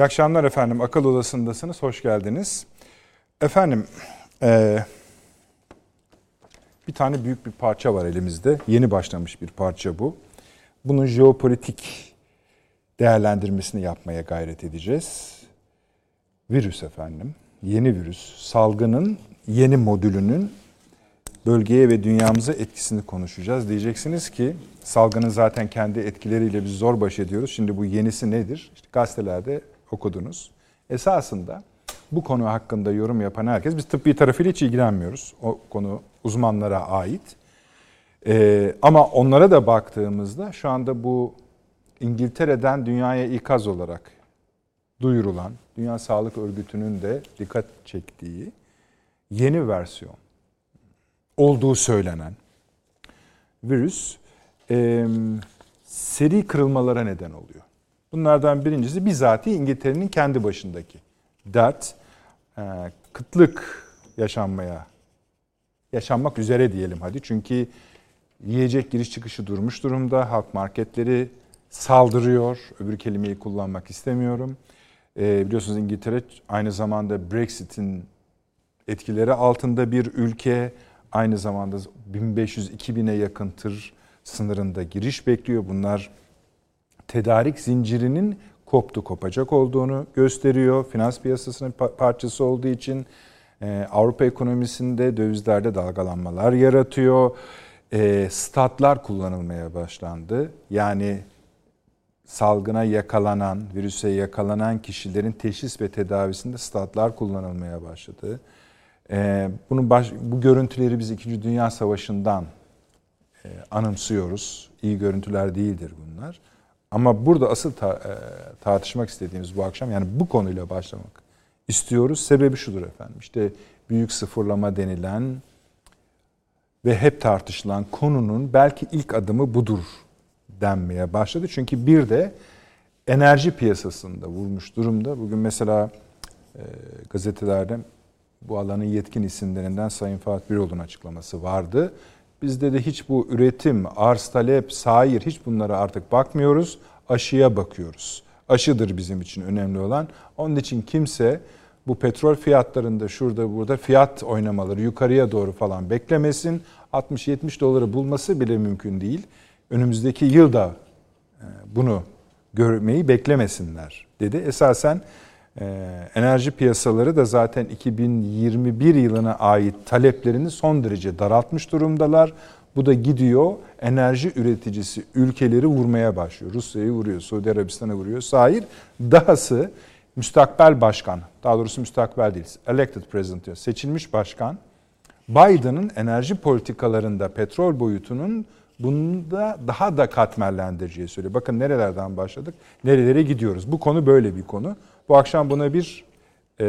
İyi akşamlar efendim. Akıl Odası'ndasınız. Hoş geldiniz. Efendim, e, bir tane büyük bir parça var elimizde. Yeni başlamış bir parça bu. Bunun jeopolitik değerlendirmesini yapmaya gayret edeceğiz. Virüs efendim. Yeni virüs. Salgının yeni modülünün bölgeye ve dünyamıza etkisini konuşacağız. Diyeceksiniz ki salgının zaten kendi etkileriyle biz zor baş ediyoruz. Şimdi bu yenisi nedir? İşte gazetelerde okudunuz. Esasında bu konu hakkında yorum yapan herkes, biz tıbbi tarafıyla hiç ilgilenmiyoruz. O konu uzmanlara ait. Ee, ama onlara da baktığımızda şu anda bu İngiltere'den dünyaya ikaz olarak duyurulan, Dünya Sağlık Örgütü'nün de dikkat çektiği yeni versiyon olduğu söylenen virüs e, seri kırılmalara neden oluyor. Bunlardan birincisi bizatihi İngiltere'nin kendi başındaki dert, e, kıtlık yaşanmaya, yaşanmak üzere diyelim hadi. Çünkü yiyecek giriş çıkışı durmuş durumda. Halk marketleri saldırıyor. Öbür kelimeyi kullanmak istemiyorum. E, biliyorsunuz İngiltere aynı zamanda Brexit'in etkileri altında bir ülke. Aynı zamanda 1500-2000'e yakın tır sınırında giriş bekliyor. Bunlar tedarik zincirinin koptu kopacak olduğunu gösteriyor. Finans piyasasının parçası olduğu için e, Avrupa ekonomisinde dövizlerde dalgalanmalar yaratıyor. E, statlar kullanılmaya başlandı. Yani salgına yakalanan, virüse yakalanan kişilerin teşhis ve tedavisinde statlar kullanılmaya başladı. E, bunun baş, bu görüntüleri biz 2. Dünya Savaşı'ndan anımsıyoruz. İyi görüntüler değildir bunlar. Ama burada asıl ta, e, tartışmak istediğimiz bu akşam yani bu konuyla başlamak istiyoruz. Sebebi şudur efendim. İşte büyük sıfırlama denilen ve hep tartışılan konunun belki ilk adımı budur denmeye başladı. Çünkü bir de enerji piyasasında vurmuş durumda. Bugün mesela e, gazetelerde bu alanın yetkin isimlerinden Sayın Fatih Birol'un açıklaması vardı. Bizde de hiç bu üretim, arz talep, sair hiç bunlara artık bakmıyoruz. Aşıya bakıyoruz. Aşıdır bizim için önemli olan. Onun için kimse bu petrol fiyatlarında şurada burada fiyat oynamaları yukarıya doğru falan beklemesin. 60-70 doları bulması bile mümkün değil. Önümüzdeki yılda e, bunu görmeyi beklemesinler dedi. Esasen enerji piyasaları da zaten 2021 yılına ait taleplerini son derece daraltmış durumdalar. Bu da gidiyor enerji üreticisi ülkeleri vurmaya başlıyor. Rusya'yı vuruyor, Suudi Arabistan'ı vuruyor. Sahir dahası müstakbel başkan, daha doğrusu müstakbel değil, elected president diyor, seçilmiş başkan Biden'ın enerji politikalarında petrol boyutunun bunda daha da katmerlendireceği söylüyor. Bakın nerelerden başladık, nerelere gidiyoruz. Bu konu böyle bir konu. Bu akşam buna bir e,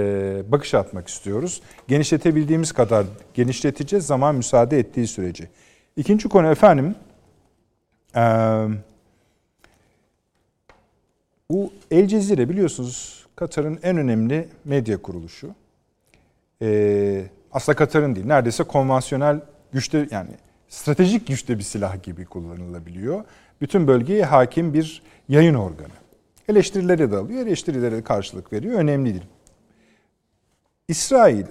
bakış atmak istiyoruz. Genişletebildiğimiz kadar genişleteceğiz zaman müsaade ettiği sürece. İkinci konu efendim, e, bu El Cezire biliyorsunuz Katar'ın en önemli medya kuruluşu. E, aslında Katar'ın değil, neredeyse konvansiyonel güçte yani stratejik güçte bir silah gibi kullanılabiliyor. Bütün bölgeye hakim bir yayın organı. Eleştirileri de alıyor, eleştirilere de karşılık veriyor. Önemli değil. İsrail,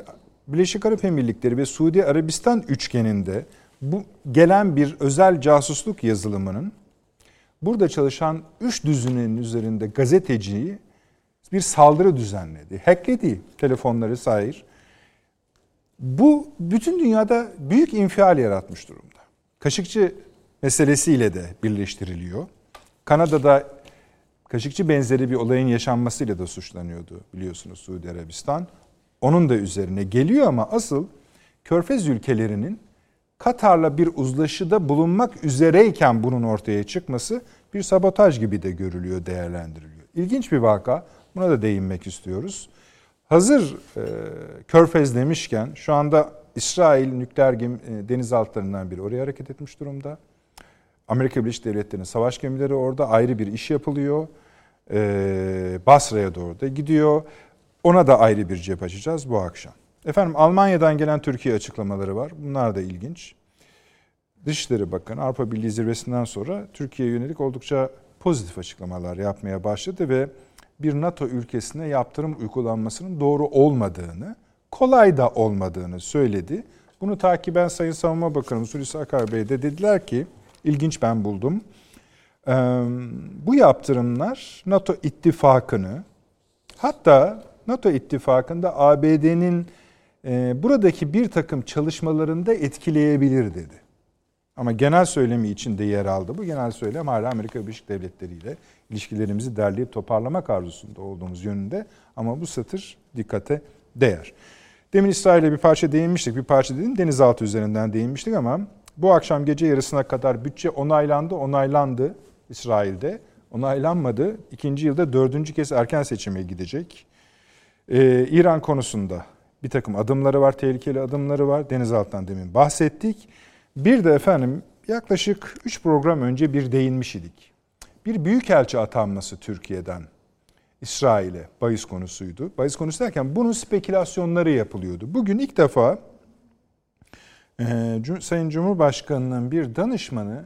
Birleşik Arap Emirlikleri ve Suudi Arabistan üçgeninde bu gelen bir özel casusluk yazılımının burada çalışan üç düzinin üzerinde gazeteciyi bir saldırı düzenledi. Hackledi telefonları sahir. Bu bütün dünyada büyük infial yaratmış durumda. Kaşıkçı meselesiyle de birleştiriliyor. Kanada'da Kaşıkçı benzeri bir olayın yaşanmasıyla da suçlanıyordu biliyorsunuz Suudi Arabistan. Onun da üzerine geliyor ama asıl Körfez ülkelerinin Katar'la bir uzlaşıda bulunmak üzereyken bunun ortaya çıkması bir sabotaj gibi de görülüyor, değerlendiriliyor. İlginç bir vaka. Buna da değinmek istiyoruz. Hazır e, Körfez demişken şu anda İsrail nükleer gemi, e, denizaltılarından biri oraya hareket etmiş durumda. Amerika Birleşik Devletleri'nin savaş gemileri orada ayrı bir iş yapılıyor. Ee, Basra'ya doğru da gidiyor. Ona da ayrı bir cep açacağız bu akşam. Efendim Almanya'dan gelen Türkiye açıklamaları var. Bunlar da ilginç. Dışişleri Bakanı Avrupa Birliği zirvesinden sonra Türkiye'ye yönelik oldukça pozitif açıklamalar yapmaya başladı ve bir NATO ülkesine yaptırım uygulanmasının doğru olmadığını, kolay da olmadığını söyledi. Bunu takiben Sayın Savunma Bakanı Hulusi Akar Bey de dediler ki, ilginç ben buldum. Bu yaptırımlar NATO ittifakını, hatta NATO ittifakında ABD'nin buradaki bir takım çalışmalarında etkileyebilir dedi. Ama genel söylemi içinde yer aldı. Bu genel söylem hala Amerika Birleşik Devletleri ile ilişkilerimizi derleyip toparlamak arzusunda olduğumuz yönünde. Ama bu satır dikkate değer. Demin İsrail'e bir parça değinmiştik. Bir parça dedim denizaltı üzerinden değinmiştik ama bu akşam gece yarısına kadar bütçe onaylandı, onaylandı İsrail'de. Onaylanmadı. İkinci yılda dördüncü kez erken seçime gidecek. Ee, İran konusunda bir takım adımları var, tehlikeli adımları var. Denizaltıdan demin bahsettik. Bir de efendim yaklaşık 3 program önce bir değinmiş idik. Bir büyükelçi atanması Türkiye'den İsrail'e bahis konusuydu. Bahis konusu derken bunun spekülasyonları yapılıyordu. Bugün ilk defa Sayın Cumhurbaşkanı'nın bir danışmanı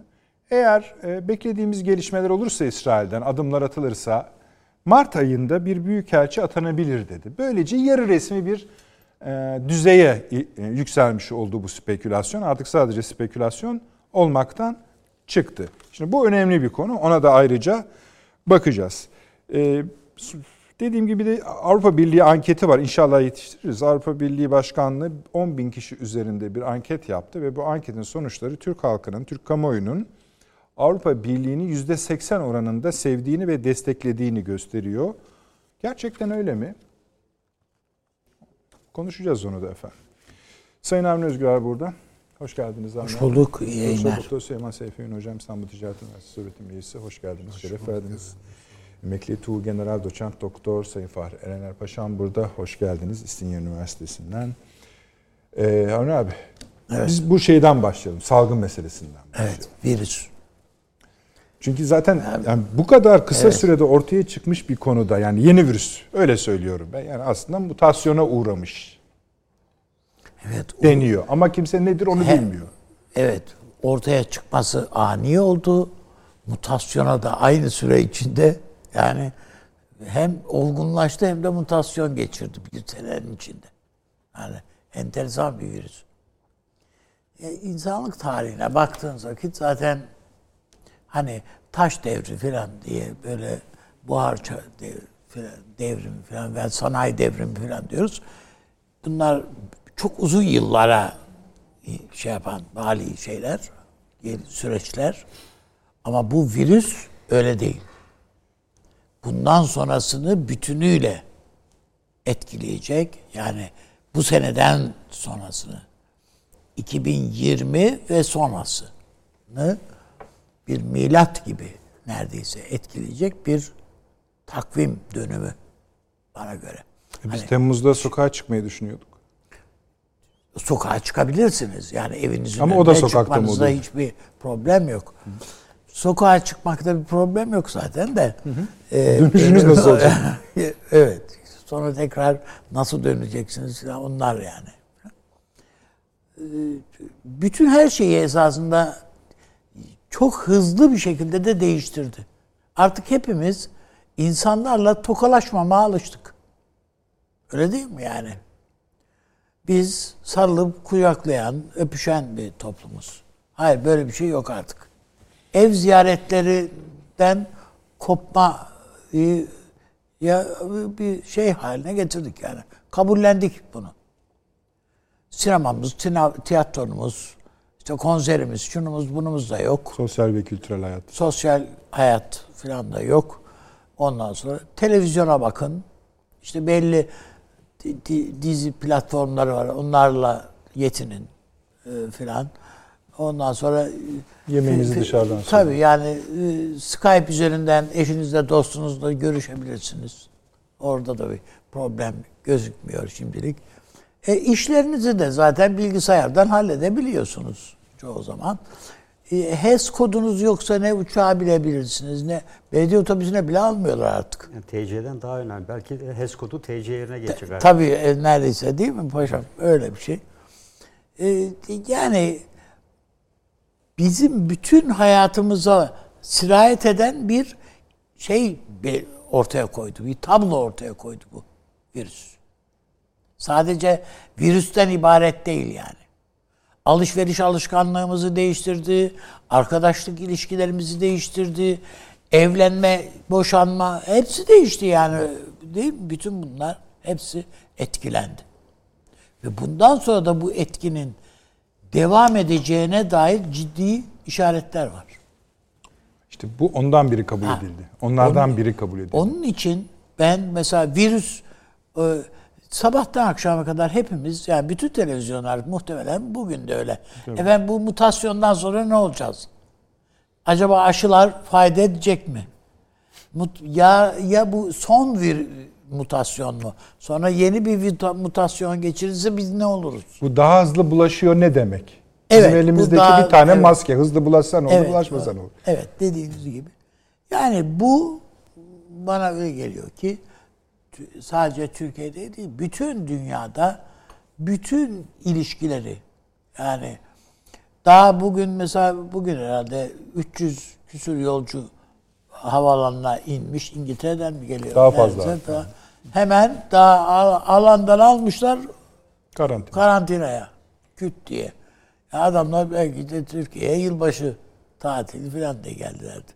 eğer e, beklediğimiz gelişmeler olursa İsrail'den adımlar atılırsa Mart ayında bir büyükelçi atanabilir dedi. Böylece yarı resmi bir e, düzeye e, yükselmiş oldu bu spekülasyon. Artık sadece spekülasyon olmaktan çıktı. Şimdi bu önemli bir konu. Ona da ayrıca bakacağız. Dediğim gibi de Avrupa Birliği anketi var. İnşallah yetiştiririz. Avrupa Birliği Başkanlığı 10 bin kişi üzerinde bir anket yaptı ve bu anketin sonuçları Türk halkının, Türk kamuoyunun Avrupa Birliği'ni %80 oranında sevdiğini ve desteklediğini gösteriyor. Gerçekten öyle mi? Konuşacağız onu da efendim. Sayın Avni Özgür burada. Hoş geldiniz Avni Hoş bulduk. İyi yayınlar. Doktor Süleyman Seyfi Hocam İstanbul Ticaret Üniversitesi öğretim üyesi. Hoş geldiniz. Hoş Şeref verdiniz. Emekli Tuğ General Doçent Doktor Sayın Fahri Erener Paşam burada. Hoş geldiniz İstinye Üniversitesi'nden. Ee, Avni abi evet. biz bu şeyden başlayalım. Salgın meselesinden başlayalım. Evet virüs. Çünkü zaten yani bu kadar kısa evet. sürede ortaya çıkmış bir konuda yani yeni virüs öyle söylüyorum ben. Yani aslında mutasyona uğramış. Evet. Deniyor ama kimse nedir onu he, bilmiyor. Evet. Ortaya çıkması ani oldu. Mutasyona da aynı süre içinde yani hem olgunlaştı hem de mutasyon geçirdi bir senenin içinde. Yani enteresan bir virüs. E, insanlık tarihine baktığınız vakit zaten Hani taş devri falan diye böyle buhar devrimi falan ve sanayi devrimi falan diyoruz. Bunlar çok uzun yıllara şey yapan mali şeyler, süreçler. Ama bu virüs öyle değil. Bundan sonrasını bütünüyle etkileyecek. Yani bu seneden sonrasını 2020 ve sonrasını bir milat gibi neredeyse etkileyecek bir takvim dönümü bana göre. E biz hani, Temmuz'da sokağa çıkmayı düşünüyorduk. Sokağa çıkabilirsiniz. Yani evinizin Ama o da sokakta oluyor? hiçbir problem yok. Hı. Sokağa çıkmakta bir problem yok zaten de. Hı hı. E, Dönüşünüz nasıl olacak? evet. Sonra tekrar nasıl döneceksiniz? Onlar yani. E, bütün her şeyi esasında çok hızlı bir şekilde de değiştirdi. Artık hepimiz insanlarla tokalaşmamaya alıştık. Öyle değil mi yani? Biz sarılıp kucaklayan, öpüşen bir toplumuz. Hayır böyle bir şey yok artık. Ev ziyaretlerinden kopma ya bir şey haline getirdik yani. Kabullendik bunu. Sinemamız, tiyatromuz, işte konserimiz, şunumuz bunumuz da yok. Sosyal ve kültürel hayat. Sosyal hayat falan da yok. Ondan sonra televizyona bakın. İşte belli dizi platformları var. Onlarla yetinin e, filan. Ondan sonra yemeğinizi dışarıdan Tabii yani e, Skype üzerinden eşinizle dostunuzla görüşebilirsiniz. Orada da bir problem gözükmüyor şimdilik. E, işlerinizi de zaten bilgisayardan halledebiliyorsunuz çoğu zaman. E, HES kodunuz yoksa ne uçağı bilebilirsiniz ne belediye otobüsüne bile almıyorlar artık. Yani TC'den daha önemli. Belki HES kodu TC yerine geçecek. Ta, tabii e, neredeyse değil mi paşam? Öyle bir şey. E, yani bizim bütün hayatımıza sirayet eden bir şey ortaya koydu. Bir tablo ortaya koydu bu virüs. Sadece virüsten ibaret değil yani. Alışveriş alışkanlığımızı değiştirdi, arkadaşlık ilişkilerimizi değiştirdi, evlenme, boşanma hepsi değişti yani. Değil mi? Bütün bunlar hepsi etkilendi. Ve bundan sonra da bu etkinin devam edeceğine dair ciddi işaretler var. İşte bu ondan biri kabul Ha. edildi. Onlardan Onun- biri kabul edildi. Onun için ben mesela virüs e, sabahtan akşama kadar hepimiz yani bütün televizyonlar muhtemelen bugün de öyle. Efendim bu mutasyondan sonra ne olacağız? Acaba aşılar fayda edecek mi? Mut- Ya ya bu son bir mutasyon mu? Sonra yeni bir mutasyon geçirirse biz ne oluruz? Bu daha hızlı bulaşıyor ne demek? Evet, Bizim elimizdeki daha- bir tane evet. maske. Hızlı bulaşsa ne olur, bulaşmasa ne olur? Evet dediğiniz gibi. Yani bu bana öyle geliyor ki sadece Türkiye'de değil bütün dünyada bütün ilişkileri yani daha bugün mesela bugün herhalde 300 küsur yolcu havaalanına inmiş İngiltere'den mi geliyor? Daha fazla daha- hemen daha al- alandan almışlar Karantina. karantinaya küt diye. Ya adamlar belki de Türkiye'ye yılbaşı tatili falan diye geldilerdi.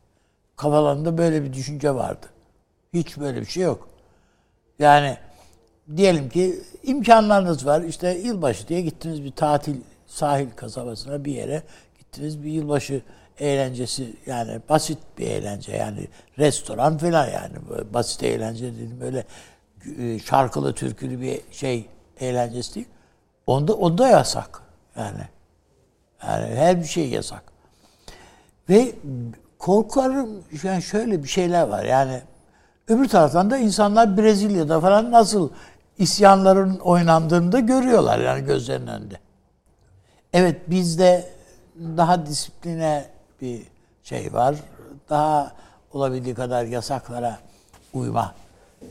Kafalarında böyle bir düşünce vardı. Hiç böyle bir şey yok. Yani diyelim ki imkanlarınız var. İşte yılbaşı diye gittiniz bir tatil sahil kasabasına bir yere gittiniz bir yılbaşı eğlencesi yani basit bir eğlence yani restoran falan yani basit eğlence dedim böyle e, şarkılı türkülü bir şey eğlencesi değil. Onda onda yasak yani. Yani her bir şey yasak. Ve korkarım yani şöyle bir şeyler var. Yani öbür taraftan da insanlar Brezilya'da falan nasıl isyanların oynandığını da görüyorlar yani gözlerinin önünde. Evet bizde daha disipline bir şey var. Daha olabildiği kadar yasaklara uyma e,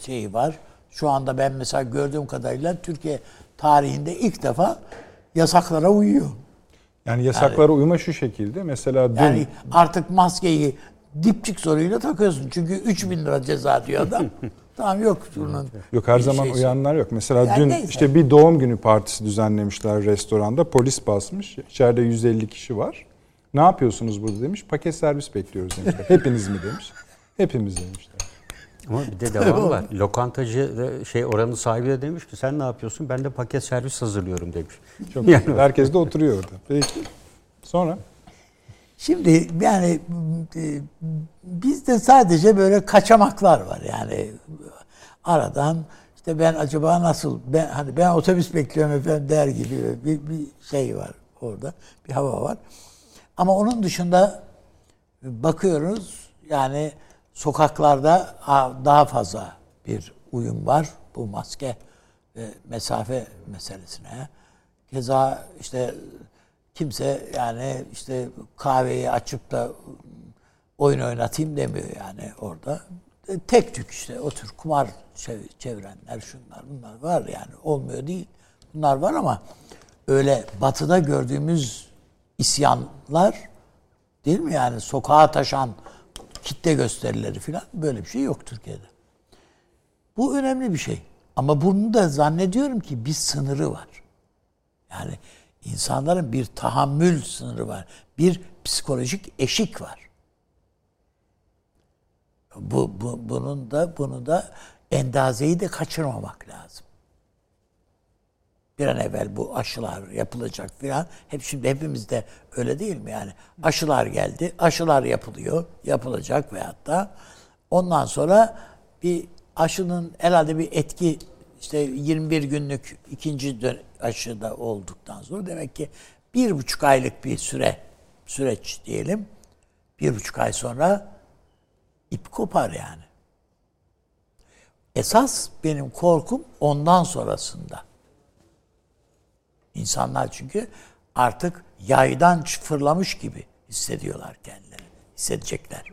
şeyi var. Şu anda ben mesela gördüğüm kadarıyla Türkiye tarihinde ilk defa yasaklara uyuyor. Yani yasaklara uyma şu şekilde. Mesela dün Yani artık maskeyi dipçik soruyla takıyorsun. Çünkü 3000 lira ceza diyor adam. tamam yok bunun. Yok her zaman şeysi. uyanlar yok. Mesela Yani dün neyse. işte bir doğum günü partisi düzenlemişler restoranda. Polis basmış. İçeride 150 kişi var. Ne yapıyorsunuz burada demiş. Paket servis bekliyoruz demişler. Hepiniz mi demiş. Hepimiz demişler. Ama bir de devamı var. Lokantacı da şey oranın sahibi de demiş ki sen ne yapıyorsun? Ben de paket servis hazırlıyorum demiş. Çok güzel. Herkes de oturuyor orada. Peki. Sonra Şimdi yani e, bizde sadece böyle kaçamaklar var yani aradan işte ben acaba nasıl ben hani ben otobüs bekliyorum efendim der gibi bir, bir şey var orada bir hava var. Ama onun dışında bakıyoruz yani sokaklarda daha fazla bir uyum var bu maske ve mesafe meselesine. Keza işte kimse yani işte kahveyi açıp da oyun oynatayım demiyor yani orada. E, Tek tük işte o tür kumar çev- çevirenler şunlar bunlar var yani olmuyor değil. Bunlar var ama öyle batıda gördüğümüz isyanlar değil mi yani sokağa taşan kitle gösterileri falan böyle bir şey yok Türkiye'de. Bu önemli bir şey. Ama bunun da zannediyorum ki bir sınırı var. Yani insanların bir tahammül sınırı var. Bir psikolojik eşik var. Bu, bu bunun da bunu da endazeyi de kaçırmamak lazım. Bir an evvel bu aşılar yapılacak filan. Hep şimdi hepimiz de öyle değil mi yani? Aşılar geldi, aşılar yapılıyor, yapılacak veyahut da ondan sonra bir aşının herhalde bir etki işte 21 günlük ikinci aşıda olduktan sonra demek ki bir buçuk aylık bir süre süreç diyelim. Bir buçuk ay sonra ip kopar yani. Esas benim korkum ondan sonrasında. İnsanlar çünkü artık yaydan fırlamış gibi hissediyorlar kendilerini. Hissedecekler.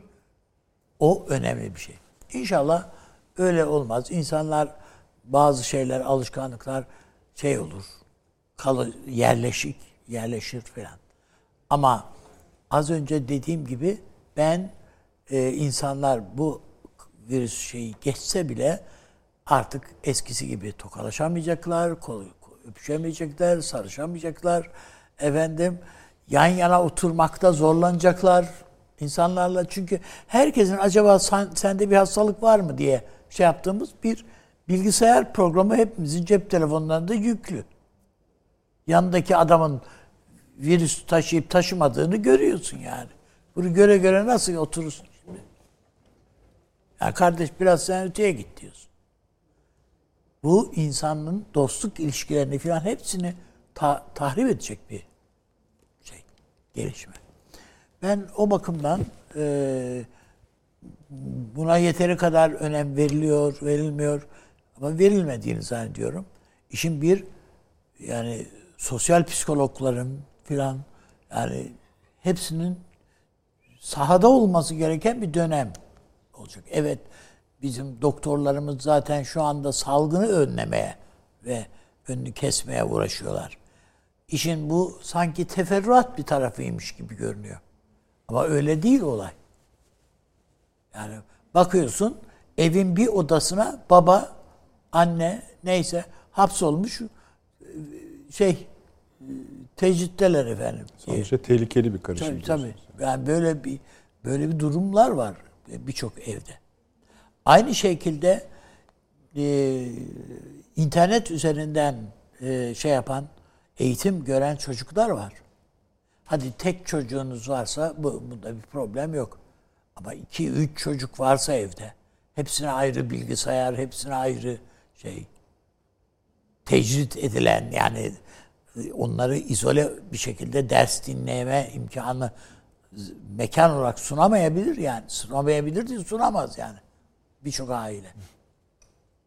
O önemli bir şey. İnşallah öyle olmaz. İnsanlar bazı şeyler, alışkanlıklar şey olur. Kalı, yerleşik, yerleşir falan. Ama az önce dediğim gibi ben e, insanlar bu virüs şeyi geçse bile artık eskisi gibi tokalaşamayacaklar, öpüşemeyecekler, sarışamayacaklar. Efendim yan yana oturmakta zorlanacaklar insanlarla. Çünkü herkesin acaba sen, sende bir hastalık var mı diye şey yaptığımız bir bilgisayar programı hepimizin cep telefonlarında yüklü. Yanındaki adamın virüs taşıyıp taşımadığını görüyorsun yani. Bunu göre göre nasıl oturursun şimdi? Ya kardeş biraz sen öteye git diyorsun. Bu insanın dostluk ilişkilerini falan hepsini ta- tahrip edecek bir şey, gelişme. Ben o bakımdan e, buna yeteri kadar önem veriliyor, verilmiyor ama verilmediğini zannediyorum. İşin bir yani sosyal psikologların filan yani hepsinin sahada olması gereken bir dönem olacak. Evet bizim doktorlarımız zaten şu anda salgını önlemeye ve önünü kesmeye uğraşıyorlar. İşin bu sanki teferruat bir tarafıymış gibi görünüyor. Ama öyle değil olay. Yani bakıyorsun evin bir odasına baba, anne neyse hapsolmuş şey tecritteler efendim. Sonuçta tehlikeli bir karışım. Tabii tabii. Yani böyle bir böyle bir durumlar var birçok evde. Aynı şekilde e, internet üzerinden e, şey yapan, eğitim gören çocuklar var. Hadi tek çocuğunuz varsa bu, bunda bir problem yok. Ama iki, üç çocuk varsa evde, hepsine ayrı bilgisayar, hepsine ayrı şey, tecrit edilen yani onları izole bir şekilde ders dinleme imkanı mekan olarak sunamayabilir yani. Sunamayabilir değil, sunamaz yani. Birçok aile.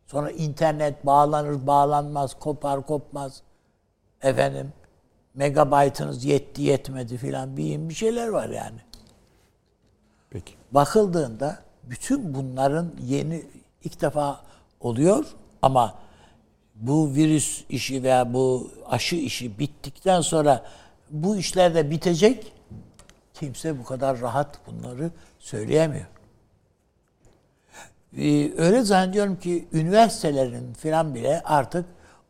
Sonra internet bağlanır, bağlanmaz, kopar, kopmaz. Efendim, megabaytınız yetti, yetmedi filan bir, bir şeyler var yani. Peki. Bakıldığında bütün bunların yeni ilk defa oluyor ama bu virüs işi veya bu aşı işi bittikten sonra bu işler de bitecek. Kimse bu kadar rahat bunları söyleyemiyor. Ee, öyle zannediyorum ki üniversitelerin filan bile artık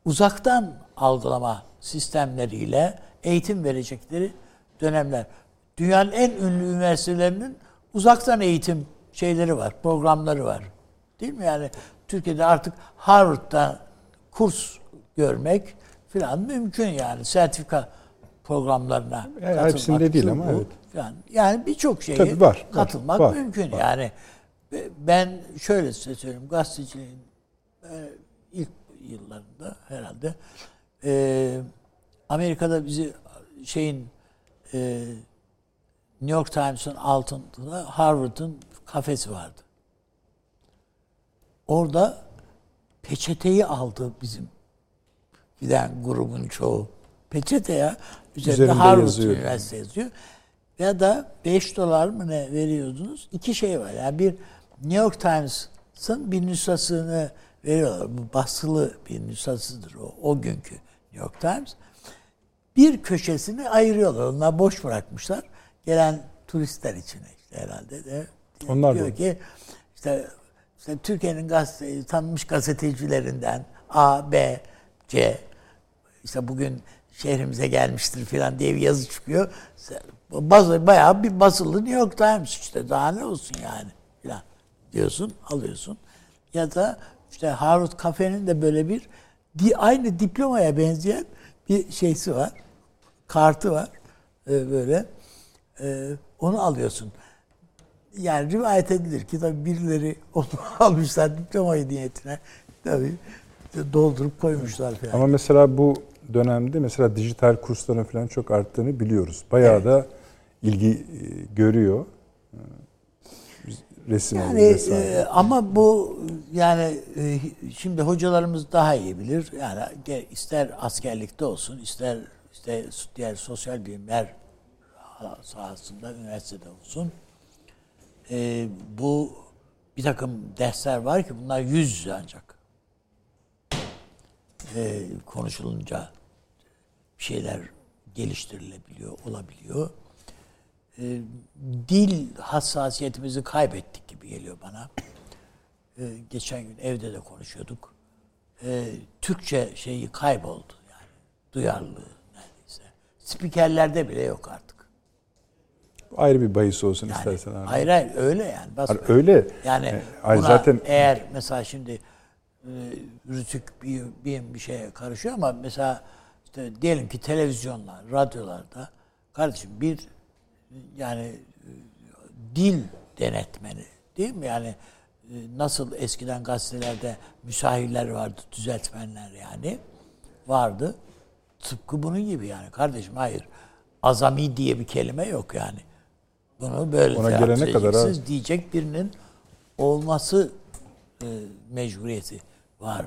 uzaktan algılama sistemleriyle eğitim verecekleri dönemler. Dünyanın en ünlü üniversitelerinin uzaktan eğitim şeyleri var, programları var. Değil mi? Yani Türkiye'de artık Harvard'da kurs görmek filan mümkün yani. Sertifika programlarına yani hepsinde değil ama evet. Falan. Yani birçok şeye Tabii var, katılmak var, mümkün. Var. Yani ben şöyle size söyleyeyim. Gazeteciliğin ilk yıllarında herhalde e, Amerika'da bizi şeyin e, New York Times'ın altında Harvard'ın kafesi vardı. Orada peçeteyi aldı bizim giden grubun çoğu. Peçete ya. Üzerinde, Üzerinde Harvard yazıyor. Üniversitesi yazıyor. Ya da 5 dolar mı ne veriyordunuz? İki şey var. Yani bir New York Times'ın bir nüshasını veriyorlar. Bu basılı bir nüshasıdır o, o günkü New York Times. Bir köşesini ayırıyorlar. Onlar boş bırakmışlar. Gelen turistler için işte herhalde de. Onlar diyor da. ki işte, işte Türkiye'nin gazete, tanınmış gazetecilerinden A, B, C işte bugün şehrimize gelmiştir falan diye bir yazı çıkıyor. Bazı, bayağı bir basılı New York Times işte daha ne olsun yani diyorsun alıyorsun. Ya da işte Harvard Cafe'nin de böyle bir aynı diplomaya benzeyen bir şeysi var. Kartı var. Ee, böyle. Ee, onu alıyorsun. Yani rivayet edilir ki tabii birileri onu almışlar diplomayı niyetine. Tabii doldurup koymuşlar falan. Ama mesela bu dönemde mesela dijital kursların falan çok arttığını biliyoruz. Bayağı evet. da ilgi e, görüyor. Resim yani, vesaire. E, ama bu yani e, şimdi hocalarımız daha iyi bilir. Yani ister askerlikte olsun, ister işte diğer sosyal bilimler sahasında üniversitede olsun. E, bu bir takım dersler var ki bunlar yüz yüze ancak e, konuşulunca bir şeyler geliştirilebiliyor, olabiliyor. E, dil hassasiyetimizi kaybettik gibi geliyor bana. e, geçen gün evde de konuşuyorduk. E, Türkçe şeyi kayboldu yani. Duyarlılığı neredeyse. Spikerlerde bile yok artık. Ayrı bir bahis olsun Yani, istersen abi. hayır hayır öyle yani. Hayır, öyle. Yani E, hayır, buna zaten eğer mesela şimdi e, rütük bir, bir, bir şeye karışıyor ama mesela işte diyelim ki televizyonlar, radyolarda kardeşim bir yani e, dil denetmeni değil mi? Yani e, nasıl eskiden gazetelerde müsahirler vardı, düzeltmenler yani vardı. Tıpkı bunun gibi yani kardeşim hayır. Azami diye bir kelime yok yani. Bunu böyle Ona gelene kadar abi. diyecek birinin olması e, mecburiyeti var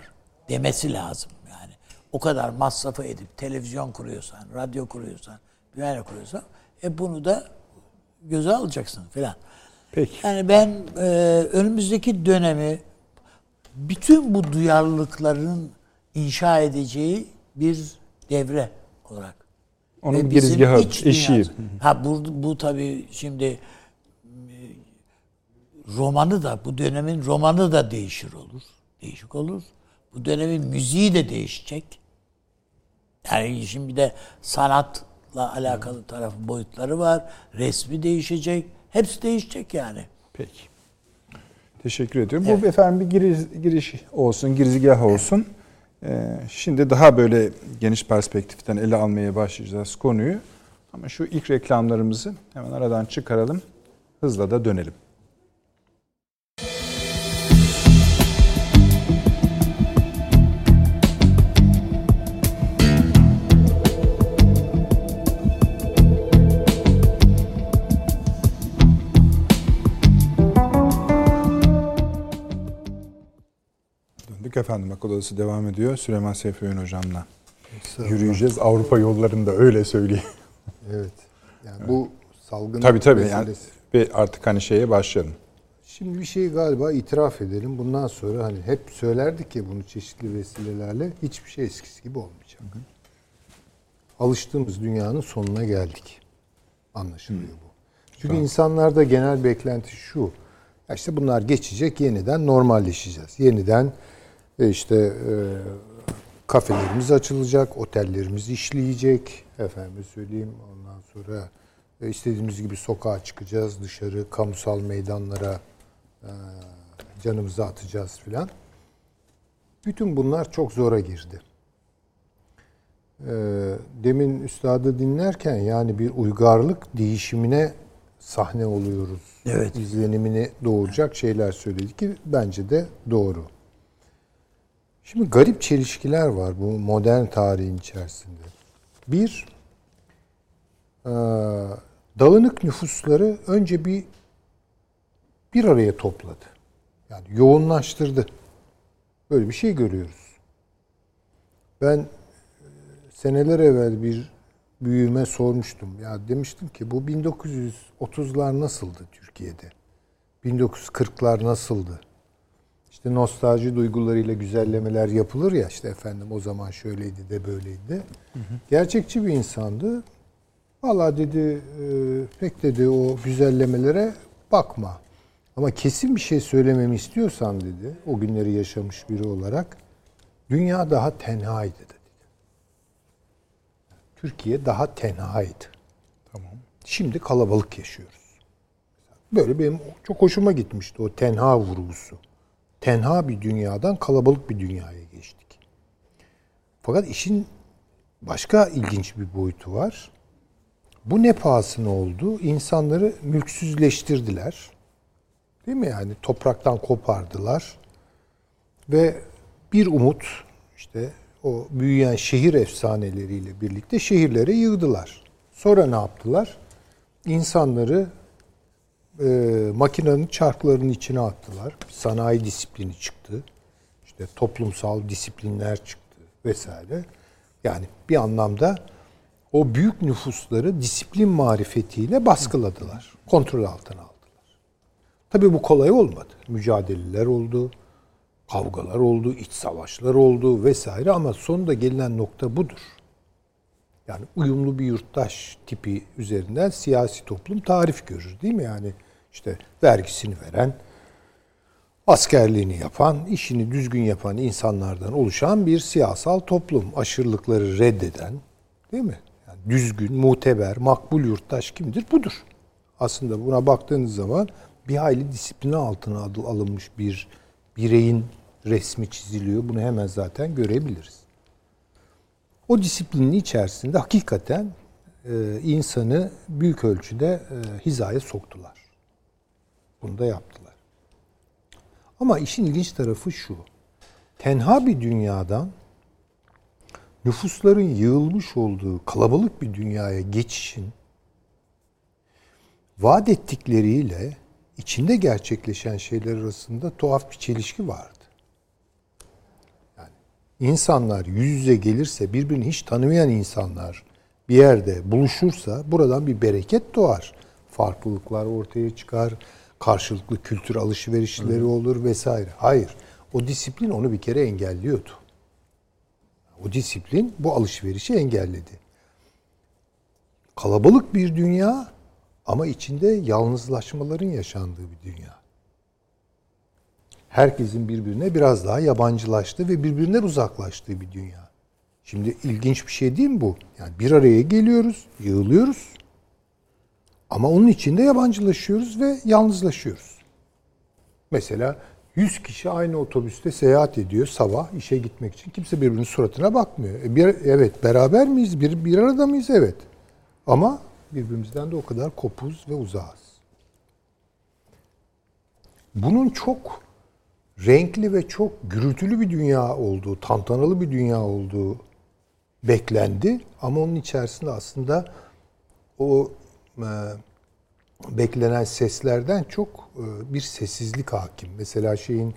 demesi lazım yani. O kadar masrafı edip televizyon kuruyorsan, radyo kuruyorsan, bir kuruyorsan e bunu da göze alacaksın filan. Peki. Yani ben e, önümüzdeki dönemi bütün bu duyarlılıkların inşa edeceği bir devre olarak. Onun Ve girizgahı, eşiği. Ha bu, bu tabii şimdi e, romanı da bu dönemin romanı da değişir olur. Değişik olur. Bu dönemin müziği de değişecek. Yani şimdi bir de sanatla alakalı tarafı boyutları var. Resmi değişecek. Hepsi değişecek yani. Peki. Teşekkür ediyorum. Bu efendim bir giriş, giriş olsun, girizgah olsun. Ee, şimdi daha böyle geniş perspektiften ele almaya başlayacağız konuyu. Ama şu ilk reklamlarımızı hemen aradan çıkaralım. Hızla da dönelim. Efendim. Akıl Odası devam ediyor. Süleyman Seyfi Öğün hocamla yürüyeceğiz. Avrupa yollarında öyle söyleyeyim. Evet. Yani bu salgın Tabii tabii. Yani, meselesi. ve artık hani şeye başlayalım. Şimdi bir şey galiba itiraf edelim. Bundan sonra hani hep söylerdik ya bunu çeşitli vesilelerle hiçbir şey eskisi gibi olmayacak. Alıştığımız dünyanın sonuna geldik. Anlaşılıyor bu. Çünkü insanlarda genel beklenti şu. İşte bunlar geçecek, yeniden normalleşeceğiz. Yeniden e, işte e, kafelerimiz açılacak, otellerimiz işleyecek. Efendim söyleyeyim ondan sonra e, istediğimiz gibi sokağa çıkacağız, dışarı kamusal meydanlara e, canımızı atacağız filan. Bütün bunlar çok zora girdi. E, Demin üstadı dinlerken yani bir uygarlık değişimine sahne oluyoruz. Evet. İzlenimini doğuracak şeyler söyledi ki bence de doğru. Şimdi garip çelişkiler var bu modern tarihin içerisinde. Bir, e, dağınık nüfusları önce bir bir araya topladı. Yani yoğunlaştırdı. Böyle bir şey görüyoruz. Ben e, seneler evvel bir büyüğüme sormuştum. Ya demiştim ki bu 1930'lar nasıldı Türkiye'de? 1940'lar nasıldı? İşte nostalji duygularıyla güzellemeler yapılır ya işte efendim o zaman şöyleydi de böyleydi de. Gerçekçi bir insandı. Valla dedi e, pek dedi o güzellemelere bakma. Ama kesin bir şey söylememi istiyorsan dedi o günleri yaşamış biri olarak dünya daha tenhaydı dedi. Türkiye daha tenhaydı. Tamam. Şimdi kalabalık yaşıyoruz. Böyle benim çok hoşuma gitmişti o tenha vurgusu. Tenha bir dünyadan kalabalık bir dünyaya geçtik. Fakat işin başka ilginç bir boyutu var. Bu ne pahasına oldu? İnsanları mülksüzleştirdiler. Değil mi yani? Topraktan kopardılar. Ve bir umut işte o büyüyen şehir efsaneleriyle birlikte şehirlere yığdılar. Sonra ne yaptılar? İnsanları e, makinenin çarklarının içine attılar. Sanayi disiplini çıktı. İşte toplumsal disiplinler çıktı vesaire. Yani bir anlamda o büyük nüfusları disiplin marifetiyle baskıladılar. Kontrol altına aldılar. Tabii bu kolay olmadı. Mücadeleler oldu, kavgalar oldu, iç savaşlar oldu vesaire ama sonunda gelinen nokta budur. Yani uyumlu bir yurttaş tipi üzerinden siyasi toplum tarif görür değil mi? Yani işte vergisini veren, askerliğini yapan, işini düzgün yapan insanlardan oluşan bir siyasal toplum. Aşırılıkları reddeden, değil mi? Yani düzgün, muteber, makbul yurttaş kimdir? Budur. Aslında buna baktığınız zaman bir hayli disipline altına alınmış bir bireyin resmi çiziliyor. Bunu hemen zaten görebiliriz. O disiplinin içerisinde hakikaten insanı büyük ölçüde hizaya soktular. Bunu da yaptılar. Ama işin ilginç tarafı şu. Tenha bir dünyadan nüfusların yığılmış olduğu kalabalık bir dünyaya geçişin vaat ettikleriyle içinde gerçekleşen şeyler arasında tuhaf bir çelişki vardı. Yani insanlar yüz yüze gelirse birbirini hiç tanımayan insanlar bir yerde buluşursa buradan bir bereket doğar. Farklılıklar ortaya çıkar, karşılıklı kültür alışverişleri olur vesaire. Hayır. O disiplin onu bir kere engelliyordu. O disiplin bu alışverişi engelledi. Kalabalık bir dünya ama içinde yalnızlaşmaların yaşandığı bir dünya. Herkesin birbirine biraz daha yabancılaştığı ve birbirinden uzaklaştığı bir dünya. Şimdi ilginç bir şey değil mi bu? Yani bir araya geliyoruz, yığılıyoruz. Ama onun içinde yabancılaşıyoruz ve yalnızlaşıyoruz. Mesela 100 kişi aynı otobüste seyahat ediyor sabah işe gitmek için. Kimse birbirinin suratına bakmıyor. E bir, evet beraber miyiz? Bir, bir arada mıyız? Evet. Ama birbirimizden de o kadar kopuz ve uzağız. Bunun çok renkli ve çok gürültülü bir dünya olduğu, tantanalı bir dünya olduğu beklendi. Ama onun içerisinde aslında o beklenen seslerden çok e, bir sessizlik hakim. Mesela şeyin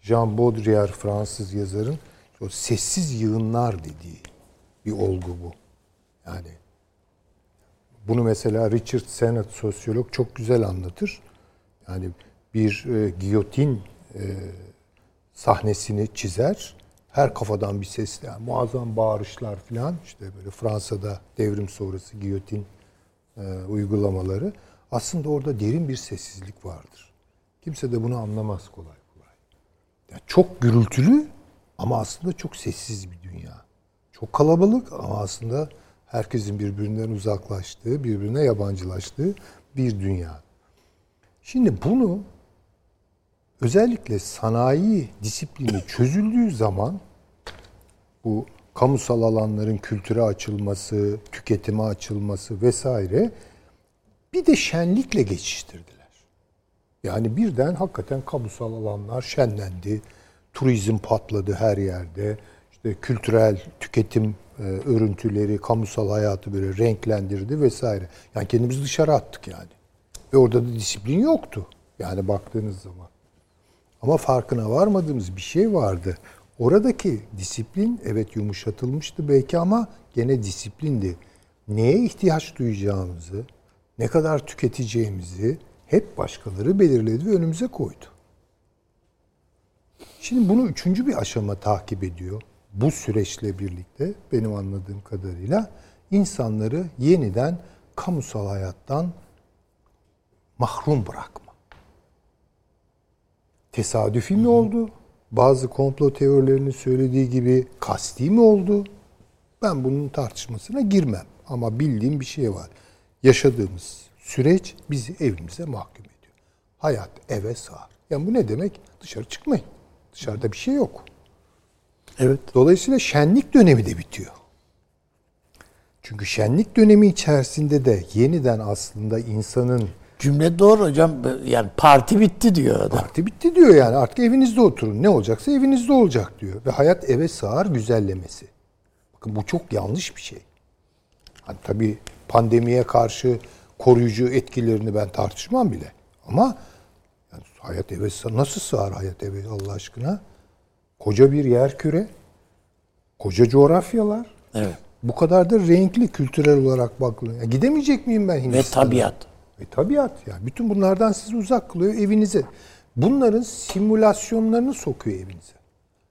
Jean Baudrillard Fransız yazarın o sessiz yığınlar dediği bir olgu bu. Yani bunu mesela Richard Sennett sosyolog çok güzel anlatır. Yani bir e, giyotin e, sahnesini çizer. Her kafadan bir ses, yani muazzam bağırışlar falan. İşte böyle Fransa'da devrim sonrası giyotin e, uygulamaları. Aslında orada derin bir sessizlik vardır. Kimse de bunu anlamaz kolay kolay. Yani çok gürültülü ama aslında çok sessiz bir dünya. Çok kalabalık ama aslında herkesin birbirinden uzaklaştığı, birbirine yabancılaştığı bir dünya. Şimdi bunu özellikle sanayi disiplini çözüldüğü zaman bu kamusal alanların kültüre açılması, tüketime açılması vesaire bir de şenlikle geçiştirdiler. Yani birden hakikaten kamusal alanlar şenlendi. Turizm patladı her yerde. İşte kültürel tüketim e, örüntüleri, kamusal hayatı böyle renklendirdi vesaire. Yani kendimizi dışarı attık yani. Ve orada da disiplin yoktu. Yani baktığınız zaman. Ama farkına varmadığımız bir şey vardı. Oradaki disiplin evet yumuşatılmıştı belki ama gene disiplindi. Neye ihtiyaç duyacağımızı, ne kadar tüketeceğimizi hep başkaları belirledi ve önümüze koydu. Şimdi bunu üçüncü bir aşama takip ediyor. Bu süreçle birlikte benim anladığım kadarıyla insanları yeniden kamusal hayattan mahrum bırakma. Tesadüfi mi oldu? Bazı komplo teorilerinin söylediği gibi kasti mi oldu? Ben bunun tartışmasına girmem. Ama bildiğim bir şey var. Yaşadığımız süreç bizi evimize mahkum ediyor. Hayat eve sığar. Yani bu ne demek? Dışarı çıkmayın. Dışarıda bir şey yok. Evet. Dolayısıyla şenlik dönemi de bitiyor. Çünkü şenlik dönemi içerisinde de yeniden aslında insanın Cümle doğru hocam. Yani parti bitti diyor adam. Parti bitti diyor yani. Artık evinizde oturun. Ne olacaksa evinizde olacak diyor. Ve hayat eve sığar güzellemesi. Bakın bu çok yanlış bir şey. Hani tabii pandemiye karşı koruyucu etkilerini ben tartışmam bile. Ama yani hayat eve sığar. Nasıl sığar hayat eve Allah aşkına? Koca bir yer küre. Koca coğrafyalar. Evet. Bu kadar da renkli kültürel olarak bakılıyor. gidemeyecek miyim ben Hindistan'a? Ve tabiat. E, tabiat yani. Bütün bunlardan sizi uzak kılıyor evinize. Bunların simülasyonlarını sokuyor evinize.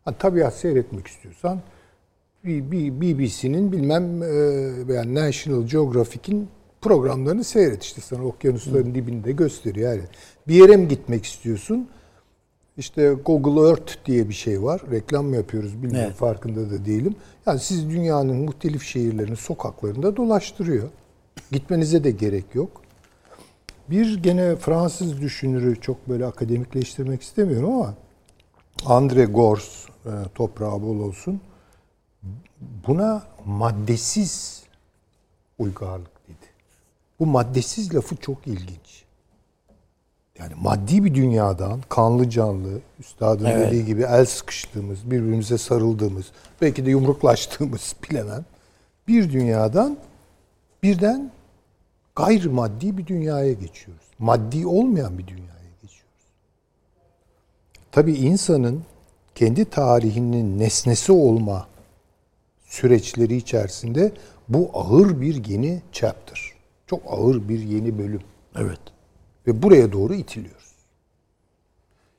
Hani tabiat seyretmek istiyorsan BBC'nin bilmem e, yani National Geographic'in programlarını seyret işte sana okyanusların dibinde gösteriyor yani. Bir yere mi gitmek istiyorsun? işte Google Earth diye bir şey var. Reklam mı yapıyoruz bilmiyorum Evet. farkında da değilim. Yani siz dünyanın muhtelif şehirlerinin sokaklarında dolaştırıyor. Gitmenize de gerek yok. Bir gene Fransız düşünürü çok böyle akademikleştirmek istemiyorum ama Andre Gors e, toprağı bol olsun. Buna maddesiz uygarlık dedi. Bu maddesiz lafı çok ilginç. Yani maddi bir dünyadan kanlı canlı, üstadın Evet. dediği gibi el sıkıştığımız, birbirimize sarıldığımız, belki de yumruklaştığımız bilemem. Bir dünyadan birden gayrimaddi bir dünyaya geçiyoruz. Maddi olmayan bir dünyaya geçiyoruz. Tabii insanın kendi tarihinin nesnesi olma süreçleri içerisinde bu ağır bir yeni chapter. Çok ağır bir yeni bölüm. Evet. Ve buraya doğru itiliyoruz.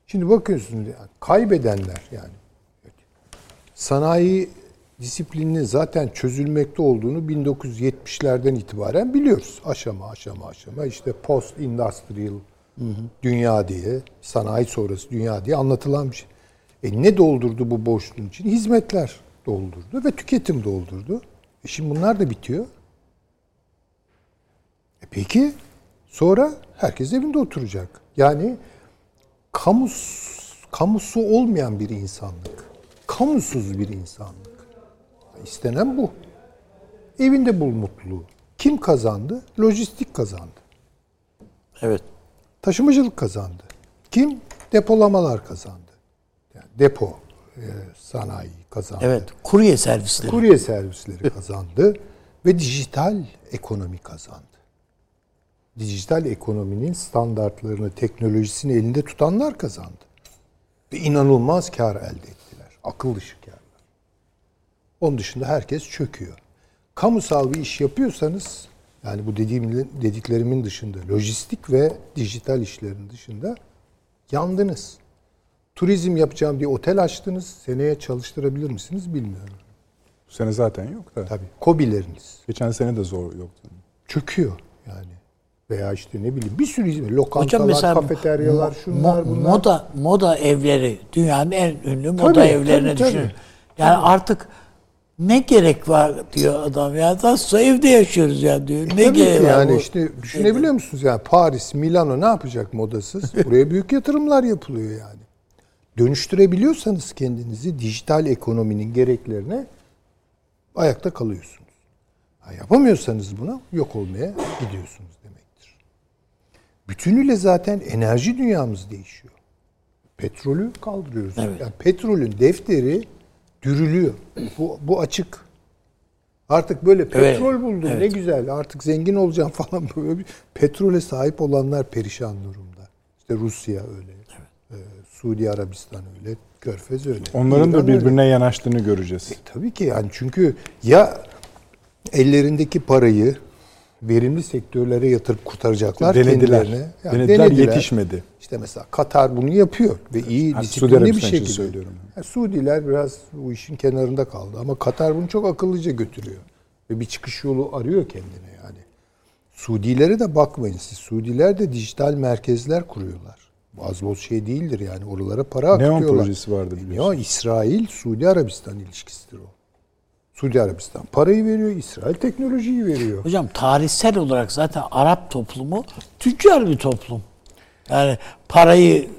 Şimdi bakıyorsunuz yani kaybedenler yani sanayi disiplininin zaten çözülmekte olduğunu 1970'lerden itibaren biliyoruz. Aşama aşama aşama işte post industrial dünya diye, sanayi sonrası dünya diye anlatılan bir şey. E ne doldurdu bu boşluğun için? Hizmetler doldurdu ve tüketim doldurdu. E şimdi bunlar da bitiyor. E peki sonra herkes evinde oturacak. Yani kamus kamusu olmayan bir insanlık. Kamusuz bir insanlık. İstenen bu. Evinde bul mutluluğu. Kim kazandı? Lojistik kazandı. Evet. Taşımacılık kazandı. Kim? Depolamalar kazandı. Yani depo e, sanayi kazandı. Evet. Kurye servisleri. Kurye servisleri kazandı ve dijital ekonomi kazandı. Dijital ekonominin standartlarını, teknolojisini elinde tutanlar kazandı. Ve inanılmaz kar elde ettiler. Akıl dışı karlar. Onun dışında herkes çöküyor. Kamusal bir iş yapıyorsanız, yani bu dediğim dediklerimin dışında, lojistik ve dijital işlerin dışında yandınız. Turizm yapacağım diye otel açtınız. Seneye çalıştırabilir misiniz bilmiyorum. Bu sene zaten yok da. Tabii. Kobileriniz Geçen sene de zor yoktu. çöküyor yani. Veya işte ne bileyim bir sürü hizmet. Lokantalar, Hocam mesela kafeteryalar, mo- şunlar mo- bunlar. Moda moda evleri dünyanın en ünlü moda Tabii, evlerine tabii, düşünün. tabii. Yani artık ne gerek var diyor adam ya. Nasıl evde yaşıyoruz ya diyor. Ne Tabii gerek ki var yani bu? işte düşünebiliyor musunuz? Yani Paris, Milano ne yapacak modasız? Buraya büyük yatırımlar yapılıyor yani. Dönüştürebiliyorsanız kendinizi dijital ekonominin gereklerine ayakta kalıyorsunuz. Ha, yapamıyorsanız buna yok olmaya gidiyorsunuz demektir. Bütünüyle zaten enerji dünyamız değişiyor. Petrolü kaldırıyoruz. Evet. Yani petrolün defteri dürülüyor. Bu, bu açık. Artık böyle petrol buldum ne güzel artık zengin olacağım falan böyle bir petrole sahip olanlar perişan durumda. İşte Rusya öyle. Ee, Suudi Arabistan öyle. Körfez öyle. Onların İran da öyle. birbirine yanaştığını göreceğiz. Tabii ki yani çünkü ya ellerindeki parayı verimli sektörlere yatırıp kurtaracaklar Denediler. kendilerine. Yani Denediler, yetişmedi. İşte mesela Katar bunu yapıyor ve iyi Suudi disiplinli bir şekilde. söylüyorum. Ya Suudiler biraz bu işin kenarında kaldı ama Katar bunu çok akıllıca götürüyor. Ve bir çıkış yolu arıyor kendine yani. Suudilere de bakmayın siz. Suudiler de dijital merkezler kuruyorlar. Bu az boz şey değildir yani. Oralara para Neon akıtıyorlar. projesi vardı E, biliyorsun. Neon, İsrail, Suudi Arabistan ilişkisidir o. Suudi Arabistan parayı veriyor, İsrail teknolojiyi veriyor. Hocam tarihsel olarak zaten Arap toplumu tüccar bir toplum. Yani parayı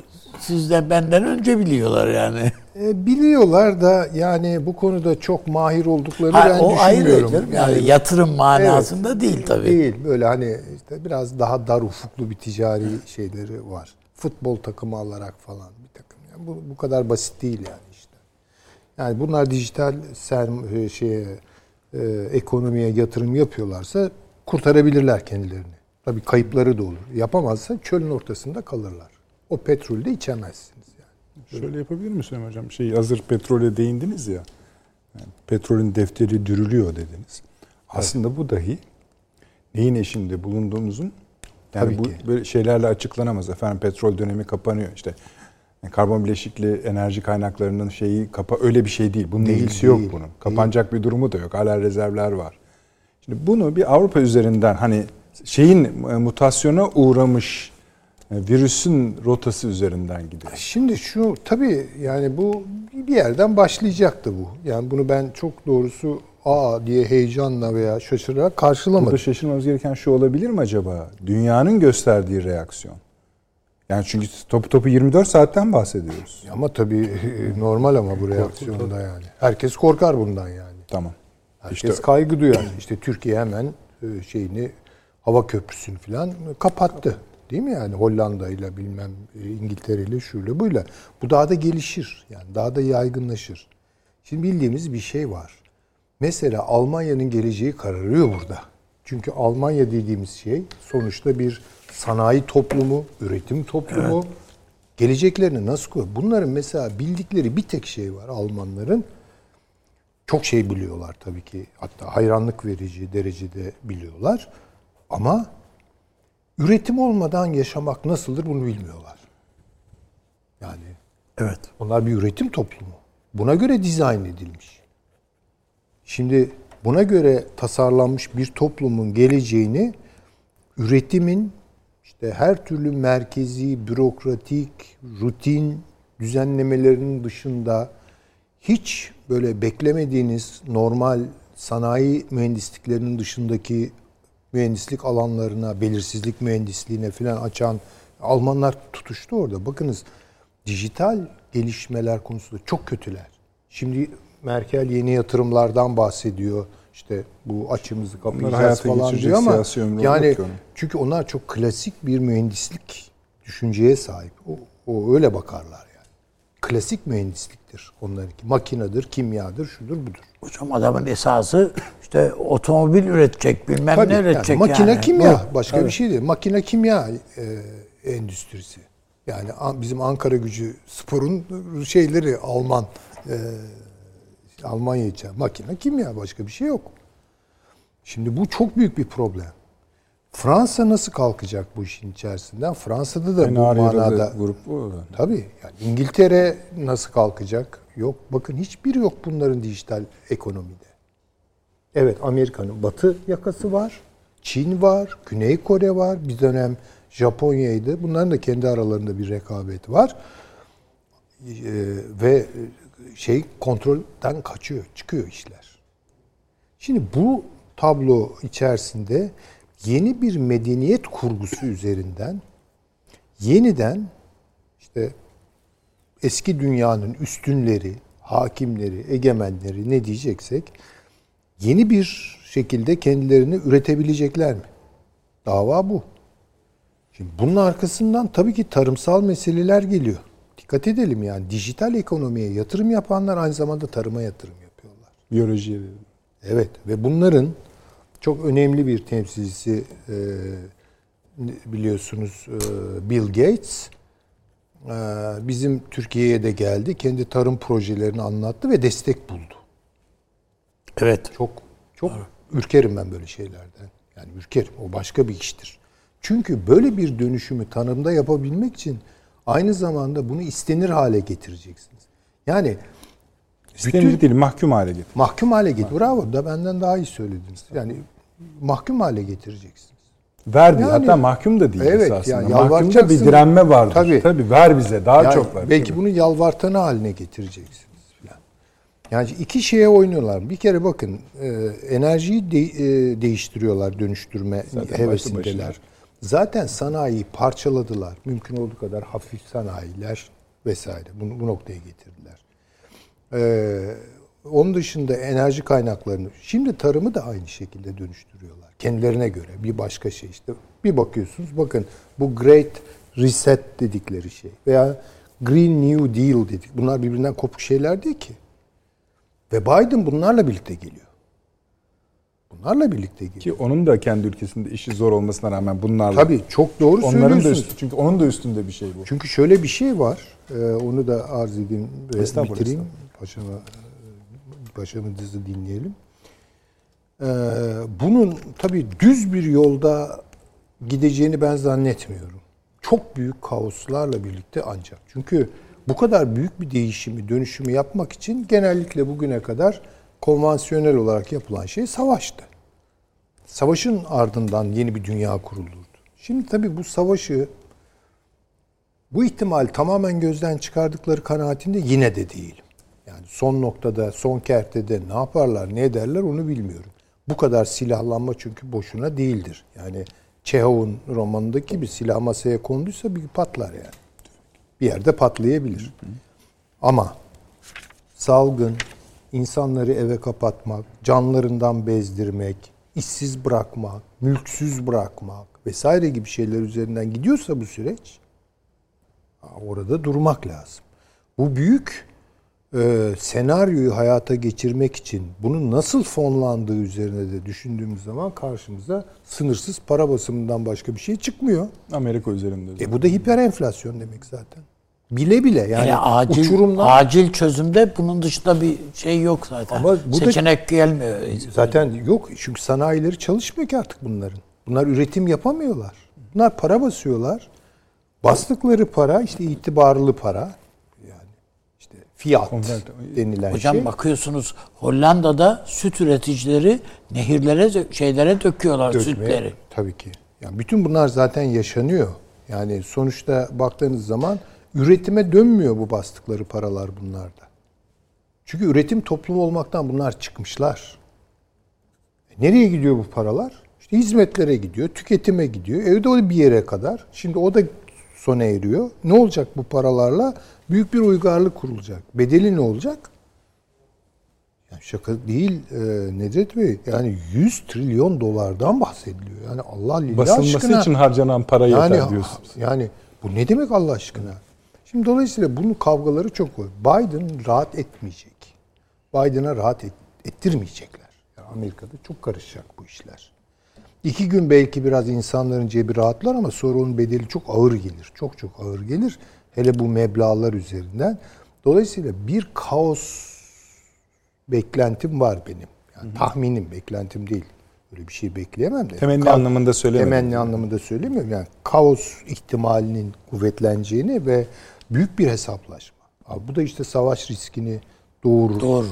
sizden benden önce biliyorlar yani. E, biliyorlar da yani bu konuda çok mahir olduklarını Ha, ben o ayrı düşünmüyorum. canım. Yani yatırım manasında değil tabii. Değil. Böyle hani işte biraz daha dar ufuklu bir ticari şeyleri var. Futbol takımı alarak falan bir takım. Yani bu, bu kadar basit değil yani. Yani bunlar dijital serm e, şeye e, ekonomiye yatırım yapıyorlarsa kurtarabilirler kendilerini. Tabii kayıpları da olur. Yapamazsa çölün ortasında kalırlar. O petrolü de içemezsiniz yani. Şöyle yapabilir misin hocam? Şey hazır petrole değindiniz ya. Yani petrolün defteri dürülüyor dediniz. Aslında bu dahi neyin eşinde bulunduğumuzun yani Tabii bu ki. böyle şeylerle açıklanamaz. Efendim petrol dönemi kapanıyor işte. Yani karbon bileşikli enerji kaynaklarının şeyi kapa öyle bir şey değil. Bunun Değil, ilgisi yok değil, bunun. Kapanacak bir durumu da yok. Hala rezervler var. Şimdi bunu bir Avrupa üzerinden hani şeyin e, mutasyona uğramış Yani virüsün rotası üzerinden gidiyor. Şimdi şu tabii yani bu bir yerden başlayacaktı bu. Yani bunu ben çok doğrusu aa diye heyecanla veya şaşırarak karşılamadım. Burada şaşırmamız gereken şu olabilir mi acaba? Dünyanın gösterdiği reaksiyon. Yani çünkü topu topu 24 saatten bahsediyoruz. Ama tabii normal ama bu reaksiyonda yani. Herkes korkar bundan yani. Tamam. Herkes İşte kaygı duyar. İşte Türkiye hemen e, şeyini hava köprüsünü falan kapattı. Değil mi yani Hollanda ile bilmem e, İngiltere ile şuyla buyla. Bu daha da gelişir. Yani daha da yaygınlaşır. Şimdi bildiğimiz bir şey var. Mesela Almanya'nın geleceği kararıyor burada. Çünkü Almanya dediğimiz şey sonuçta bir sanayi toplumu, üretim toplumu. Geleceklerini nasıl koyuyor? Bunların mesela bildikleri bir tek şey var Almanların. Çok şey biliyorlar tabii ki. Hatta hayranlık verici derecede biliyorlar. Ama üretim olmadan yaşamak nasıldır bunu bilmiyorlar. Yani Evet. onlar bir üretim toplumu. Buna göre dizayn edilmiş. Şimdi buna göre tasarlanmış bir toplumun geleceğini üretimin işte her türlü merkezi, bürokratik, rutin düzenlemelerinin dışında hiç böyle beklemediğiniz normal sanayi mühendisliklerinin dışındaki mühendislik alanlarına, belirsizlik mühendisliğine falan açan Almanlar tutuştu orada. Bakınız dijital gelişmeler konusunda çok kötüler. Şimdi Merkel yeni yatırımlardan bahsediyor. İşte bu açımızı kapayacağız falan diyor ama yani çünkü onlar çok klasik bir mühendislik düşünceye sahip. O, o öyle bakarlar yani. Klasik mühendisliktir onlarınki. Makinedir, kimyadır, şudur budur. Hocam adamın esası işte otomobil üretecek, bilmem Tabii, ne üretecek yani makine yani. kimya Bu. başka bir şey değil. Makine kimya e, endüstrisi. Yani bizim Ankara Gücü sporun şeyleri Alman e, Almanya için makine kimya başka bir şey yok. Şimdi bu çok büyük bir problem. Fransa nasıl kalkacak bu işin içerisinden? Fransa'da da en bu manada grup bu. Tabii. Yani İngiltere nasıl kalkacak? Yok. Bakın hiçbiri yok bunların dijital ekonomide. Evet Amerika'nın batı yakası var. Çin var. Güney Kore var. Bir dönem Japonya'ydı. Bunların da kendi aralarında bir rekabet var. Ee, ve şey kontrolden kaçıyor. Çıkıyor işler. Şimdi bu tablo içerisinde yeni bir medeniyet kurgusu üzerinden yeniden işte eski dünyanın üstünleri, hakimleri, egemenleri ne diyeceksek yeni bir şekilde kendilerini üretebilecekler mi? Dava bu. Şimdi bunun arkasından tabii ki tarımsal meseleler geliyor. Dikkat edelim yani dijital ekonomiye yatırım yapanlar aynı zamanda tarıma yatırım yapıyorlar. Biyolojiye. Evet ve bunların çok önemli bir temsilcisi e, biliyorsunuz e, Bill Gates e, bizim Türkiye'ye de geldi. Kendi tarım projelerini anlattı ve destek buldu. Evet. Çok çok ürkerim ben böyle şeylerden. Yani ürkerim. O başka bir iştir. Çünkü böyle bir dönüşümü tanımda yapabilmek için aynı zamanda bunu istenir hale getireceksiniz. Yani İstenir değil, mahkum hale getir. mahkum hale getir. Bravo da benden daha iyi söylediniz. Yani mahkum hale getireceksiniz. Ver değil, Yani- hatta mahkum da değil Evet, esasında. yani Mahkumda bir direnme vardır. Tabii. Tabii. ver bize, daha Yani çok ver. Belki Tabii. bunu yalvartanı haline getireceksiniz falan. Yani iki şeye oynuyorlar. Bir kere bakın e, enerjiyi de- e, değiştiriyorlar, dönüştürme Zaten hevesindeler. başına. Zaten sanayiyi parçaladılar. Mümkün olduğu kadar hafif sanayiler vesaire. Bunu bu noktaya getirdiler. Ee, onun dışında enerji kaynaklarını, şimdi tarımı da aynı şekilde dönüştürüyorlar. Kendilerine göre bir başka şey işte. Bir bakıyorsunuz bakın bu Great Reset dedikleri şey veya Green New Deal dedik. Bunlar birbirinden kopuk şeyler değil ki. Ve Biden bunlarla birlikte geliyor. Bunlarla birlikte geliyor. Ki onun da kendi ülkesinde işi zor olmasına rağmen bunlarla. Tabii çok doğru Onların da söylüyorsunuz. üstü, çünkü onun da üstünde bir şey bu. Çünkü şöyle bir şey var. e, onu da arz edeyim ve Estağfurullah, bitireyim. Paşama, e, paşamızı dinleyelim. E, bunun tabii düz bir yolda gideceğini ben zannetmiyorum. Çok büyük kaoslarla birlikte ancak. Çünkü bu kadar büyük bir değişimi, dönüşümü yapmak için genellikle bugüne kadar konvansiyonel olarak yapılan şey savaştı. Savaşın ardından yeni bir dünya kurulurdu. Şimdi tabii bu savaşı Bu ihtimal tamamen gözden çıkardıkları kanaatinde yine de değilim. Yani son noktada, son kertede ne yaparlar, ne ederler onu bilmiyorum. Bu kadar silahlanma çünkü boşuna değildir. Yani Çehov'un romanındaki bir silah masaya konduysa bir patlar yani. Bir yerde patlayabilir. Ama salgın, insanları eve kapatmak, canlarından bezdirmek, işsiz bırakmak, mülksüz bırakmak vesaire gibi şeyler üzerinden gidiyorsa bu süreç orada durmak lazım. Bu büyük e, senaryoyu hayata geçirmek için bunun nasıl fonlandığı üzerine de düşündüğümüz zaman karşımıza sınırsız para basımından başka bir şey çıkmıyor. Amerika üzerinde. E bu da hiper enflasyon demek zaten. Bile bile yani, Yani acil, uçurumlar acil çözümde bunun dışında bir şey yok zaten. Ama bu da- Seçenek gelmiyor. Zaten yok çünkü sanayileri çalışmıyor ki artık bunların. Bunlar üretim yapamıyorlar. Bunlar para basıyorlar. Bastıkları para işte itibarlı para. Yani işte fiyat denilen Hocam şey. bakıyorsunuz Hollanda'da süt üreticileri nehirlere şeylere döküyorlar Dökmeye- sütleri. Tabii ki. Yani bütün bunlar zaten yaşanıyor. Yani sonuçta baktığınız zaman üretime dönmüyor bu bastıkları paralar bunlarda. Çünkü üretim toplumu olmaktan bunlar çıkmışlar. E nereye gidiyor bu paralar? İşte hizmetlere gidiyor, tüketime gidiyor. Evde o bir yere kadar. Şimdi o da sona eriyor. Ne olacak bu paralarla? Büyük bir uygarlık kurulacak. Bedeli ne olacak? Yani şaka değil e, Necdet Bey. Yani 100 trilyon dolardan bahsediliyor. Yani Allah lillah Basılması aşkına. için harcanan para yani, yeter diyorsunuz. Yani bu ne demek Allah aşkına? Şimdi dolayısıyla bunun kavgaları çok var. Biden rahat etmeyecek. Biden'a rahat et- ettirmeyecekler. Yani Amerika'da çok karışacak bu işler. İki gün belki biraz insanların cebi rahatlar ama sonra onun bedeli çok ağır gelir. Çok çok ağır gelir. Hele bu meblağlar üzerinden. Dolayısıyla bir kaos beklentim var benim. Yani tahminim, beklentim değil. Öyle bir şey bekleyemem de. Temenni Ka- anlamında söylemedim. Temenni anlamında söylemiyorum. Yani kaos ihtimalinin kuvvetleneceğini ve büyük bir hesaplaşma. Abi bu da işte savaş riskini doğurur. Doğru.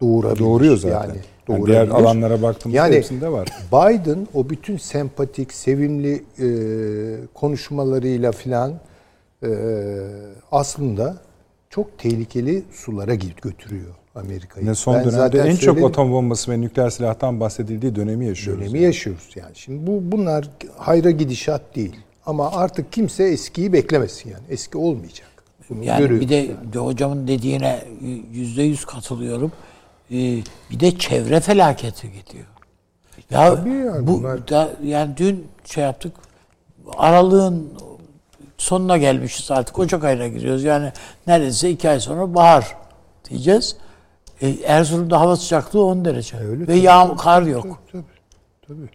Doğurabilir. Doğuruyor zaten. Yani, Yani diğer alanlara baktığımızda yani, hepsinde var. Biden o bütün sempatik, sevimli e, konuşmalarıyla filan e, aslında çok tehlikeli sulara git- götürüyor Amerika'yı. Yine son Ben dönemde zaten en çok atom bombası ve nükleer silahtan bahsedildiği dönemi yaşıyoruz. dönemi yaşıyoruz yani. Şimdi bu bunlar hayra gidişat değil. Ama artık kimse eskiyi beklemesin yani. Eski olmayacak. Bunu Yani görüyoruz. bir de, de hocamın dediğine yüzde yüz katılıyorum. Ee, bir de çevre felaketi gidiyor. Ya Tabii yani bu bunlar- da, yani dün şey yaptık. Aralığın sonuna gelmişiz artık. Ocak ayına giriyoruz. Yani neredeyse iki ay sonra bahar diyeceğiz. E, Erzurum'da hava sıcaklığı 10 derece. öyle Ve tabii, yağmur, kar yok. Tabii, tabii.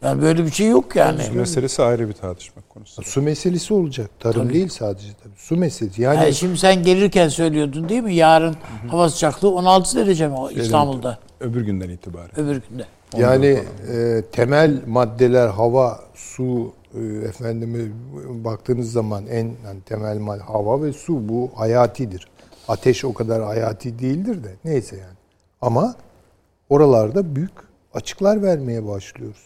Yani böyle bir şey yok yani. Su meselesi ayrı bir tartışma konusu. Su meselesi olacak. Tarım değil sadece tabii. Su meselesi. Yani Yani şimdi sen gelirken söylüyordun değil mi? Yarın hava sıcaklığı 16 derece mi o İstanbul'da? Öbür günden itibaren. Öbür günde. Yani e, temel maddeler hava, su, e, efendime baktığınız zaman en yani temel madde hava ve su bu hayatidir. Ateş o kadar hayati değildir de neyse yani. Ama oralarda büyük açıklar vermeye başlıyoruz.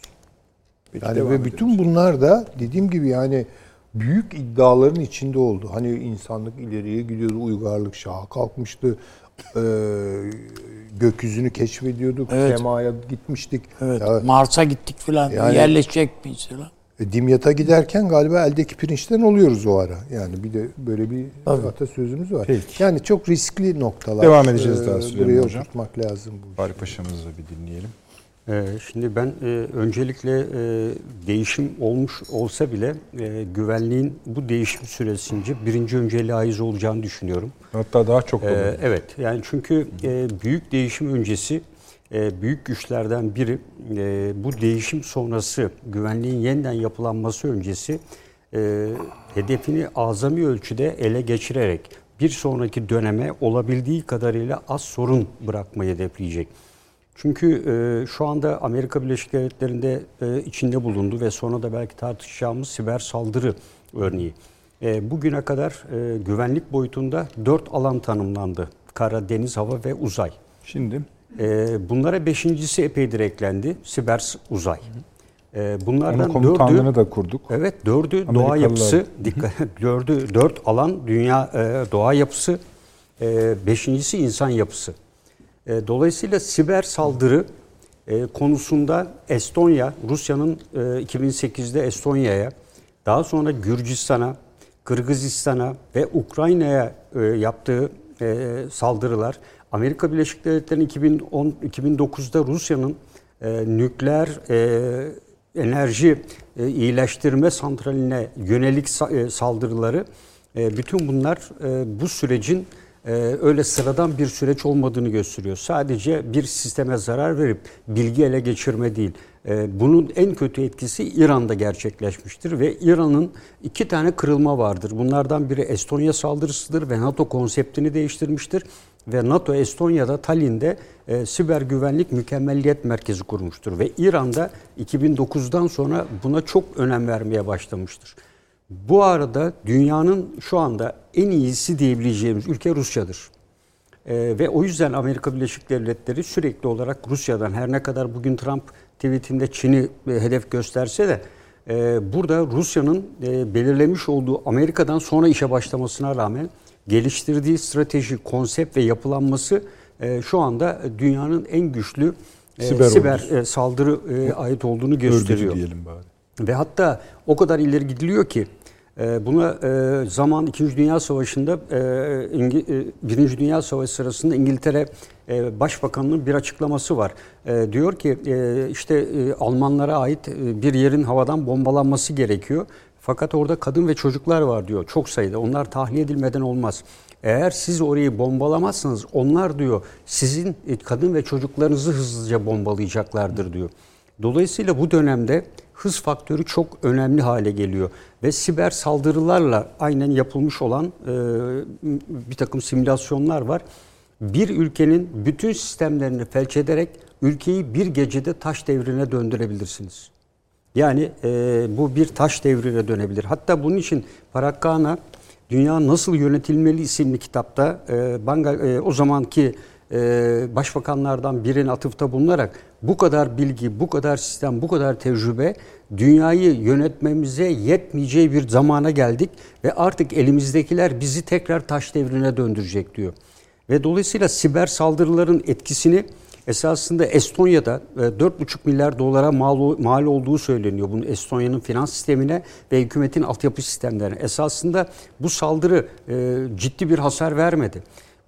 Peki, Yani ve edelim. bütün bunlar da dediğim gibi yani büyük iddiaların içinde oldu. Hani insanlık ileriye gidiyordu, uygarlık şaha kalkmıştı. Ee, gökyüzünü keşfediyorduk, Evet. semaya gitmiştik. Evet. Ya, Mars'a gittik filan. Yani- Yerleşecek miyiz filan? e, Dimyat'a giderken galiba eldeki pirinçten oluyoruz o ara. Yani bir de böyle bir atasözümüz var. Peki. Yani çok riskli noktalar. Devam edeceğiz Ee, daha Süleyman Buraya Hocam. oturtmak lazım bu. Bari Paşa'mızı bir dinleyelim. Ee, Şimdi ben e, öncelikle e, değişim olmuş olsa bile e, güvenliğin bu değişim süresince birinci önceliğe ait olacağını düşünüyorum. Hatta daha çok Ee, olur. evet yani çünkü büyük değişim öncesi büyük güçlerden biri bu değişim sonrası güvenliğin yeniden yapılanması öncesi hedefini azami ölçüde ele geçirerek bir sonraki döneme olabildiği kadarıyla az sorun bırakmayı hedefleyecek. Çünkü e, şu anda Amerika Birleşik Devletleri'nde e, içinde bulundu ve sonra da belki tartışacağımız siber saldırı örneği. E, bugüne kadar e, güvenlik boyutunda dört alan tanımlandı. Kara, deniz, hava ve uzay. Şimdi E, bunlara beşincisi epeydir eklendi. Siber uzay. E, bunlardan Onun komutanlığını dördü, da kurduk. Evet dördü doğa yapısı, dikkat, dördü, dört alan dünya e, doğa yapısı, e, beşincisi insan yapısı. E, dolayısıyla siber saldırı e, konusunda Estonya, Rusya'nın e, 2008'de Estonya'ya, daha sonra Gürcistan'a, Kırgızistan'a ve Ukrayna'ya e, yaptığı e, saldırılar, Amerika Birleşik Devletleri'nin 2010 2009'da Rusya'nın e, nükleer e, enerji e, iyileştirme santraline yönelik sa- e, saldırıları e, bütün bunlar e, bu sürecin e, öyle sıradan bir süreç olmadığını gösteriyor. Sadece bir sisteme zarar verip bilgi ele geçirme değil. E, bunun en kötü etkisi İran'da gerçekleşmiştir ve İran'ın iki tane kırılma vardır. Bunlardan biri Estonya saldırısıdır ve NATO konseptini değiştirmiştir ve NATO Estonya'da Tallinn'de e, siber güvenlik mükemmelliyet merkezi kurmuştur ve İran'da 2009'dan sonra buna çok önem vermeye başlamıştır. Bu arada dünyanın şu anda en iyisi diyebileceğimiz ülke Rusya'dır. E, ve o yüzden Amerika Birleşik Devletleri sürekli olarak Rusya'dan her ne kadar bugün Trump tweetinde Çin'i e, hedef gösterse de e, burada Rusya'nın e, belirlemiş olduğu Amerika'dan sonra işe başlamasına rağmen geliştirdiği strateji, konsept ve yapılanması e, şu anda dünyanın en güçlü e, Siber siber, e, saldırı e, ait olduğunu gösteriyor. Örgütü diyelim bari. Ve hatta o kadar ileri gidiliyor ki buna e, zaman 2. Dünya Savaşı'nda e, İngi- e, Birinci Dünya Savaşı sırasında İngiltere e, Başbakanı'nın bir açıklaması var. E, diyor ki e, işte e, Almanlara ait e, bir yerin havadan bombalanması gerekiyor. Fakat orada kadın ve çocuklar var diyor çok sayıda. Onlar tahliye edilmeden olmaz. Eğer siz orayı bombalamazsanız onlar diyor sizin e, kadın ve çocuklarınızı hızlıca bombalayacaklardır diyor. Dolayısıyla bu dönemde hız faktörü çok önemli hale geliyor. Ve siber saldırılarla aynen yapılmış olan e, bir takım simülasyonlar var. Bir ülkenin bütün sistemlerini felç ederek ülkeyi bir gecede taş devrine döndürebilirsiniz. Yani e, bu bir taş devrine dönebilir. Hatta bunun için Parakkana Dünya Nasıl Yönetilmeli isimli kitapta e, Banga, e, o zamanki e, başbakanlardan birine atıfta bulunarak bu kadar bilgi, bu kadar sistem, bu kadar tecrübe dünyayı yönetmemize yetmeyeceği bir zamana geldik ve artık elimizdekiler bizi tekrar taş devrine döndürecek diyor. Ve dolayısıyla siber saldırıların etkisini esasında Estonya'da e, 4,5 milyar dolara mal, mal olduğu söyleniyor. Bunun Estonya'nın finans sistemine ve hükümetin altyapı sistemlerine. Esasında bu saldırı e, ciddi bir hasar vermedi.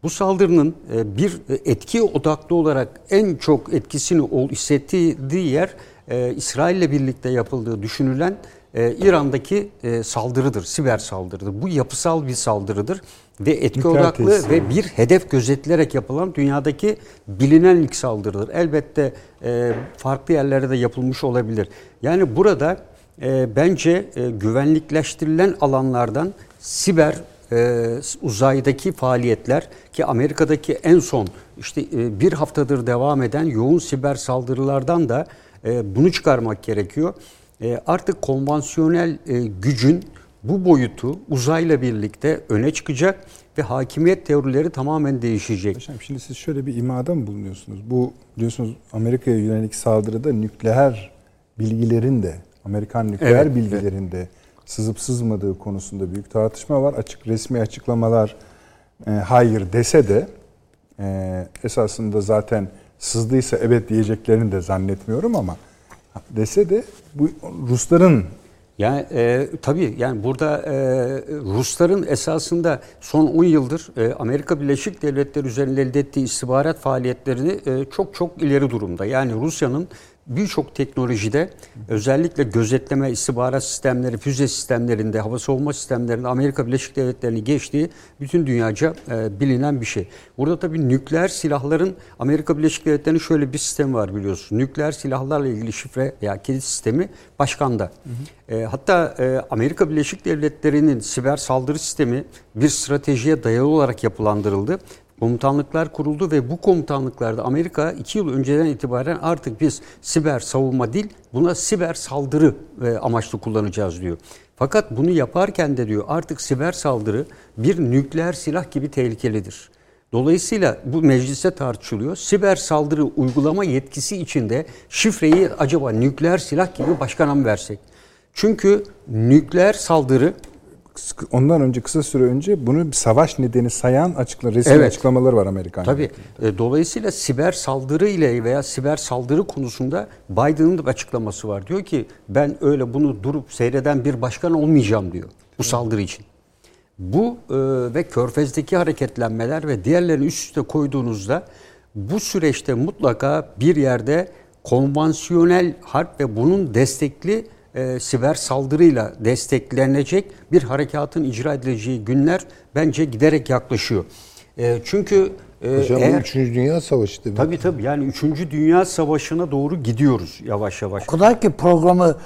Bu saldırının e, bir etki odaklı olarak en çok etkisini hissettiği yer e, İsrail ile birlikte yapıldığı düşünülen e, İran'daki e, saldırıdır, siber saldırıdır. Bu yapısal bir saldırıdır ve etki Nükleer odaklı tesis. ve bir hedef gözetilerek yapılan dünyadaki bilinen ilk saldırıdır. Elbette e, farklı yerlerde de yapılmış olabilir. Yani burada e, bence e, güvenlikleştirilen alanlardan siber e, uzaydaki faaliyetler ki Amerika'daki en son işte e, bir haftadır devam eden yoğun siber saldırılardan da e, bunu çıkarmak gerekiyor. E, artık konvansiyonel e, gücün bu boyutu uzayla birlikte öne çıkacak ve hakimiyet teorileri tamamen değişecek. Hocam şimdi siz şöyle bir imada mı bulunuyorsunuz? Bu biliyorsunuz Amerika'ya yönelik saldırıda nükleer bilgilerin de Amerikan nükleer Evet, bilgilerin de sızıp sızmadığı konusunda büyük tartışma var. Açık resmi açıklamalar e, hayır dese de e, esasında zaten sızdıysa evet diyeceklerini de zannetmiyorum ama dese de bu Rusların Yani e, tabii yani burada e, Rusların esasında son 10 yıldır e, Amerika Birleşik Devletleri üzerinde elde ettiği istihbarat faaliyetlerini e, çok çok ileri durumda. Yani Rusya'nın birçok teknolojide özellikle gözetleme istihbarat sistemleri, füze sistemlerinde, hava savunma sistemlerinde Amerika Birleşik Devletleri'ni geçtiği bütün dünyaca e, bilinen bir şey. Burada tabii nükleer silahların Amerika Birleşik Devletleri'nin şöyle bir sistemi var biliyorsunuz. Nükleer silahlarla ilgili şifre veya kilit sistemi başkanda. E, hatta e, Amerika Birleşik Devletleri'nin siber saldırı sistemi bir stratejiye dayalı olarak yapılandırıldı. Komutanlıklar kuruldu ve bu komutanlıklarda Amerika iki yıl önceden itibaren artık biz siber savunma değil buna siber saldırı e, amaçlı kullanacağız diyor. Fakat bunu yaparken de diyor artık siber saldırı bir nükleer silah gibi tehlikelidir. Dolayısıyla bu mecliste tartışılıyor. Siber saldırı uygulama yetkisi içinde şifreyi acaba nükleer silah gibi başkana mı versek? Çünkü nükleer saldırı Ondan önce kısa süre önce bunu bir savaş nedeni sayan açıkla resmi Evet. açıklamaları var Amerikan. Tabii. E, Dolayısıyla siber saldırı ile veya siber saldırı konusunda Biden'ın da açıklaması var. Diyor ki ben öyle bunu durup seyreden bir başkan olmayacağım diyor bu saldırı için. Bu e, ve Körfez'deki hareketlenmeler ve diğerlerini üst üste koyduğunuzda bu süreçte mutlaka bir yerde konvansiyonel harp ve bunun destekli e, siber saldırıyla desteklenecek bir harekatın icra edileceği günler bence giderek yaklaşıyor. E, çünkü e, Hocam eğer, bu 3. Dünya Savaşı demek. Tabii tabii yani 3. Dünya Savaşı'na doğru gidiyoruz yavaş yavaş. O kadar ki programı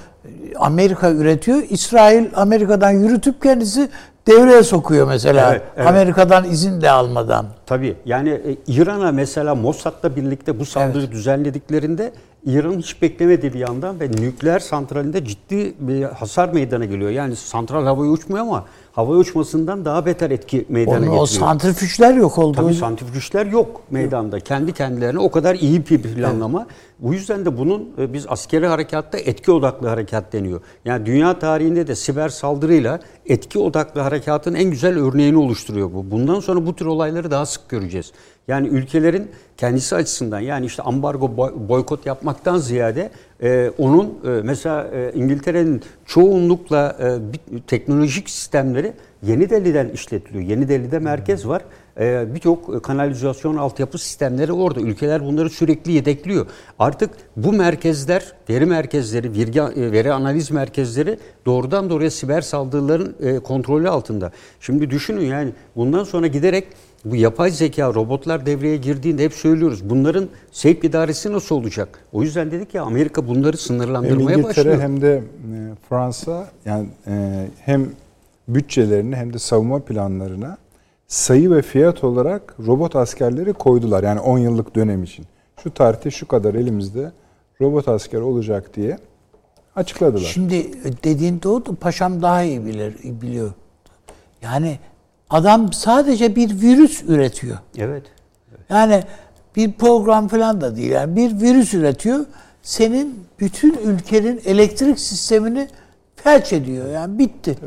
Amerika üretiyor. İsrail Amerika'dan yürütüp kendisi devreye sokuyor mesela. Evet, evet. Amerika'dan izin de almadan. Tabii yani e, İran'a mesela Mossad'la birlikte bu saldırı düzenlediklerinde İran hiç beklemediği bir yandan ve nükleer santralinde ciddi bir hasar meydana geliyor. Yani santral havaya uçmuyor ama havaya uçmasından daha beter etki meydana Onun getiriyor. o santrifüjler yok oldu. Tabii santrifüjler yok meydanda. Kendi kendilerine o kadar iyi bir planlama. Bu yüzden de bunun e, biz askeri harekatta etki odaklı harekat deniyor. Yani dünya tarihinde de siber saldırıyla etki odaklı harekatın en güzel örneğini oluşturuyor bu. Bundan sonra bu tür olayları daha sık göreceğiz. Yani ülkelerin kendisi açısından yani işte ambargo boy- boykot yapmaktan ziyade e, onun e, mesela e, İngiltere'nin çoğunlukla e, bir- teknolojik sistemleri Yeni Delhi'den işletiliyor. Yeni Delhi'de merkez var. Ee, Birçok kanalizasyon altyapı sistemleri orada. Ülkeler bunları sürekli yedekliyor. Artık bu merkezler, veri merkezleri, veri, veri analiz merkezleri doğrudan doğruya siber saldırıların e, kontrolü altında. Şimdi düşünün yani bundan sonra giderek bu yapay zeka, robotlar devreye girdiğinde hep söylüyoruz. Bunların sevk idaresi nasıl olacak? O yüzden dedik ya Amerika bunları Hem sınırlandırmaya İngiltere başlıyor. hem de e, Fransa yani e, hem bütçelerini hem de savunma planlarına sayı ve fiyat olarak robot askerleri koydular. Yani 10 yıllık dönem için. Şu tarihte şu kadar elimizde robot asker olacak diye açıkladılar. Şimdi dediğin doğru. Paşam daha iyi bilir, biliyor. Yani adam sadece bir virüs üretiyor. Evet. Yani bir program falan da değil. Yani bir virüs üretiyor. Senin bütün ülkenin elektrik sistemini felç ediyor. Yani bitti.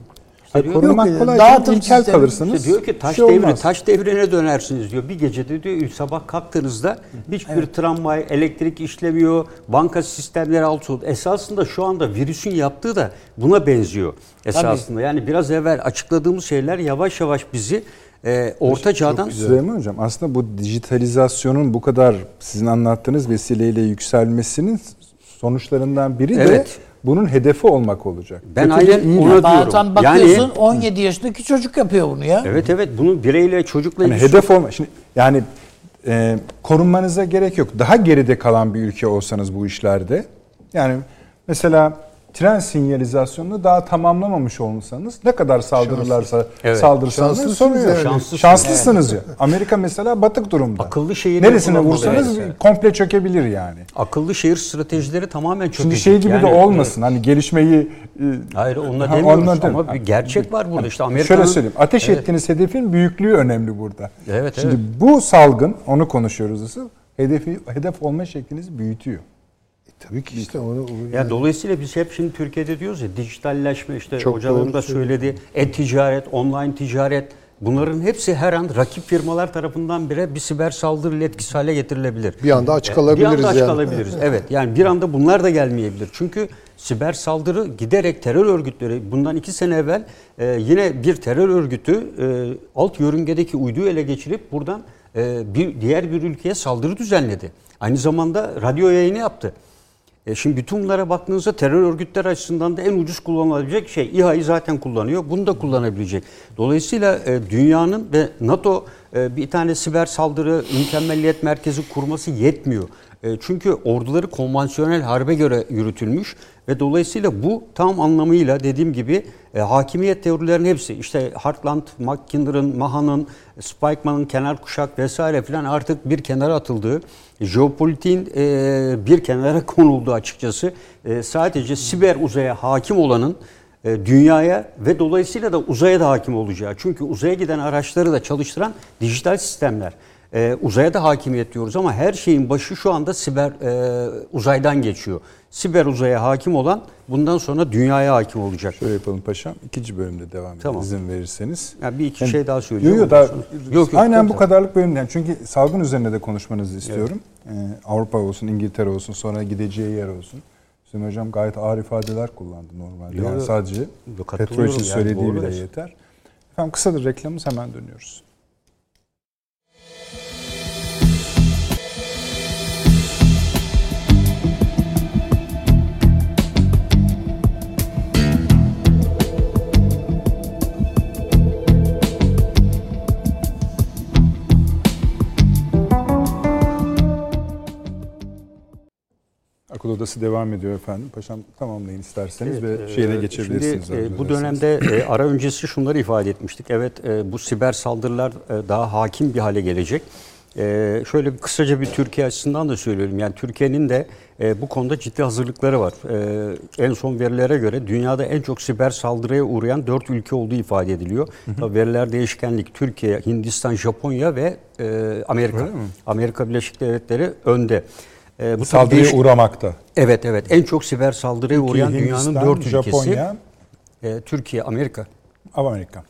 Hayır, Yok, korumak yok, kolay. dağıtım İlkel sistemi. kalırsınız. İşte diyor ki taş şey devri, olmaz. taş devrine dönersiniz diyor. Bir gecede diyor sabah kalktığınızda hiçbir tramvay, elektrik işlemiyor, banka sistemleri alt oldu. Esasında şu anda virüsün yaptığı da buna benziyor esasında. Yani biraz evvel açıkladığımız şeyler yavaş yavaş bizi e, orta çağdan Süleyman Hocam aslında bu dijitalizasyonun bu kadar sizin anlattığınız vesileyle yükselmesinin sonuçlarından biri de Evet. Bunun hedefi olmak olacak. Ben Kötü aynen ona Bazen diyorum. bakıyorsun Yani 17 yaşındaki çocuk yapıyor bunu ya. evet evet bunun bireyle çocukla Yani hedef olma. Şimdi yani e, korunmanıza gerek yok. Daha geride kalan bir ülke olsanız bu işlerde yani mesela tren sinyalizasyonunu daha tamamlamamış olsanız ne kadar saldırırlarsa Evet. saldırsanız Şanslısınız sorun yok. yani. Şanslısınız. Şanslısınız ya. Amerika mesela batık durumda. Akıllı şehir Neresine vursanız yani. komple çökebilir yani. akıllı şehir stratejileri tamamen çok Şimdi şey gibi de olmasın. Hani gelişmeyi e, Hayır onunla Ha, demiyoruz onunla değil. ama bir gerçek var burada. işte Amerika'nın Şöyle söyleyeyim. Ateş ettiğiniz hedefin büyüklüğü önemli burada. Evet, Şimdi evet. bu salgın onu konuşuyoruz asıl. Hedefi hedef olma şeklinizi büyütüyor. Tabii ki işte onu Ya dolayısıyla biz hep şimdi Türkiye'de diyoruz ya dijitalleşme işte Çok hocalarım da söyledi. E-ticaret, online ticaret bunların hepsi her an rakip firmalar tarafından bire bir siber saldırı ile etkisiz hale getirilebilir. bir anda aç Bir kalabiliriz anda aç yani. Evet yani bir anda bunlar da gelmeyebilir. Çünkü siber saldırı giderek terör örgütleri bundan iki sene evvel e, yine bir terör örgütü e, alt yörüngedeki uyduyu ele geçirip buradan e, bir diğer bir ülkeye saldırı düzenledi. Aynı zamanda radyo yayını yaptı. E şimdi bütün bunlara baktığınızda terör örgütleri açısından da en ucuz kullanılabilecek şey İHA'yı zaten kullanıyor. Bunu da kullanabilecek. Dolayısıyla e, dünyanın ve NATO e, bir tane siber saldırı mükemmelliyet merkezi kurması yetmiyor. E, çünkü orduları konvansiyonel harbe göre yürütülmüş ve dolayısıyla bu tam anlamıyla dediğim gibi e, hakimiyet teorilerinin hepsi işte Hartland, Mackinder'ın, Maha'nın, Spikeman'ın kenar kuşak vesaire filan artık bir kenara atıldığı, jeopolitiğin e, bir kenara konulduğu açıkçası e, sadece siber uzaya hakim olanın e, dünyaya ve dolayısıyla da uzaya da hakim olacağı. Çünkü uzaya giden araçları da çalıştıran dijital sistemler. E, uzaya da hakimiyet diyoruz ama her şeyin başı şu anda siber e, uzaydan geçiyor. Siber uzaya hakim olan bundan sonra dünyaya hakim olacak. Şöyle yapalım paşam. İkinci bölümde devam edelim Tamam. izin verirseniz. Yani bir iki Yani- şey daha söyleyeceğim. Yok daha, sonra- Yok, yok, aynen yok, bu kadarlık bölümden. Çünkü salgın üzerine de konuşmanızı istiyorum. Ee, Avrupa olsun, İngiltere olsun, sonra gideceği yer olsun. Hüseyin Hocam gayet ağır ifadeler kullandı normalde. Yok, yani sadece Yok, petrol için yani, söylediği bile yeter. Efendim kısadır reklamımız hemen dönüyoruz. Akıl Odası devam ediyor efendim. Paşam tamamlayın isterseniz Evet, ve e, şeyine geçebilirsiniz. Şimdi e, bu dönemde e, ara öncesi şunları ifade etmiştik. Evet e, bu siber saldırılar e, daha hakim bir hale gelecek. E, şöyle bir kısaca bir Türkiye açısından da söylüyorum. Yani Türkiye'nin de e, bu konuda ciddi hazırlıkları var. E, en son verilere göre dünyada en çok siber saldırıya uğrayan 4 ülke olduğu ifade ediliyor. Tabii veriler değişkenlik. Türkiye, Hindistan, Japonya ve e, Amerika. Amerika Birleşik Devletleri önde. E, bu Saldırıya değiş- uğramakta. Evet evet en çok siber saldırıya uğrayan Türkiye, dünyanın Hindistan, dört ülkesi. Japonya, E, Türkiye, Amerika. Amerika.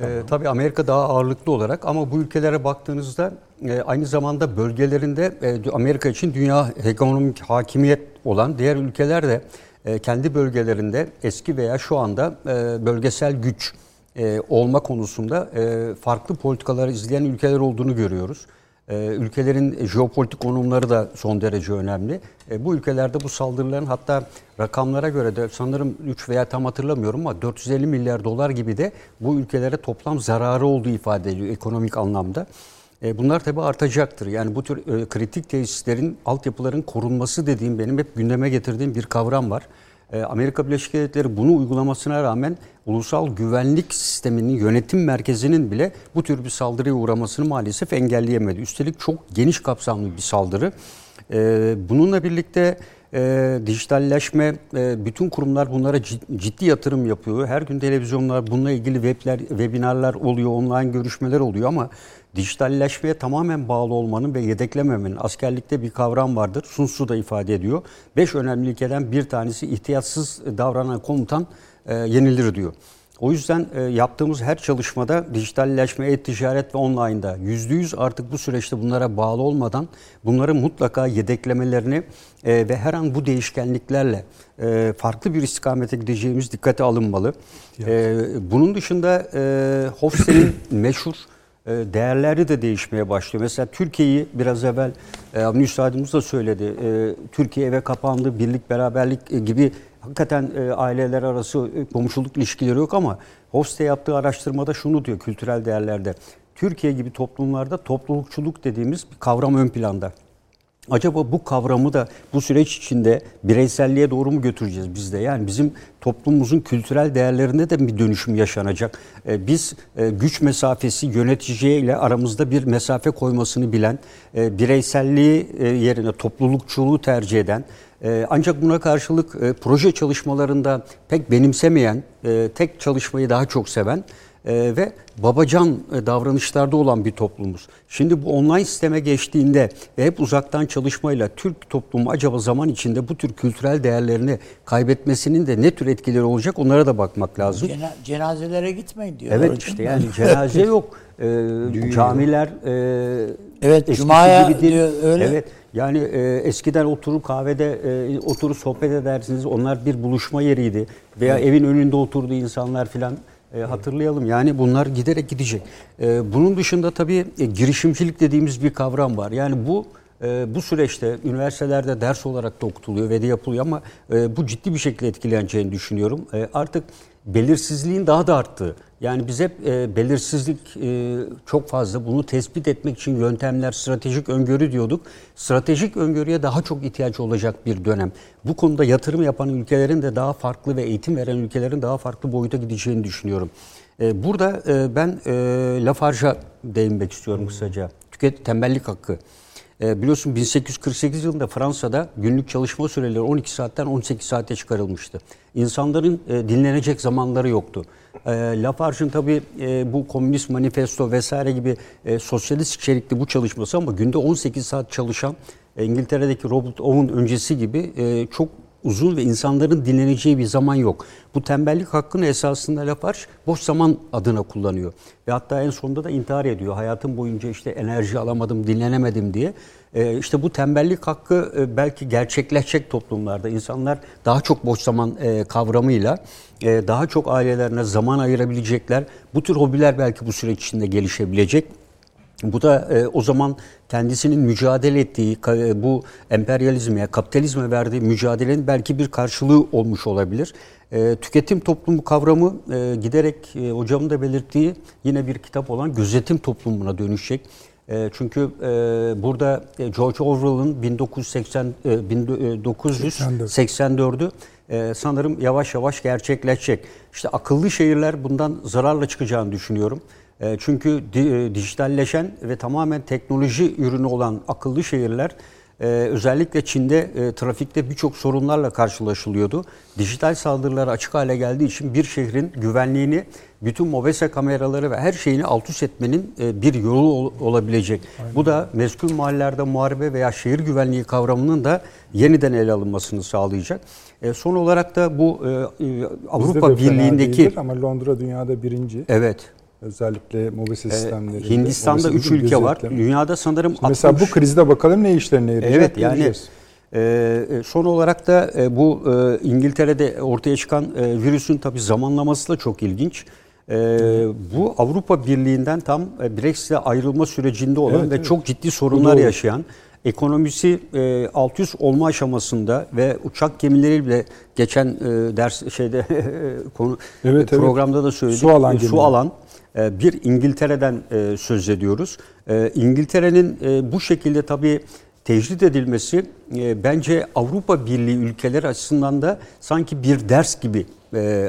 E, tabii Amerika daha ağırlıklı olarak ama bu ülkelere baktığınızda e, aynı zamanda bölgelerinde e, Amerika için dünya ekonomik hakimiyet olan diğer ülkeler de e, kendi bölgelerinde eski veya şu anda e, bölgesel güç e, olma konusunda e, farklı politikalar izleyen ülkeler olduğunu görüyoruz. E, ülkelerin jeopolitik konumları da son derece önemli. E, bu ülkelerde bu saldırıların hatta rakamlara göre de sanırım 3 veya tam hatırlamıyorum ama 450 milyar dolar gibi de bu ülkelere toplam zararı olduğu ifade ediliyor ekonomik anlamda. E, bunlar tabii artacaktır. Yani bu tür e, kritik tesislerin, altyapıların korunması dediğim benim hep gündeme getirdiğim bir kavram var. E, Amerika Birleşik Devletleri bunu uygulamasına rağmen ulusal güvenlik sisteminin yönetim merkezinin bile bu tür bir saldırıya uğramasını maalesef engelleyemedi. Üstelik çok geniş kapsamlı bir saldırı. E, bununla birlikte e, dijitalleşme, bütün kurumlar bunlara cid- ciddi yatırım yapıyor. Her gün televizyonlar bununla ilgili webler, webinarlar oluyor, online görüşmeler oluyor ama dijitalleşmeye tamamen bağlı olmanın ve yedeklememenin askerlikte bir kavram vardır. Sun Tzu da ifade ediyor. Beş önemli ilkeden bir tanesi ihtiyatsız davranan komutan e, yenilir diyor. O yüzden e, yaptığımız her çalışmada dijitalleşme, e-ticaret ve online'da yüzde yüz artık bu süreçte bunlara bağlı olmadan bunları mutlaka yedeklemelerini e, ve her an bu değişkenliklerle e, farklı bir istikamete gideceğimiz dikkate alınmalı. E, bunun dışında e, Hofstede'nin meşhur değerleri de değişmeye başlıyor. Mesela Türkiye'yi biraz evvel e, Üstadımız da söyledi. E, Türkiye eve kapandı, birlik beraberlik e, gibi hakikaten aileler arası komşuluk ilişkileri yok ama Hofstede yaptığı araştırmada şunu diyor kültürel değerlerde. Türkiye gibi toplumlarda toplulukçuluk dediğimiz bir kavram ön planda. Acaba bu kavramı da bu süreç içinde bireyselliğe doğru mu götüreceğiz biz de? Yani bizim toplumumuzun kültürel değerlerinde de bir dönüşüm yaşanacak. Ee, Biz e, güç mesafesi yöneticiye ile aramızda bir mesafe koymasını bilen, e, bireyselliği e, yerine toplulukçuluğu tercih eden, e, ancak buna karşılık e, proje çalışmalarında pek benimsemeyen, e, tek çalışmayı daha çok seven e, ve babacan e, davranışlarda olan bir toplumuz. Şimdi bu online sisteme geçtiğinde ve hep uzaktan çalışmayla Türk toplumu acaba zaman içinde bu tür kültürel değerlerini kaybetmesinin de ne tür etkileri olacak onlara da bakmak lazım. Cena- cenazelere gitmeyin diyor. Evet işte yani cenaze yok. Ee, camiler e, Evet, cumaya gibi değil. diyor, öyle. Evet. Yani e, eskiden oturur kahvede e, oturup sohbet edersiniz. Onlar bir buluşma yeriydi. Veya evin önünde oturdu insanlar filan. E, hatırlayalım. Yani bunlar giderek gidecek. E, bunun dışında tabii e, girişimcilik dediğimiz bir kavram var. Yani bu e, bu süreçte üniversitelerde ders olarak da okutuluyor ve de yapılıyor ama e, bu ciddi bir şekilde etkileneceğini düşünüyorum. E, artık belirsizliğin daha da arttığı. Yani biz hep e, belirsizlik e, çok fazla. Bunu tespit etmek için yöntemler, stratejik öngörü diyorduk. Stratejik öngörüye daha çok ihtiyaç olacak bir dönem. Bu konuda yatırım yapan ülkelerin de daha farklı ve eğitim veren ülkelerin daha farklı boyuta gideceğini düşünüyorum. E, burada e, ben e, Lafarge'a değinmek istiyorum kısaca. Tüket tembellik hakkı. E, biliyorsun 1848 yılında Fransa'da günlük çalışma süreleri 12 saatten 18 saate çıkarılmıştı. İnsanların e, dinlenecek zamanları yoktu. E, Lafarge'ın tabii e, bu komünist manifesto vesaire gibi e, sosyalist içerikli bu çalışması ama günde 18 saat çalışan e, İngiltere'deki Robert Owen öncesi gibi e, çok uzun ve insanların dinleneceği bir zaman yok. Bu tembellik hakkını esasında Lafarge boş zaman adına kullanıyor. Ve hatta en sonunda da intihar ediyor. Hayatım boyunca işte enerji alamadım, dinlenemedim diye. Ee, işte bu tembellik hakkı e, belki gerçekleşecek toplumlarda. insanlar daha çok boş zaman e, kavramıyla e, daha çok ailelerine zaman ayırabilecekler. Bu tür hobiler belki bu süreç içinde gelişebilecek. Bu da e, o zaman kendisinin mücadele ettiği e, bu emperyalizme, kapitalizme verdiği mücadelenin belki bir karşılığı olmuş olabilir. E, tüketim toplumu kavramı e, giderek e, hocamın da belirttiği yine bir kitap olan gözetim toplumuna dönüşecek. E, çünkü e, burada e, George Orwell'ın 1980 e, 1984'ü e, sanırım yavaş yavaş gerçekleşecek. İşte akıllı şehirler bundan zararla çıkacağını düşünüyorum. E, çünkü e, dijitalleşen ve tamamen teknoloji ürünü olan akıllı şehirler e, özellikle Çin'de trafikte birçok sorunlarla karşılaşılıyordu. Dijital saldırılar açık hale geldiği için bir şehrin güvenliğini bütün mobese kameraları ve her şeyini alt üst etmenin bir yolu olabilecek. Aynen. Bu da meskul mahallelerde muharebe veya şehir güvenliği kavramının da yeniden ele alınmasını sağlayacak. Son olarak da bu Avrupa Birliği'ndeki ama Londra dünyada birinci. Evet. Özellikle mobese sistemleri. Hindistan'da 3 ülke var. Dünyada sanırım Şimdi 60... Mesela bu krizde bakalım ne işlerine yarayacak. Evet yani e, son olarak da e, bu e, İngiltere'de ortaya çıkan e, virüsün tabi zamanlaması da çok ilginç. E, bu Avrupa Birliği'nden tam e, Brexit'e ayrılma sürecinde olan evet, ve evet. çok ciddi sorunlar yaşayan ekonomisi e, alt üst olma aşamasında ve uçak gemileriyle geçen e, ders şeyde konu evet, programda evet. da söyledik. Su alan, su alan e, bir İngiltere'den e, söz ediyoruz. E, İngiltere'nin bu şekilde tabii tecrit edilmesi bence Avrupa Birliği ülkeleri açısından da sanki bir ders gibi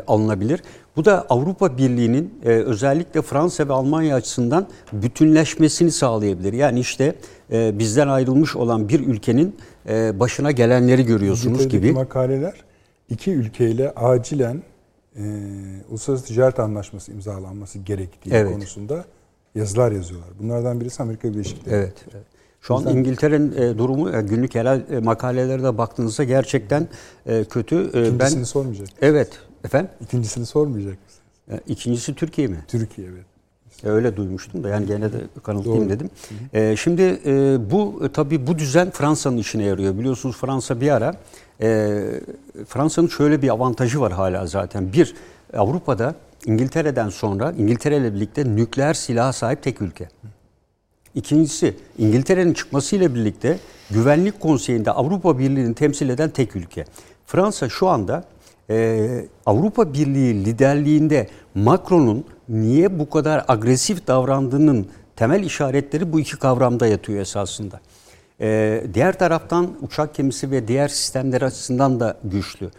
alınabilir. Bu da Avrupa Birliği'nin özellikle Fransa ve Almanya açısından bütünleşmesini sağlayabilir. Yani işte bizden ayrılmış olan bir ülkenin başına gelenleri görüyorsunuz gibi. makaleler iki ülkeyle acilen e, uluslararası ticaret anlaşması imzalanması gerektiği evet. konusunda yazılar yazıyorlar. Bunlardan birisi Amerika Birleşik Devletleri. Evet. evet. Şu an İngiltere'nin e, durumu e, günlük yerel e, makalelere de baktığınızda gerçekten e, kötü. E, İkincisini ben, sormayacak. Evet. Efendim? İkincisini sormayacak mısınız? İkincisi Türkiye mi? Türkiye evet. Öyle duymuştum da yani gene de kanıtlayayım dedim. E, şimdi e, bu tabii bu düzen Fransa'nın işine yarıyor. Biliyorsunuz Fransa bir ara e, Fransa'nın şöyle bir avantajı var hala zaten. Bir, Avrupa'da İngiltere'den sonra İngiltere ile birlikte nükleer silaha sahip tek ülke. İkincisi İngiltere'nin çıkmasıyla birlikte Güvenlik Konseyi'nde Avrupa Birliği'ni temsil eden tek ülke. Fransa şu anda e, Avrupa Birliği liderliğinde Macron'un niye bu kadar agresif davrandığının temel işaretleri bu iki kavramda yatıyor esasında. Ee, diğer taraftan uçak gemisi ve diğer sistemler açısından da güçlü. Ee,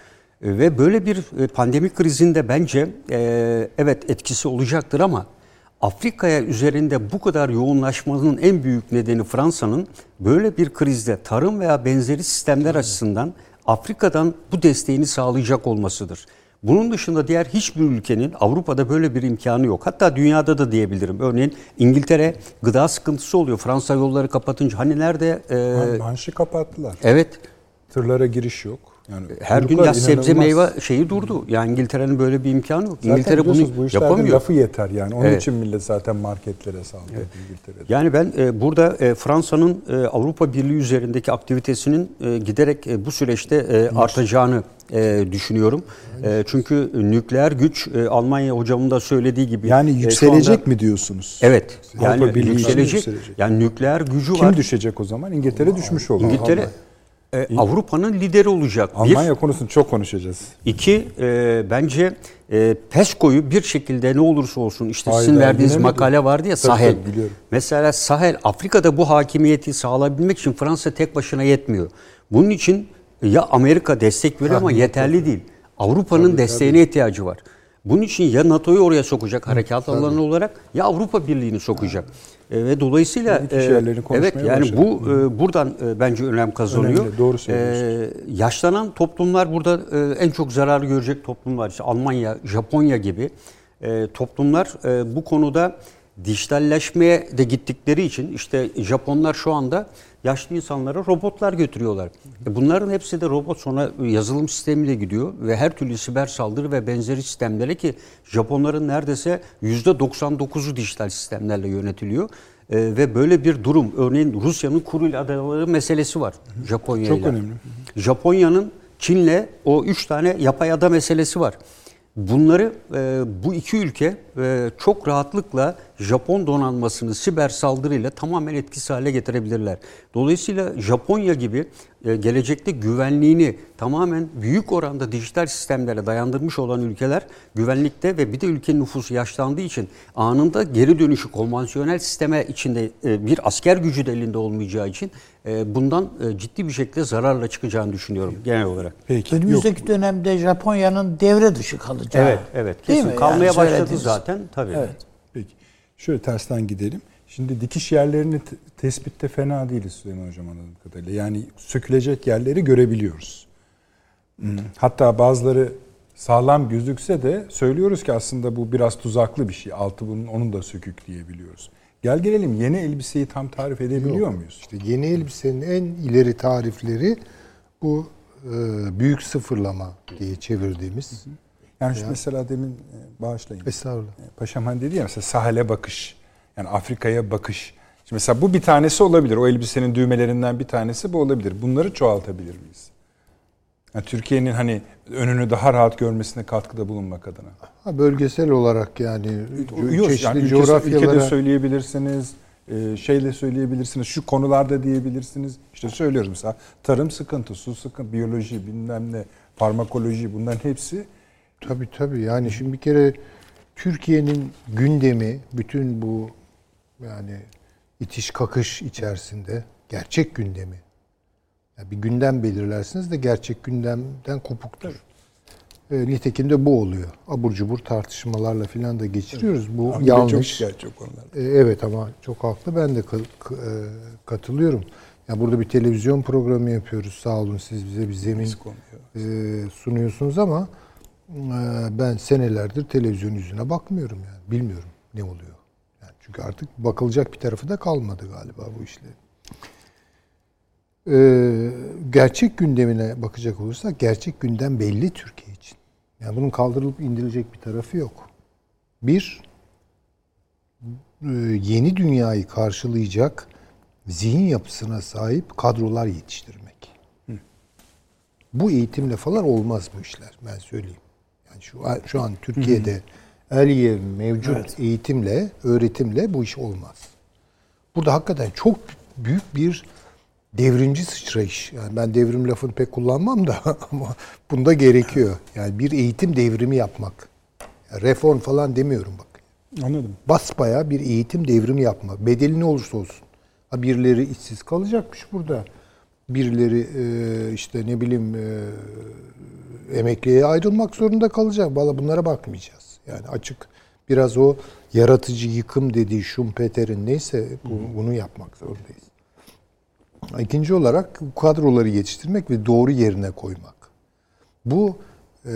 ve böyle bir e, pandemi krizinde bence e, evet etkisi olacaktır ama Afrika'ya üzerinde bu kadar yoğunlaşmanın en büyük nedeni Fransa'nın böyle bir krizde tarım veya benzeri sistemler açısından Afrika'dan bu desteğini sağlayacak olmasıdır. Bunun dışında diğer hiçbir ülkenin Avrupa'da böyle bir imkanı yok. Hatta dünyada da diyebilirim. Örneğin İngiltere gıda sıkıntısı oluyor. Fransa yolları kapatınca hani nerede? E, Manşi kapattılar. Evet. Tırlara giriş yok. Yani her gün ya sebze meyve şeyi durdu. Yani İngiltere'nin böyle bir imkanı yok. Zaten İngiltere bunu bu yapamıyor. lafı yeter yani. Onun evet. için millet zaten marketlere saldırdı evet. İngiltere'de. Yani ben e, burada e, Fransa'nın e, Avrupa Birliği üzerindeki aktivitesinin e, giderek e, bu süreçte e, artacağını e, düşünüyorum. E, çünkü nükleer güç e, Almanya hocamın da söylediği gibi. Yani yükselecek e, anda, mi diyorsunuz? Evet. Yani yükselecek, yükselecek. Yani nükleer gücü Kim var. Kim düşecek o zaman? İngiltere Allah, düşmüş olur. İngiltere Allah e, Avrupa'nın lideri olacak. Almanya bir, konusunu çok konuşacağız. İki, e, bence e, PESCO'yu bir şekilde ne olursa olsun işte Hayda, sizin verdiğiniz makale vardı ya Sahel. Tabii, biliyorum. Mesela Sahel, Afrika'da bu hakimiyeti sağlayabilmek için Fransa tek başına yetmiyor. Bunun için ya Amerika destek veriyor ama yeterli değil. Avrupa'nın desteğine tabii. ihtiyacı var. Bunun için ya NATO'yu oraya sokacak harekat alanı olarak ya Avrupa Birliği'ni sokacak. E, ve dolayısıyla konuşmaya evet yani bu e, buradan e, bence önem kazanıyor. Önemli, doğru söylüyorsunuz. E, yaşlanan toplumlar burada e, en çok zarar görecek toplumlar. İşte Almanya, Japonya gibi e, toplumlar e, bu konuda dijitalleşmeye de gittikleri için işte Japonlar şu anda yaşlı insanlara robotlar götürüyorlar. E bunların hepsi de robot sonra yazılım sistemiyle gidiyor ve her türlü siber saldırı ve benzeri sistemlere ki Japonların neredeyse %99'u dijital sistemlerle yönetiliyor. E, ve böyle bir durum örneğin Rusya'nın Kuril adaları meselesi var Japonya Çok önemli. Japonya'nın Çin'le o üç tane yapay ada meselesi var. Bunları e, bu iki ülke e, çok rahatlıkla Japon donanmasını siber saldırıyla tamamen etkisiz hale getirebilirler. Dolayısıyla Japonya gibi e, gelecekte güvenliğini tamamen büyük oranda dijital sistemlere dayandırmış olan ülkeler güvenlikte ve bir de ülkenin nüfusu yaşlandığı için anında geri dönüşü konvansiyonel sisteme içinde e, bir asker gücü de elinde olmayacağı için e, bundan ciddi bir şekilde zararla çıkacağını düşünüyorum genel olarak. Peki. Yok. Önümüzdeki dönemde Japonya'nın devre dışı kalacağı. Evet, evet. Değil Kesin mi? kalmaya Yani başladı zaten tabii. Evet. Şöyle tersten gidelim. Şimdi dikiş yerlerini te- tespitte fena değiliz Süleyman Hocam anladığım kadarıyla. Yani sökülecek yerleri görebiliyoruz. Hmm. Hatta bazıları sağlam gözükse de söylüyoruz ki aslında bu biraz tuzaklı bir şey. Altı bunun onun da sökük diyebiliyoruz. Gel gelelim yeni elbiseyi tam tarif edebiliyor muyuz? İşte yeni elbisenin en ileri tarifleri bu e, büyük sıfırlama diye çevirdiğimiz. Yani şu mesela demin e, bağışlayın. Estağfurullah. Paşam hani dedi ya mesela sahile bakış. Yani Afrika'ya bakış. Şimdi mesela bu bir tanesi olabilir. O elbisenin düğmelerinden bir tanesi bu olabilir. Bunları çoğaltabilir miyiz? Yani Türkiye'nin hani önünü daha rahat görmesine katkıda bulunmak adına. Ha, bölgesel olarak yani Yok, çeşitli yani ülkesi- coğrafyalara ülkede söyleyebilirsiniz. e, Şeyle söyleyebilirsiniz. Şu konularda diyebilirsiniz. İşte söylüyoruz mesela tarım sıkıntı, su sıkıntı, biyoloji bilmem ne, farmakoloji bunların hepsi Tabii tabii. Yani şimdi bir kere Türkiye'nin gündemi bütün bu yani itiş kakış içerisinde gerçek gündemi. Yani bir gündem belirlersiniz de gerçek gündemden kopuktur. E, nitekim de bu oluyor. Abur cubur tartışmalarla filan da geçiriyoruz. Bu çok yanlış. şikayetçi o konularda. E, Evet ama çok haklı. Ben de e, katılıyorum. Ya burada bir televizyon programı yapıyoruz. Sağ olun siz bize bir zemin e, sunuyorsunuz ama ben senelerdir televizyon yüzüne bakmıyorum yani. Bilmiyorum ne oluyor. Yani çünkü artık bakılacak bir tarafı da kalmadı galiba bu işlerin. E, gerçek gündemine bakacak olursak gerçek gündem belli Türkiye için. Yani bunun kaldırılıp indirilecek bir tarafı yok. Bir, e, yeni dünyayı karşılayacak zihin yapısına sahip kadrolar yetiştirmek. Bu eğitimle falan olmaz bu işler ben söyleyeyim. Şu şu an Türkiye'de Aliye mevcut eğitimle, öğretimle bu iş olmaz. Burada hakikaten çok büyük bir devrimci sıçrayış. Yani ben devrim lafını pek kullanmam da ama bunda gerekiyor. Yani bir eğitim devrimi yapmak. Reform falan demiyorum bak Anladım. basbaya bir eğitim devrimi yapma. Bedeli ne olursa olsun. Ha birileri işsiz kalacakmış burada. Birileri e, işte ne bileyim e, emekliye ayrılmak zorunda kalacak. Valla bunlara bakmayacağız. Yani açık biraz o yaratıcı yıkım dediği Schumpeter'in neyse bu- bunu yapmak zorundayız. İkinci olarak kadroları yetiştirmek ve doğru yerine koymak. Bu e,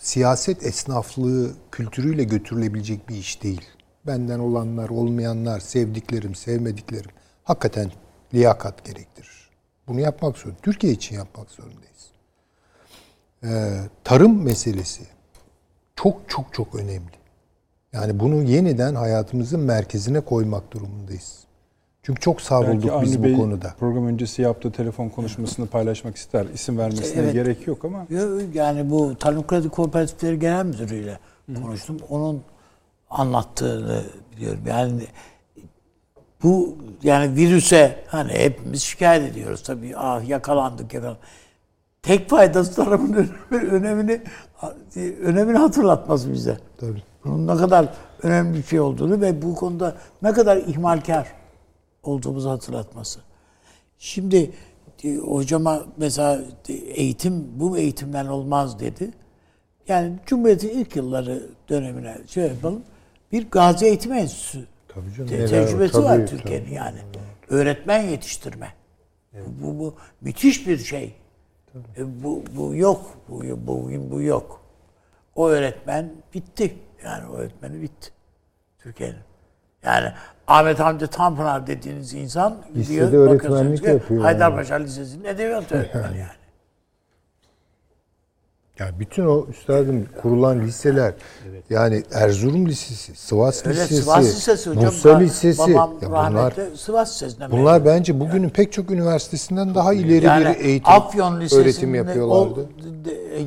siyaset esnaflığı kültürüyle götürülebilecek bir iş değil. Benden olanlar, olmayanlar, sevdiklerim, sevmediklerim hakikaten liyakat gerektirir. Bunu yapmak zorunda. Türkiye için yapmak zorundayız. E, tarım meselesi çok çok çok önemli. Yani bunu yeniden hayatımızın merkezine koymak durumundayız. Çünkü çok Belki savrulduk biz Avni bu Bey konuda. program öncesi yaptığı telefon konuşmasını paylaşmak ister. İsim vermesine Evet. gerek yok ama Yani bu Tarım Kredi Kooperatifleri Genel Müdürü'yle konuştum. Onun anlattığını biliyorum. Yani bu yani virüse hani hepimiz şikayet ediyoruz tabii. Ah yakalandık yakalandık. Tek faydası önemi- önemini önemini hatırlatması bize. Tabii. Bunun ne kadar önemli bir şey olduğunu ve bu konuda ne kadar ihmalkar olduğumuzu hatırlatması. Şimdi e, hocama mesela e, eğitim bu eğitimden olmaz dedi. Yani Cumhuriyet'in ilk yılları dönemine şey yapalım. Bir Gazi Eğitim Enstitüsü Tabii canım. te- tecrübesi tabii, var. Türkiye'nin yani. Öğretmen yetiştirme. Bu, bu müthiş bir şey. E, Bu, bu yok. Bu, bugün bu yok. O öğretmen bitti. Yani o öğretmeni bitti. Türkiye'nin. Yani Ahmet Hamdi Tanpınar dediğiniz insan Lisede gidiyor, öğretmenlik bakıyorsunuz ki yapıyor Haydarpaşa Lisesi'nin edebiyat öğretmeni yani. Yani bütün o üstadım kurulan liseler yani Erzurum Lisesi, Sivas Öyle Lisesi, Sivas Lisesi hocam. Ba- Lisesi. Ya bunlar Sivas Lisesi'nden bunlar mezun. bence bugünün pek çok üniversitesinden daha ileri yani bir eğitim Afyon öğretim yapıyorlardı.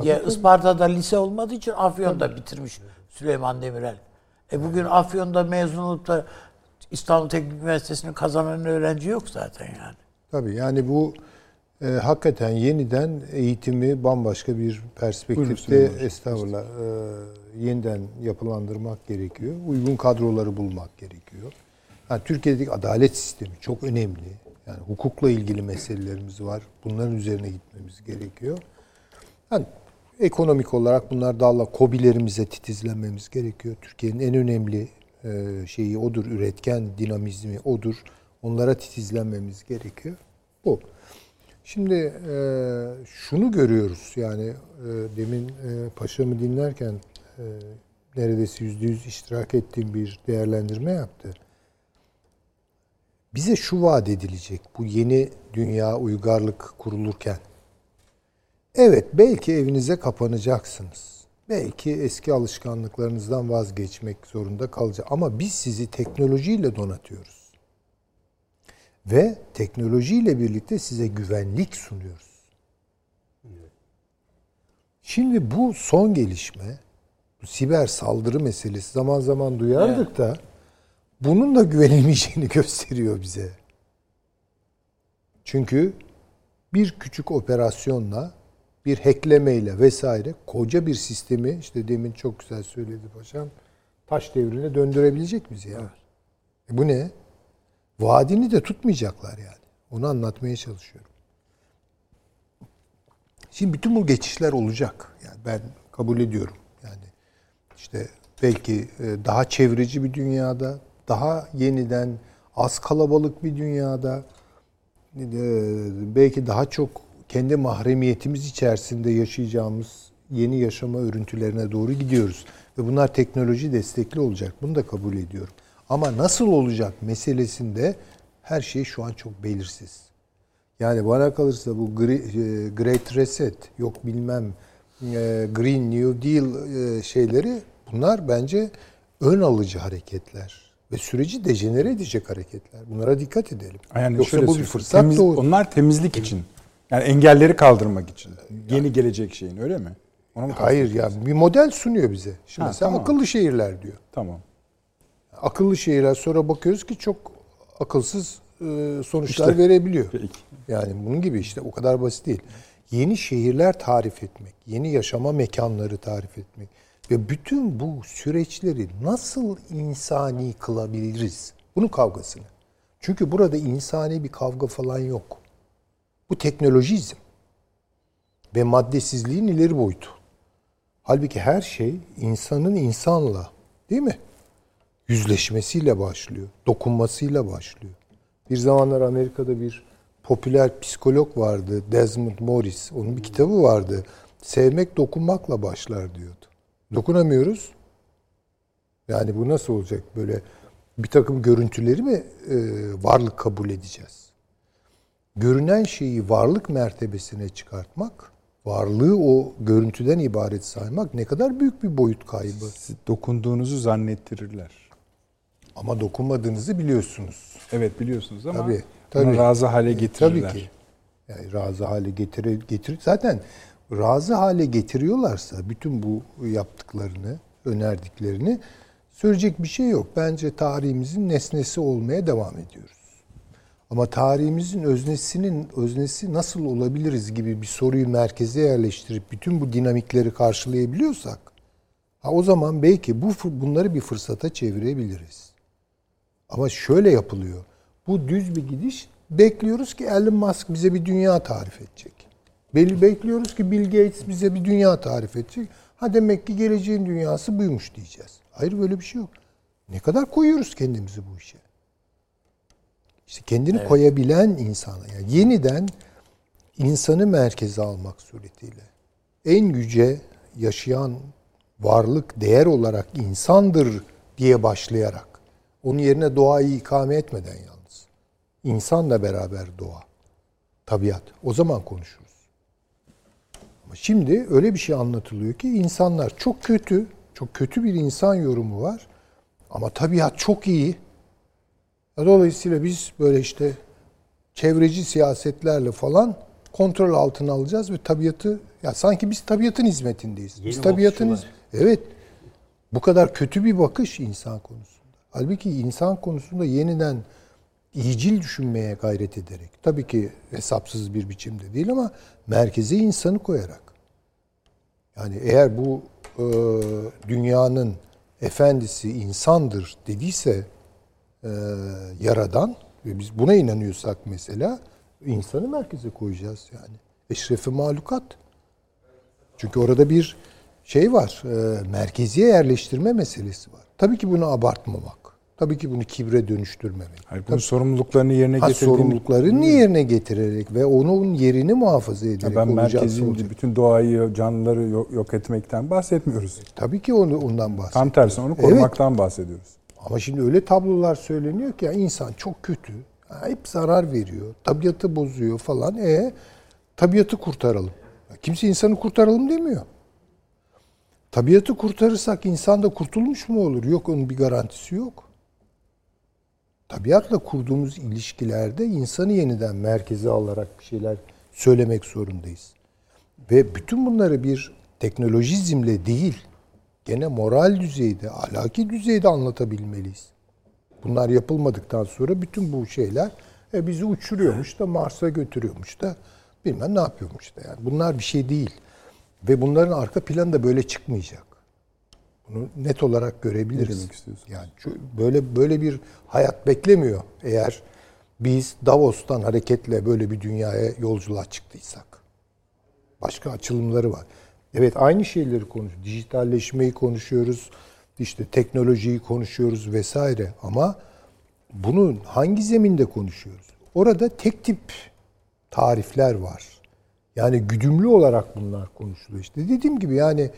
O, ya Isparta'da lise olmadığı için Afyon'da bitirmiş Süleyman Demirel. E bugün Afyon'da mezun olup da İstanbul Teknik Üniversitesi'ni kazanan öğrenci yok zaten yani. Tabii yani bu e, hakikaten yeniden eğitimi bambaşka bir perspektifte estağfurullah e, yeniden yapılandırmak gerekiyor. Uygun kadroları bulmak gerekiyor. Yani Türkiye'deki adalet sistemi çok önemli. Yani hukukla ilgili meselelerimiz var. Bunların üzerine gitmemiz gerekiyor. Yani ekonomik olarak bunlar dalla kobilerimize titizlenmemiz gerekiyor. Türkiye'nin en önemli e, şeyi odur, üretken dinamizmi odur. Onlara titizlenmemiz gerekiyor. Bu. Şimdi e, şunu görüyoruz yani e, demin e, paşamı dinlerken e, neredeyse yüzde yüz iştirak ettiğim bir değerlendirme yaptı. Bize şu vaat edilecek bu yeni dünya uygarlık kurulurken. Evet belki evinize kapanacaksınız. Belki eski alışkanlıklarınızdan vazgeçmek zorunda kalacak. Ama biz sizi teknolojiyle donatıyoruz. Ve teknolojiyle birlikte size güvenlik sunuyoruz. Şimdi bu son gelişme, bu siber saldırı meselesi zaman zaman duyardık da bunun da güvenilmeyeceğini gösteriyor bize. Çünkü bir küçük operasyonla, bir hacklemeyle vesaire koca bir sistemi işte demin çok güzel söyledi paşam taş devrine döndürebilecek bizi ya. E bu ne? Vaadini de tutmayacaklar yani. Onu anlatmaya çalışıyorum. Şimdi bütün bu geçişler olacak. Yani ben kabul ediyorum. Yani işte belki e, daha çevreci bir dünyada, daha yeniden az kalabalık bir dünyada, e, belki daha çok kendi mahremiyetimiz içerisinde yaşayacağımız yeni yaşama örüntülerine doğru gidiyoruz. Ve bunlar teknoloji destekli olacak. Bunu da kabul ediyorum. Ama nasıl olacak meselesinde her şey şu an çok belirsiz. Yani bana kalırsa bu e, Great Reset, yok bilmem e, Green New Deal e, şeyleri bunlar bence ön alıcı hareketler ve süreci dejenere edecek hareketler. Bunlara dikkat edelim. Yani Yoksa şöyle bu bir fırsat temiz- doğru. Onlar temizlik için. Yani engelleri kaldırmak için. Yeni gelecek şeyin öyle mi? Ona mı Hayır ya bir model sunuyor bize. Şimdi Ha, mesela tamam. akıllı şehirler diyor. Tamam. Akıllı şehirler sonra bakıyoruz ki çok akılsız e, sonuçlar İşte. verebiliyor. Peki. Yani bunun gibi işte o kadar basit değil. Yeni şehirler tarif etmek, yeni yaşama mekanları tarif etmek ve bütün bu süreçleri nasıl insani kılabiliriz? Bunun kavgasını. Çünkü burada insani bir kavga falan yok. Bu teknolojizm ve maddesizliğin ileri boyutu. Halbuki her şey insanın insanla değil mi? Yüzleşmesiyle başlıyor, dokunmasıyla başlıyor. Bir zamanlar Amerika'da bir popüler psikolog vardı, Desmond Morris. Onun bir kitabı vardı. Sevmek dokunmakla başlar diyordu. Dokunamıyoruz. Yani bu nasıl olacak? Böyle bir takım görüntüleri mi e, varlık kabul edeceğiz? Görünen şeyi varlık mertebesine çıkartmak, varlığı o görüntüden ibaret saymak ne kadar büyük bir boyut kaybı. Siz dokunduğunuzu zannettirirler. Ama dokunmadığınızı biliyorsunuz. Evet biliyorsunuz ama Tabii, tabii. razı hale getirirler. Tabii ki. Yani razı hale getire, getir zaten razı hale getiriyorlarsa bütün bu yaptıklarını, önerdiklerini söyleyecek bir şey yok. Bence tarihimizin nesnesi olmaya devam ediyoruz. Ama tarihimizin öznesinin öznesi nasıl olabiliriz gibi bir soruyu merkeze yerleştirip bütün bu dinamikleri karşılayabiliyorsak ha o zaman belki bu bunları bir fırsata çevirebiliriz. Ama şöyle yapılıyor. Bu düz bir gidiş. Bekliyoruz ki Elon Musk bize bir dünya tarif edecek. Bekliyoruz ki Bill Gates bize bir dünya tarif edecek. Ha demek ki geleceğin dünyası buymuş diyeceğiz. Hayır böyle bir şey yok. Ne kadar koyuyoruz kendimizi bu işe? İşte kendini evet. koyabilen insana yani yeniden insanı merkeze almak suretiyle en yüce yaşayan varlık değer olarak insandır diye başlayarak onun yerine doğayı ikame etmeden yalnız. İnsanla beraber doğa, tabiat. O zaman konuşuruz. Ama şimdi öyle bir şey anlatılıyor ki insanlar çok kötü, çok kötü bir insan yorumu var. Ama tabiat çok iyi. Dolayısıyla biz böyle işte çevreci siyasetlerle falan kontrol altına alacağız ve tabiatı ya sanki biz tabiatın hizmetindeyiz. Yeni biz tabiatın evet bu kadar kötü bir bakış insan konusunda. Halbuki insan konusunda yeniden iyicil düşünmeye gayret ederek tabii ki hesapsız bir biçimde değil ama merkeze insanı koyarak yani eğer bu e, dünyanın efendisi insandır dediyse e, yaradan ve biz buna inanıyorsak mesela insanı merkeze koyacağız yani. Eşrefi mahlukat. Çünkü orada bir şey var. E, merkeziye yerleştirme meselesi var. Tabii ki bunu abartmamak. Tabii ki bunu kibre dönüştürmemek. Hayır, bunun Tabii, sorumluluklarını yerine ha. Sorumluluklarını yerine getirerek ve onun yerini muhafaza ederek ya ben merkezin bütün doğayı, canlıları yok, yok etmekten bahsetmiyoruz. Tabii ki onu ondan bahsediyoruz. Tam tersi onu korumaktan evet. bahsediyoruz. Ama şimdi öyle tablolar söyleniyor ki ya insan çok kötü. Hep zarar veriyor. Tabiatı bozuyor falan. E tabiatı kurtaralım. Kimse insanı kurtaralım demiyor. Tabiatı kurtarırsak insan da kurtulmuş mu olur? Yok onun bir garantisi yok. Tabiatla kurduğumuz ilişkilerde insanı yeniden merkeze alarak bir şeyler söylemek zorundayız. Ve bütün bunları bir teknolojizmle değil, gene moral düzeyde, ahlaki düzeyde anlatabilmeliyiz. Bunlar yapılmadıktan sonra bütün bu şeyler e, bizi uçuruyormuş da Mars'a götürüyormuş da bilmem ne yapıyormuş da yani. Bunlar bir şey değil. Ve bunların arka planı da böyle çıkmayacak. Bunu net olarak görebiliriz. Yani şu, böyle böyle bir hayat beklemiyor eğer biz Davos'tan hareketle böyle bir dünyaya yolculuğa çıktıysak. Başka açılımları var. Evet aynı şeyleri konuşuyoruz. Dijitalleşmeyi konuşuyoruz. İşte teknolojiyi konuşuyoruz vesaire ama bunu hangi zeminde konuşuyoruz? Orada tek tip tarifler var. Yani güdümlü olarak bunlar konuşuluyor. İşte dediğim gibi yani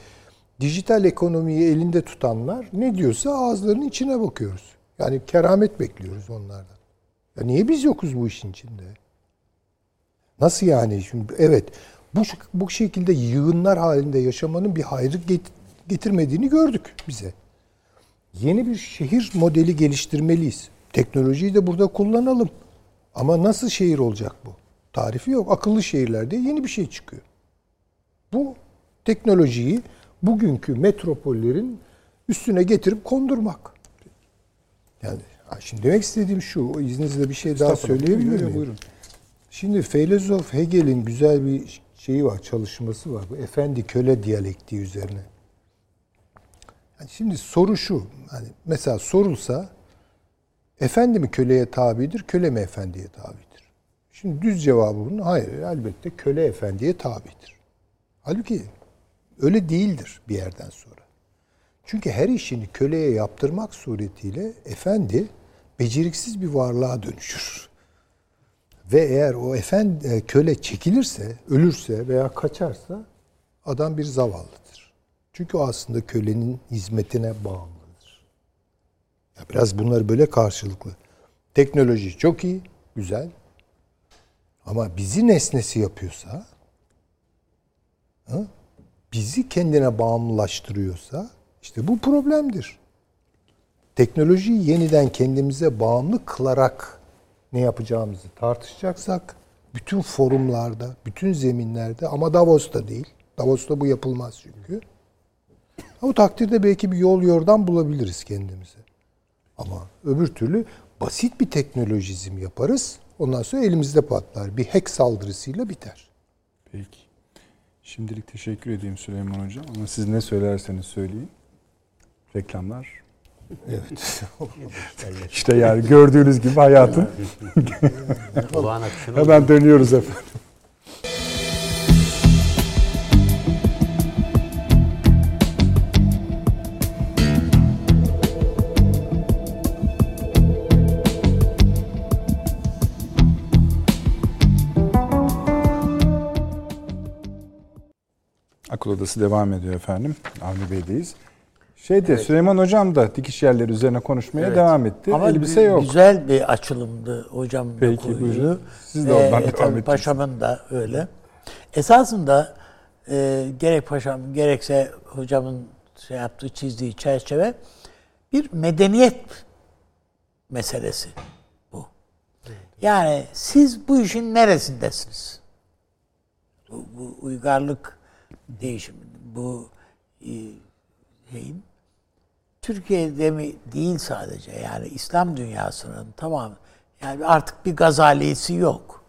dijital ekonomiyi elinde tutanlar ne diyorsa ağızlarının içine bakıyoruz. Yani keramet bekliyoruz onlardan. Ya niye biz yokuz bu işin içinde? Nasıl yani? Şimdi evet bu bu şekilde yığınlar halinde yaşamanın bir hayrı getirmediğini gördük bize. Yeni bir şehir modeli geliştirmeliyiz. Teknolojiyi de burada kullanalım. Ama nasıl şehir olacak bu? Tarifi yok. Akıllı şehirlerde yeni bir şey çıkıyor. Bu teknolojiyi bugünkü metropollerin üstüne getirip kondurmak. Yani şimdi demek istediğim şu, izninizle bir şey daha söyleyebilir miyim? Buyurun. Şimdi filozof Hegel'in güzel bir şeyi var, çalışması var. Bu efendi köle diyalektiği üzerine. Yani şimdi soru şu, hani mesela sorulsa efendi mi köleye tabidir, köle mi efendiye tabidir? Şimdi düz cevabı bunun hayır elbette köle efendiye tabidir. Halbuki öyle değildir bir yerden sonra. Çünkü her işini köleye yaptırmak suretiyle efendi beceriksiz bir varlığa dönüşür. Ve eğer o efendi e, köle çekilirse, ölürse veya kaçarsa adam bir zavallıdır. Çünkü o aslında kölenin hizmetine bağımlıdır. Ya biraz bunları böyle karşılıklı. Teknoloji çok iyi, güzel. Ama bizi nesnesi yapıyorsa, bizi kendine bağımlılaştırıyorsa, işte bu problemdir. Teknolojiyi yeniden kendimize bağımlı kılarak ne yapacağımızı tartışacaksak, bütün forumlarda, bütün zeminlerde ama Davos'ta değil. Davos'ta bu yapılmaz çünkü. O takdirde belki bir yol yordan bulabiliriz kendimize. Ama öbür türlü basit bir teknolojizm yaparız. Ondan sonra elimizde patlar. Bir hack saldırısıyla biter. Peki. Şimdilik teşekkür edeyim Süleyman Hocam. Ama siz ne söylerseniz söyleyin. Reklamlar. Evet. İşte yani gördüğünüz gibi hayatın. Hemen dönüyoruz efendim. Akıl Odası devam ediyor efendim. Avni Bey'deyiz. Şeyde Süleyman Hocam da dikiş yerleri üzerine konuşmaya devam etti. Ama Elbise yok. güzel bir açılımdı hocam. Peki, buyurun. Siz de oradan devam tabii edeceksiniz. Paşamın da öyle. Esasında e, gerek paşam gerekse hocamın şey yaptığı çizdiği çerçeve bir medeniyet meselesi bu. Yani siz bu işin neresindesiniz? Bu, bu uygarlık değişimi, bu e, şeyin Türkiye'de mi değil sadece yani İslam dünyasının tamam yani artık bir Gazali'si yok.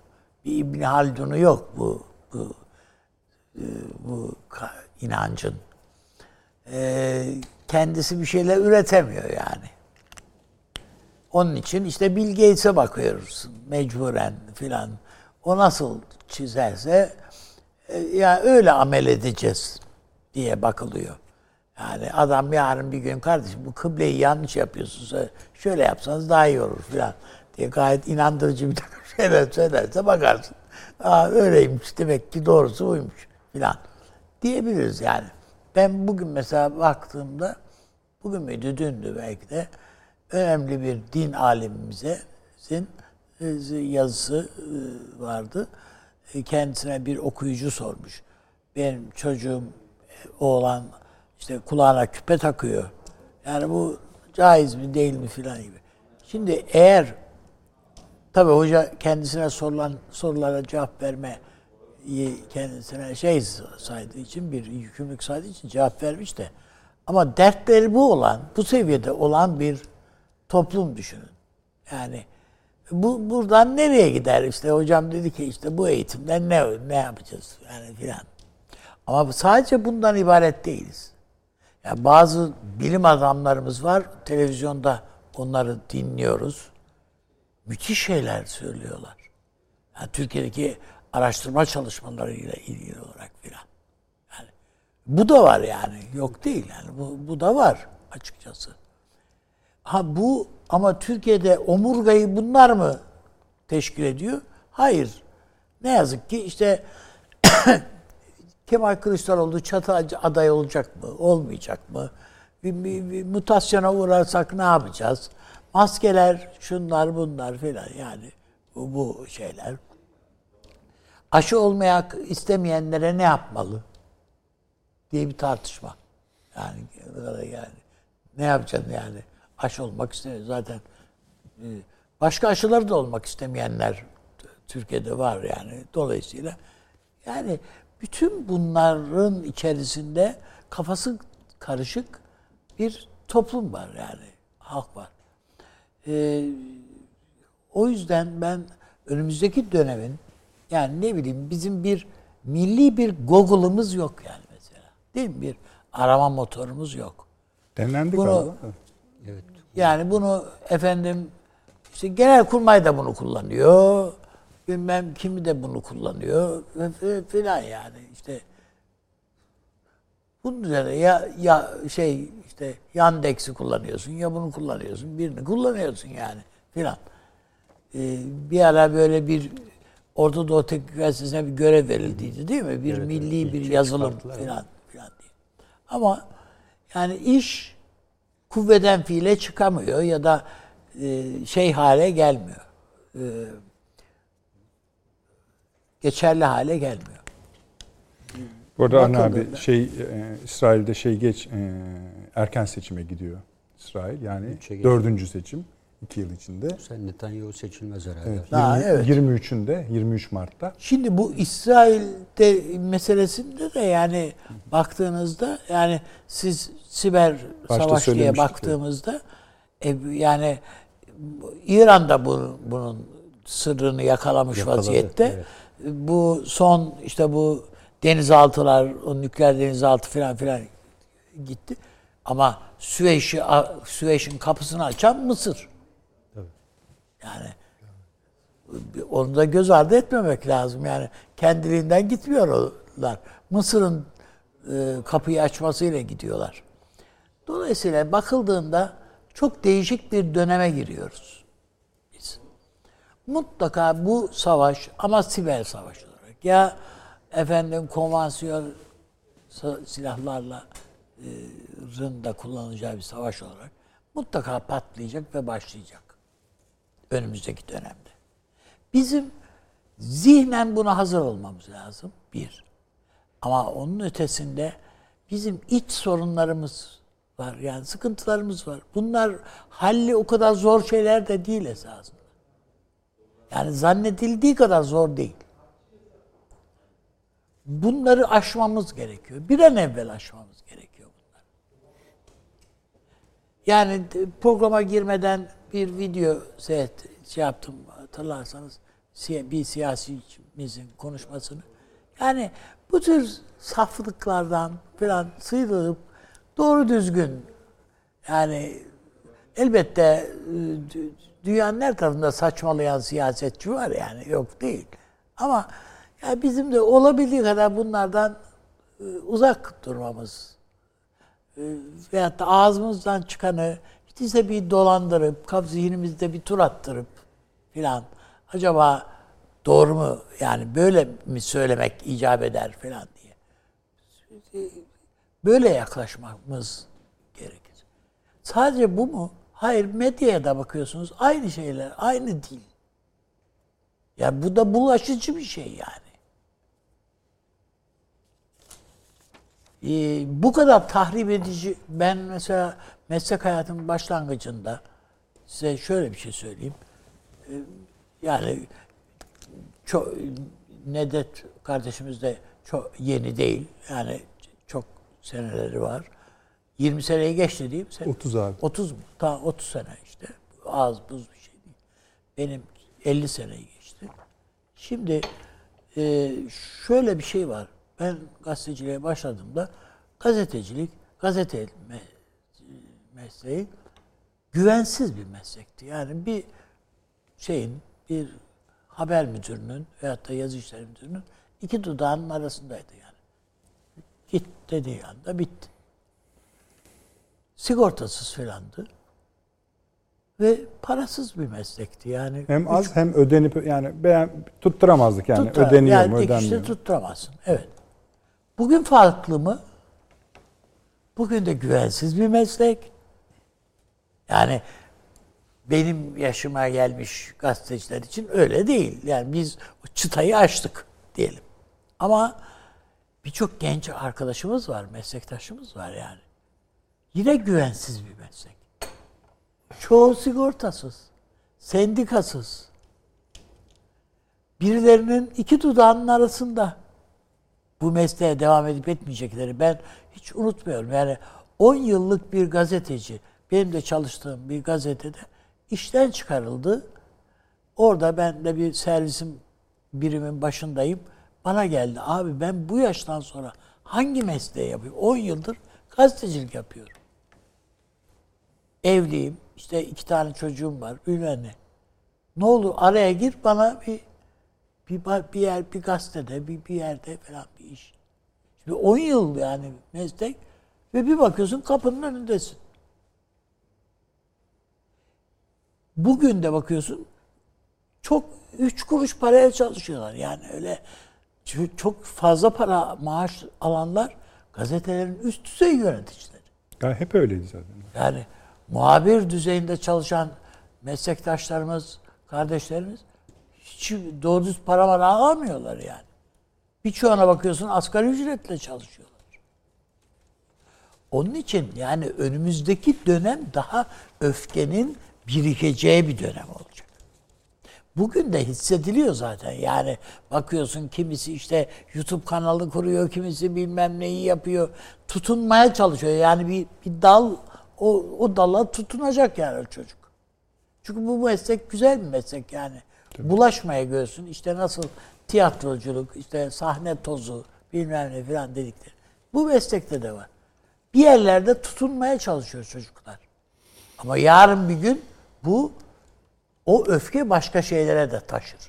Bir İbn Haldun'u yok bu bu e, bu inancın. Ee, kendisi bir şeyler üretemiyor yani. Onun için işte Bill Gates'e bakıyoruz mecburen filan. O nasıl çizerse e, ya öyle amel edeceğiz diye bakılıyor. Yani adam yarın bir gün kardeşim bu kıbleyi yanlış yapıyorsunuz. Şöyle yapsanız daha iyi olur filan diye gayet inandırıcı bir takım şeyler söylerse bakarsın. Aa öyleymiş demek ki doğrusu buymuş filan diyebiliriz yani. Ben bugün mesela baktığımda bugün müydü dündü belki de önemli bir din alimimizin e, yazısı e, vardı. E, Kendisine bir okuyucu sormuş. Benim çocuğum e, oğlan işte kulağına küpe takıyor. Yani bu caiz mi değil mi filan gibi. Şimdi eğer tabii hoca kendisine sorulan sorulara cevap verme kendisine şey saydığı için bir yükümlülük saydığı için cevap vermiş de ama dertleri bu olan, bu seviyede olan bir toplum düşünün. Yani bu buradan nereye gider işte hocam dedi ki işte bu eğitimden ne ne yapacağız yani filan. Ama sadece bundan ibaret değiliz. Yani bazı bilim adamlarımız var televizyonda onları dinliyoruz. Müthiş şeyler söylüyorlar. Yani Türkiye'deki araştırma çalışmalarıyla ilgili olarak filan. Yani bu da var yani. Yok değil yani. Bu, bu da var açıkçası. Ha bu ama Türkiye'de omurgayı bunlar mı teşkil ediyor? Hayır. Ne yazık ki işte Kemal Kılıçdaroğlu çatı aday olacak mı? Olmayacak mı? Bir, bir, bir mutasyona uğrarsak ne yapacağız? Maskeler, şunlar bunlar filan yani bu, bu şeyler. Aşı olmayak istemeyenlere ne yapmalı? diye bir tartışma. Yani yani ne yapacaksın yani? Aşı olmak istemiyor zaten. e, Başka aşıları da olmak istemeyenler Türkiye'de var yani. Dolayısıyla yani bütün bunların içerisinde kafası karışık bir toplum var yani. Halk var. Ee, o yüzden ben önümüzdeki dönemin yani ne bileyim bizim bir milli bir Google'ımız yok yani mesela. Değil mi? Bir arama motorumuz yok. Denendi Bunu- galiba. Evet. Yani bunu efendim işte genelkurmay da bunu kullanıyor. Bilmem kimi de bunu kullanıyor filan yani işte bunun üzerine ya ya şey işte Yandex'i kullanıyorsun ya bunu kullanıyorsun birini kullanıyorsun yani filan. Ee, bir ara böyle bir Orta Doğu Teknik Üniversitesi'ne bir görev verildiydi değil mi? Bir Evet, milli evet. bir İlk yazılım filan filan diye. Ama yani iş kuvveden fiile çıkamıyor ya da e, şey hale gelmiyor. E, geçerli hale gelmiyor. Bu arada Avni Bakıldığında- abi şey e, İsrail'de şey geç e, erken seçime gidiyor İsrail. Yani dördüncü seçim iki yıl içinde. Sen Netanyahu seçilmez herhalde. Evet, Ha, 20 evet. 23'ünde 23 Mart'ta. Şimdi bu İsrail'de meselesinde de yani baktığınızda yani siz siber Başta savaş diye baktığımızda e, yani İran'da bu, bunun sırrını yakalamış Yakaladı, vaziyette. evet. Bu son işte bu denizaltılar, o nükleer denizaltı falan filan gitti. Ama Süveyş'i Süveyş'in kapısını açan Mısır. Yani onu da göz ardı etmemek lazım. Yani kendiliğinden gitmiyorlar. Mısır'ın e, kapıyı açmasıyla gidiyorlar. Dolayısıyla bakıldığında çok değişik bir döneme giriyoruz biz. Mutlaka bu savaş ama siber savaş olarak ya efendim konvansiyon silahlarla e, da kullanacağı bir savaş olarak mutlaka patlayacak ve başlayacak. Önümüzdeki dönemde. Bizim zihnen buna hazır olmamız lazım. Bir. Ama onun ötesinde bizim iç sorunlarımız var. Yani sıkıntılarımız var. Bunlar halli o kadar zor şeyler de değil esasında. Yani zannedildiği kadar zor değil. Bunları aşmamız gerekiyor. Bir an evvel aşmamız gerekiyor. Yani programa girmeden bir video seyret, şey yaptım hatırlarsanız bir siyasimizin konuşmasını. Yani bu tür saflıklardan falan sıyrılıp doğru düzgün yani elbette dü- dünyanın her tarafında saçmalayan siyasetçi var yani yok değil. Ama ya bizim de olabildiği kadar bunlardan e, uzak durmamız e, veyahut da ağzımızdan çıkanı ise bir dolandırıp, zihnimizde bir tur attırıp filan acaba doğru mu yani böyle mi söylemek icap eder filan diye. Böyle yaklaşmamız gerekir. Sadece bu mu? Hayır medyaya da bakıyorsunuz aynı şeyler, aynı dil. Ya bu da bulaşıcı bir şey yani. Ee, bu kadar tahrip edici ben mesela meslek hayatımın başlangıcında size şöyle bir şey söyleyeyim. Ee, yani çok Nedet kardeşimiz de çok yeni değil. Yani çok seneleri var. 20 seneyi geçti değil mi? Sen? 30 abi. 30 mu? Daha 30 sene işte. Az buz bir şey değil. Benim 50 seneyi geçti. Şimdi e, şöyle bir şey var. Ben gazeteciliğe başladığımda gazetecilik, gazete me- mesleği güvensiz bir meslekti. Yani bir şeyin, bir haber müdürünün veyahut da yazı işleri müdürünün iki dudağının arasındaydı yani. Git dediği anda bitti. Sigortasız filandı. Ve parasız bir meslekti yani. Hem az hem ödenip yani beğen, tutturamazdık yani. Tutturar- Ödeniyor yani mu ödenmiyor mu? tutturamazsın. Evet. Bugün farklı mı? Bugün de güvensiz bir meslek. Yani benim yaşıma gelmiş gazeteciler için öyle değil. Yani biz çıtayı aştık diyelim. Ama birçok genç arkadaşımız var, meslektaşımız var yani. Yine güvensiz bir meslek. Çoğu sigortasız, sendikasız. Birilerinin iki dudağının arasında bu mesleğe devam edip etmeyecekleri ben hiç unutmuyorum. Yani 10 yıllık bir gazeteci, benim de çalıştığım bir gazetede işten çıkarıldı. Orada ben de bir servisim birimin başındayım. Bana geldi abi ben bu yaştan sonra hangi mesleği yapıyorum? 10 yıldır gazetecilik yapıyorum. Evliyim. işte iki tane çocuğum var. Bilmem ne. Ne olur araya gir bana bir bir, bir yer bir gazetede bir, bir yerde falan bir iş. Şimdi 10 yıl yani meslek ve bir bakıyorsun kapının önündesin. Bugün de bakıyorsun çok üç kuruş paraya çalışıyorlar. Yani öyle çok fazla para maaş alanlar gazetelerin üst düzey yöneticileri. Ya hep öyleydi zaten. Yani muhabir düzeyinde çalışan meslektaşlarımız, kardeşlerimiz hiç doğru düz para var alamıyorlar yani. Birçoğuna bakıyorsun asgari ücretle çalışıyorlar. Onun için yani önümüzdeki dönem daha öfkenin birikeceği bir dönem olacak. Bugün de hissediliyor zaten. Yani bakıyorsun kimisi işte YouTube kanalı kuruyor, kimisi bilmem neyi yapıyor. Tutunmaya çalışıyor. Yani bir, bir dal, o, o dala tutunacak yani o çocuk. Çünkü bu meslek güzel bir meslek yani. Bulaşmaya görsün. İşte nasıl tiyatroculuk, işte sahne tozu, bilmem ne falan dedikleri. Bu meslekte de var. Bir yerlerde tutunmaya çalışıyor çocuklar. Ama yarın bir gün bu o öfke başka şeylere de taşır.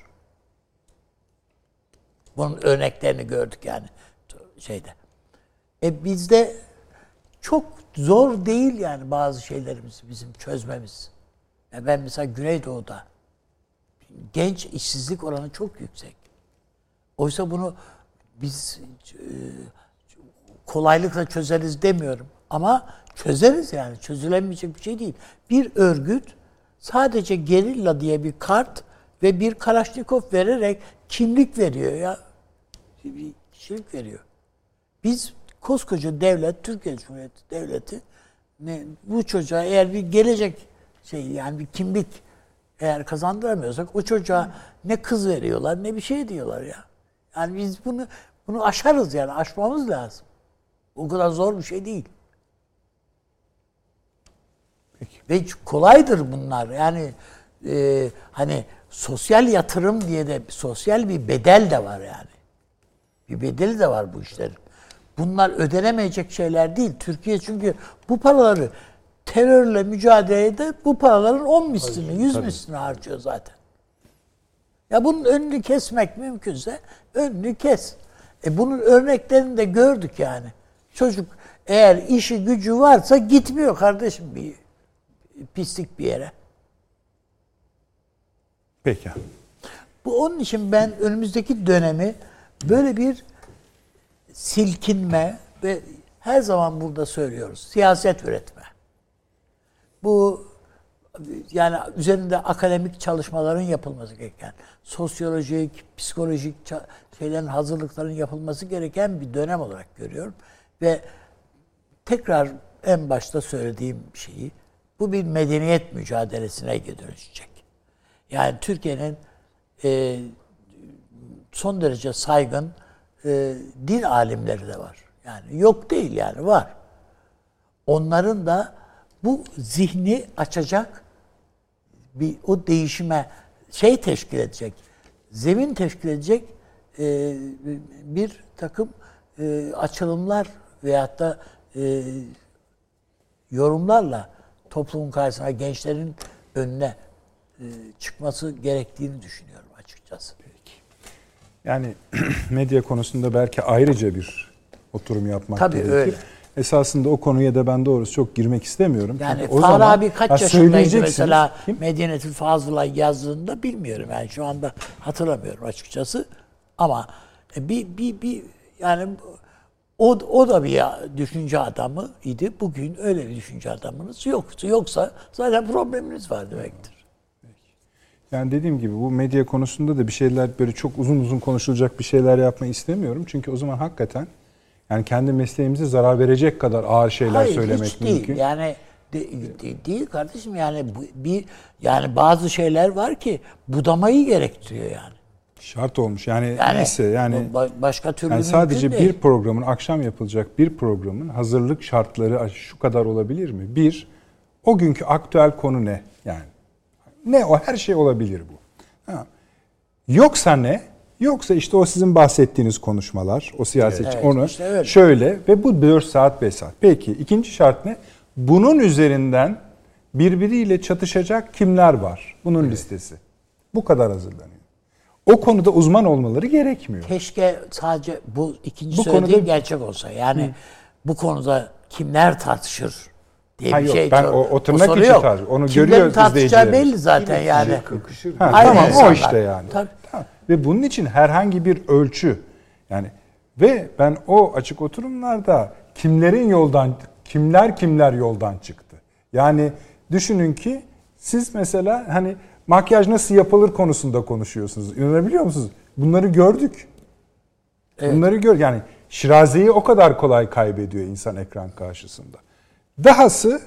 Bunun örneklerini gördük yani şeyde. E bizde çok zor değil yani bazı şeylerimizi bizim çözmemiz. Ya ben mesela Güneydoğu'da genç işsizlik oranı çok yüksek. Oysa bunu biz e, kolaylıkla çözeriz demiyorum. Ama çözeriz yani. Çözülemeyecek bir şey değil. Bir örgüt sadece gerilla diye bir kart ve bir Kalaşnikov vererek kimlik veriyor ya. Bir kişilik veriyor. Biz koskoca devlet, Türkiye Cumhuriyeti Devleti ne, bu çocuğa eğer bir gelecek şey yani bir kimlik eğer kazandıramıyorsak o çocuğa ne kız veriyorlar ne bir şey diyorlar ya. Yani biz bunu bunu aşarız yani aşmamız lazım. O kadar zor bir şey değil. Ve kolaydır bunlar. Yani e, hani sosyal yatırım diye de sosyal bir bedel de var yani. Bir bedeli de var bu işlerin. Bunlar ödenemeyecek şeyler değil. Türkiye çünkü bu paraları terörle mücadelede bu paraların 10 mislini, 100 mislini harcıyor zaten. Ya bunun önünü kesmek mümkünse önünü kes. E bunun örneklerini de gördük yani. Çocuk eğer işi gücü varsa gitmiyor kardeşim bir pislik bir yere. Peki. Bu onun için ben önümüzdeki dönemi böyle bir silkinme ve her zaman burada söylüyoruz. Siyaset üretme. Bu yani üzerinde akademik çalışmaların yapılması gereken, sosyolojik, psikolojik şeylerin hazırlıkların yapılması gereken bir dönem olarak görüyorum. Ve tekrar en başta söylediğim şeyi, bu bir medeniyet mücadelesine dönüşecek. Yani Türkiye'nin e, son derece saygın e, din alimleri de var. Yani yok değil yani var. Onların da bu zihni açacak bir o değişime şey teşkil edecek, zemin teşkil edecek e, bir takım e, açılımlar veyahut da e, yorumlarla toplumun karşısına gençlerin önüne e, çıkması gerektiğini düşünüyorum açıkçası. Yani medya konusunda belki ayrıca bir oturum yapmak Tabii gerekir. öyle. Esasında o konuya da ben doğrusu çok girmek istemiyorum. Yani Çünkü o Farabi zaman- kaç yaşındaydı mesela? Medeniyetül Fazıl'a yazdığında bilmiyorum yani şu anda hatırlamıyorum açıkçası. Ama e, bir bir bir yani o, o da bir düşünce adamı idi. Bugün öyle bir düşünce adamınız yoktu. Yoksa zaten probleminiz var demektir. Yani dediğim gibi bu medya konusunda da bir şeyler böyle çok uzun uzun konuşulacak bir şeyler yapmayı istemiyorum. Çünkü o zaman hakikaten yani kendi mesleğimize zarar verecek kadar ağır şeyler Hayır söylemek hiç değil. mümkün. Yani de- de- değil kardeşim yani bu, bir yani bazı şeyler var ki budamayı gerektiriyor yani. Şart olmuş. Yani, Yani neyse yani başka türlü yani sadece değil. bir programın akşam yapılacak bir programın hazırlık şartları şu kadar olabilir mi? Bir, o günkü aktüel konu ne? Yani ne o her şey olabilir bu. Ha. Yoksa ne? Yoksa işte o sizin bahsettiğiniz konuşmalar, o siyasetçi Evet, onu işte öyle. şöyle ve bu 4 saat 5 saat. Peki ikinci şart ne? Bunun üzerinden birbiriyle çatışacak kimler var? Bunun listesi. Bu kadar hazırlanıyor. O konuda uzman olmaları gerekmiyor. Keşke sadece bu ikinci Bu söylediğim konuda- gerçek olsa. Yani bu konuda kimler tartışır diye Ha bir yok, şey. ben sor- o- o tırnak içi yok. tarz- onu Kimlerin görüyoruz tartışacağı belli zaten yani. Ha, Aynı tamam o işte yani. Tabii. Ve bunun için herhangi bir ölçü yani ve ben o açık oturumlarda kimlerin yoldan kimler kimler yoldan çıktı. Yani düşünün ki siz mesela hani makyaj nasıl yapılır konusunda konuşuyorsunuz. İnanabiliyor musunuz? Bunları gördük. Bunları gör yani Şiraze'yi o kadar kolay kaybediyor insan ekran karşısında. Dahası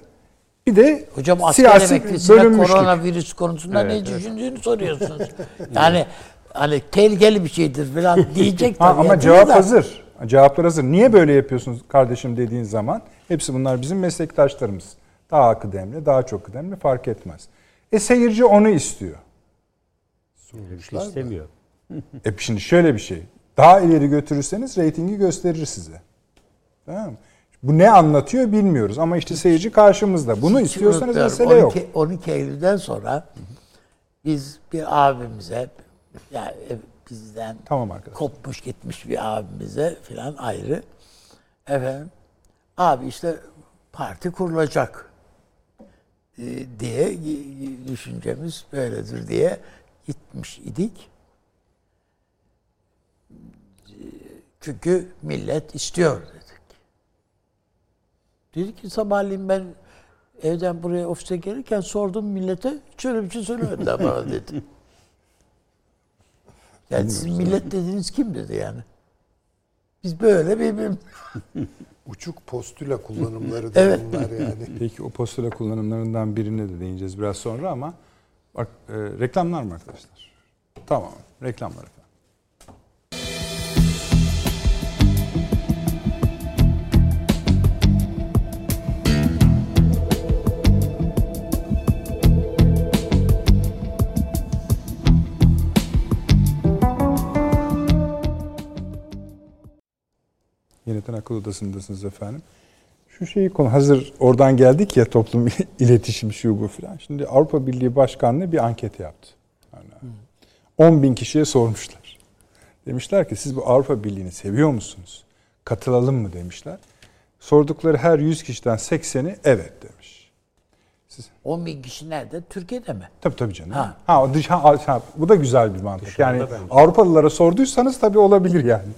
bir de Hocam siyasi bölünmüşlük. koronavirüs konusunda ne düşündüğünü soruyorsunuz. yani hani tehlikeli bir şeydir falan diyecek tabii. ama yani. cevap Da- hazır. Cevaplar hazır. Niye böyle yapıyorsunuz kardeşim dediğin zaman? Hepsi bunlar bizim meslektaşlarımız. Daha kıdemli, daha çok kıdemli fark etmez. E seyirci onu istiyor. Bir şey istemiyor. E şimdi şöyle bir şey. Daha ileri götürürseniz reytingi gösterir size. Tamam mı? Bu ne anlatıyor bilmiyoruz ama işte seyirci karşımızda. Bunu Hiç istiyorsanız mesele yok. 12, 12 Eylül'den sonra biz bir abimize yani e, bizden Tamam arkadaşlar. kopmuş gitmiş bir abimize filan ayrı. Efendim abi işte parti kurulacak e, diye düşüncemiz böyledir diye gitmiş idik. Çünkü millet istiyor dedik. Dedi ki sabahleyin ben evden buraya ofise gelirken sordum millete hiç öyle bir şey söylemediler bana dedi. Yani sizin millet dediğiniz kim dedi yani. Biz böyle birbirimiz. Uçuk postüle kullanımları da Evet. bunlar yani. Peki o postula kullanımlarından birine de değineceğiz biraz sonra ama bak e, reklamlar mı arkadaşlar? Tamam. Reklamlar efendim. Yeniden akıl odasındasınız efendim. Şu şeyi konu hazır oradan geldik ya toplum iletişim şu bu filan. Şimdi Avrupa Birliği Başkanlığı bir anket yaptı. Yani 10 bin kişiye sormuşlar. Demişler ki siz bu Avrupa Birliği'ni seviyor musunuz? Katılalım mı demişler. Sordukları her 100 kişiden 80'i evet demiş. 10 bin kişi nerede? Türkiye'de mi? Tabii tabii canım. Ha. Ha, dış, ha, ha, bu da güzel bir mantık. Dışarıda Yani bence. Avrupalılara sorduysanız tabii olabilir yani.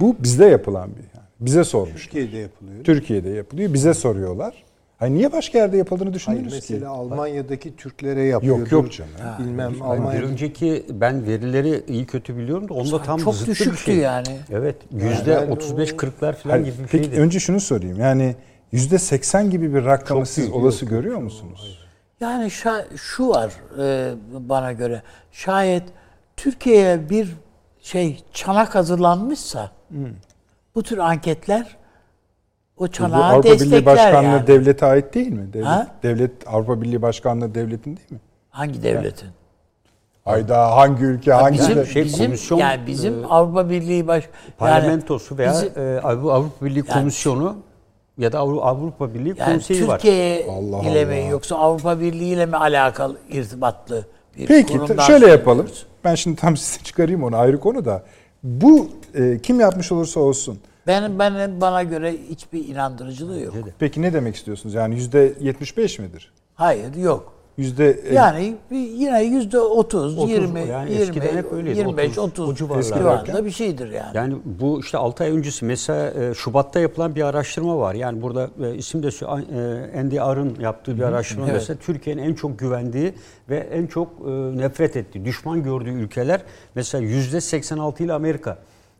Bu bizde yapılan bir yani. Bize sormuş. Türkiye'de yapılıyor. Türkiye'de yapılıyor. Bize soruyorlar. Hani niye başka yerde yapıldığını Hayır, düşündünüz mesela ki? Almanya'daki Türklere yapıyordur. Yok yok canım. Bilmem Hayır, bir önceki ben verileri iyi kötü biliyorum da onda tam Çok düşüktü şey. yani. Evet yüzde Yani 35-40'lar falan Hayır, gibi bir peki şeydi. önce şunu sorayım. Yani 80 gibi bir rakamı Çok siz olası görüyor musunuz? Yani şa- şu var e, bana göre. Şayet Türkiye'ye bir şey çanak hazırlanmışsa bu tür anketler o Bu çanağı Avrupa Birliği Başkanlığı yani. devlete ait değil mi? Devlet, Ha? devlet Avrupa Birliği Başkanlığı devletin değil mi? Hangi devletin? Hayda hangi ülke hangi Bizim, devlet? şey, bizim komisyon, yani bizim e, Avrupa Birliği baş Parlamentosu veya bizim- e, Avru- Avrupa Birliği Yani- Komisyonu ya da Avru- Avrupa Birliği yani Konseyi var. Türkiye ile mi yoksa Avrupa Birliği ile mi alakalı irtibatlı bir Peki şöyle yapalım. Ben şimdi tam size çıkarayım onu ayrı konu da. Bu e, kim yapmış olursa olsun. Benim benim bana göre hiçbir inandırıcılığı yok. Peki ne demek istiyorsunuz? Yani yüzde 75 midir? Hayır yok. Yüzde e, Yani yine yüzde 30, 30, 20, yani 20, eskiden hep öyleydi, 25, 30, 30, o civarlarda. civarında bir şeydir yani. Yani bu işte 6 ay öncesi mesela e, Şubat'ta yapılan bir araştırma var. Yani burada e, isim de Andy Ar'ın yaptığı bir araştırma Evet. mesela Türkiye'nin en çok güvendiği ve en çok nefret ettiği, düşman gördüğü ülkeler mesela %86 ile Amerika.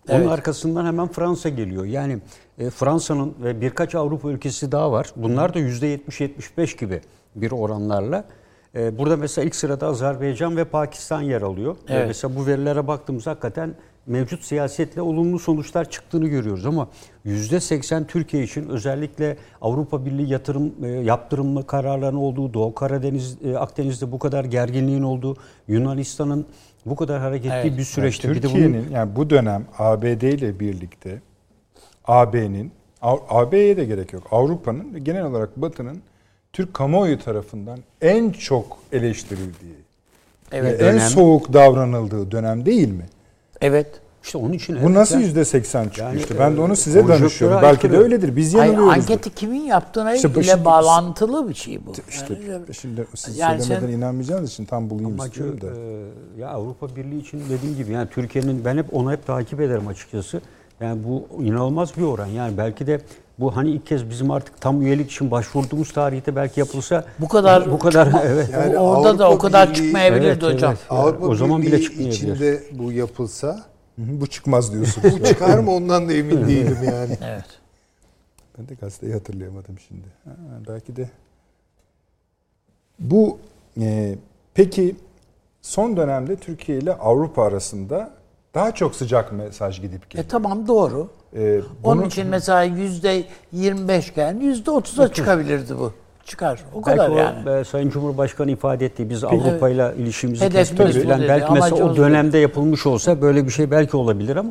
Onun Evet. arkasından hemen Fransa geliyor. Yani e, Fransa'nın ve birkaç Avrupa ülkesi daha var. Bunlar da %70-75 gibi bir oranlarla. E, Burada mesela ilk sırada Azerbaycan ve Pakistan yer alıyor. E, Evet. Mesela bu verilere baktığımızda hakikaten mevcut siyasetle olumlu sonuçlar çıktığını görüyoruz ama %80 Türkiye için özellikle Avrupa Birliği yatırım e, yaptırımlı kararların olduğu, Doğu Karadeniz, e, Akdeniz'de bu kadar gerginliğin olduğu, Yunanistan'ın bu kadar hareketli Evet. bir süreçte bir de bunun Türkiye'nin yani bu dönem ABD ile birlikte AB'nin AB'ye de gerek yok. Avrupa'nın genel olarak Batı'nın Türk kamuoyu tarafından en çok eleştirildiği Evet. ve en dönem- soğuk davranıldığı dönem değil mi? Evet. işte onun için Bu evet nasıl yüzde seksen çıkıyor Yani, işte? Ben de onu e, size danışıyorum. Belki de öyledir. Biz Hayır, yanılıyoruz. anketi kimin yaptığına İşte ile şimdi- bağlantılı bir şey bu. İşte Yani- şimdi siz Yani söylemeden sen- inanmayacağınız için tam bulayım Amacı istiyorum da. e, ya Avrupa Birliği için dediğim gibi yani Türkiye'nin ben hep onu hep takip ederim açıkçası. Yani bu inanılmaz bir oran. Yani belki de bu hani ilk kez bizim artık tam üyelik için başvurduğumuz tarihte belki yapılsa Bu kadar bu kadar çıkma- evet. Yani orada da o kadar Birliği- çıkmayabilirdi Evet, hocam. evet. Avrupa O zaman bile çıkmayabilir. içinde bu yapılsa Hı hı, Bu çıkmaz diyorsunuz. bu çıkar mı ondan da emin değilim yani. Evet. Ben de gazeteyi hatırlayamadım şimdi. Ha, belki de. Bu e, peki son dönemde Türkiye ile Avrupa arasında daha çok sıcak mesaj gidip E geliyor. tamam doğru. E, Onun için mesela yüzde 25 iken yüzde 30'a çıkabilirdi bu. Çıkar. O kadar belki yani. o e, Sayın Cumhurbaşkanı ifade etti. Biz Avrupa ile ilişkimizi Hedefimiz bu falan. dedi, Belki mesela o amacımız bu. dönemde yapılmış olsa böyle bir şey belki olabilir ama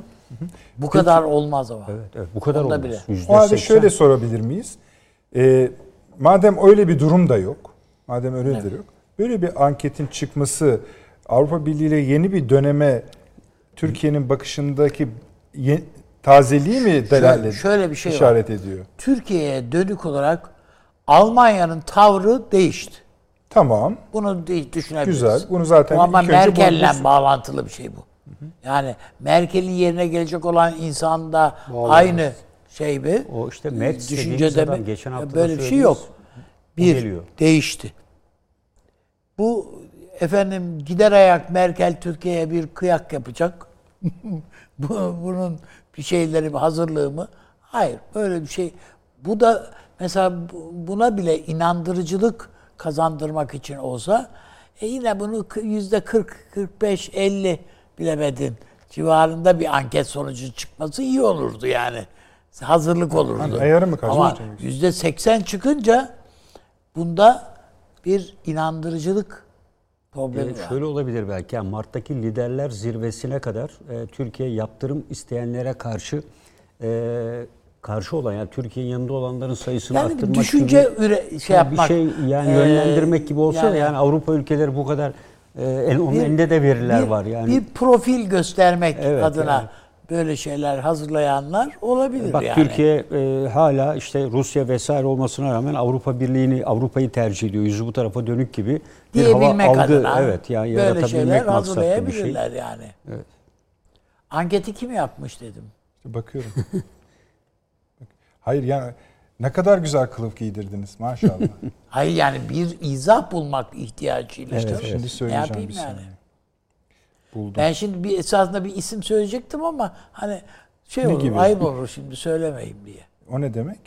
Bu kadar olmaz ama. evet, evet bu kadar Onda olmaz. bile. O halde şöyle sorabilir miyiz? E, madem öyle bir durum da yok, madem öyle bir yok, böyle bir anketin çıkması Avrupa Birliği ile yeni bir döneme Türkiye'nin bakışındaki ye- tazeliği mi delalet şöyle bir şey var. işaret ediyor? Türkiye'ye dönük olarak Almanya'nın tavrı değişti. Tamam. Bunu düşünebiliriz. Güzel. Bunu zaten Bu ama Merkel'le bu- bağlantılı bir şey bu. Yani Merkel'in yerine gelecek olan insan da aynı şey mi? O işte Merz Düşünce dediğimiz deme- adam geçen hafta böyle bir şey yok. Bir geliyor. değişti. Bu efendim gider ayak Merkel Türkiye'ye bir kıyak yapacak. Bu, bunun bir şeyleri hazırlığı mı? Hayır, böyle bir şey. Bu da mesela bu- buna bile inandırıcılık kazandırmak için olsa e yine bunu yüzde 40, 45, 50 bilemedin civarında bir anket sonucu çıkması iyi olurdu yani. Hazırlık olurdu. Ayarı mı Ama yüzde 80 çıkınca bunda bir inandırıcılık problemi Ee, var. şöyle olabilir belki. Yani Mart'taki liderler zirvesine kadar e, Türkiye yaptırım isteyenlere karşı e, karşı olan yani Türkiye'nin yanında olanların sayısını Yani arttırmak düşünce gibi üre, şey yapmak. bir şey yani e, yönlendirmek gibi olsa yani, yani Avrupa ülkeleri bu kadar e, el, onun bir- elinde de veriler bir, var yani. Bir profil göstermek Evet, adına yani. Böyle şeyler hazırlayanlar olabilir Bak yani. Türkiye e, hala işte Rusya vesaire olmasına rağmen Avrupa Birliği'ni Avrupa'yı tercih ediyor. Yüzü bu tarafa dönük gibi bir hava algı adına evet yani böyle yaratabilmek şeyler şey. hazırlayabilirler yani. Evet. Anketi kim yapmış dedim. İşte bakıyorum. Bak- Hayır yani ne kadar güzel kılıf giydirdiniz maşallah. Hayır yani bir izah bulmak ihtiyacıyla işte. Evet, Şimdi Ne söyleyeceğim yapayım bir yani? saniye. Buldum. Ben şimdi bir esasında bir isim söyleyecektim ama hani şey Ne olur, gibi? ayıp olur şimdi söylemeyeyim diye. O ne demek?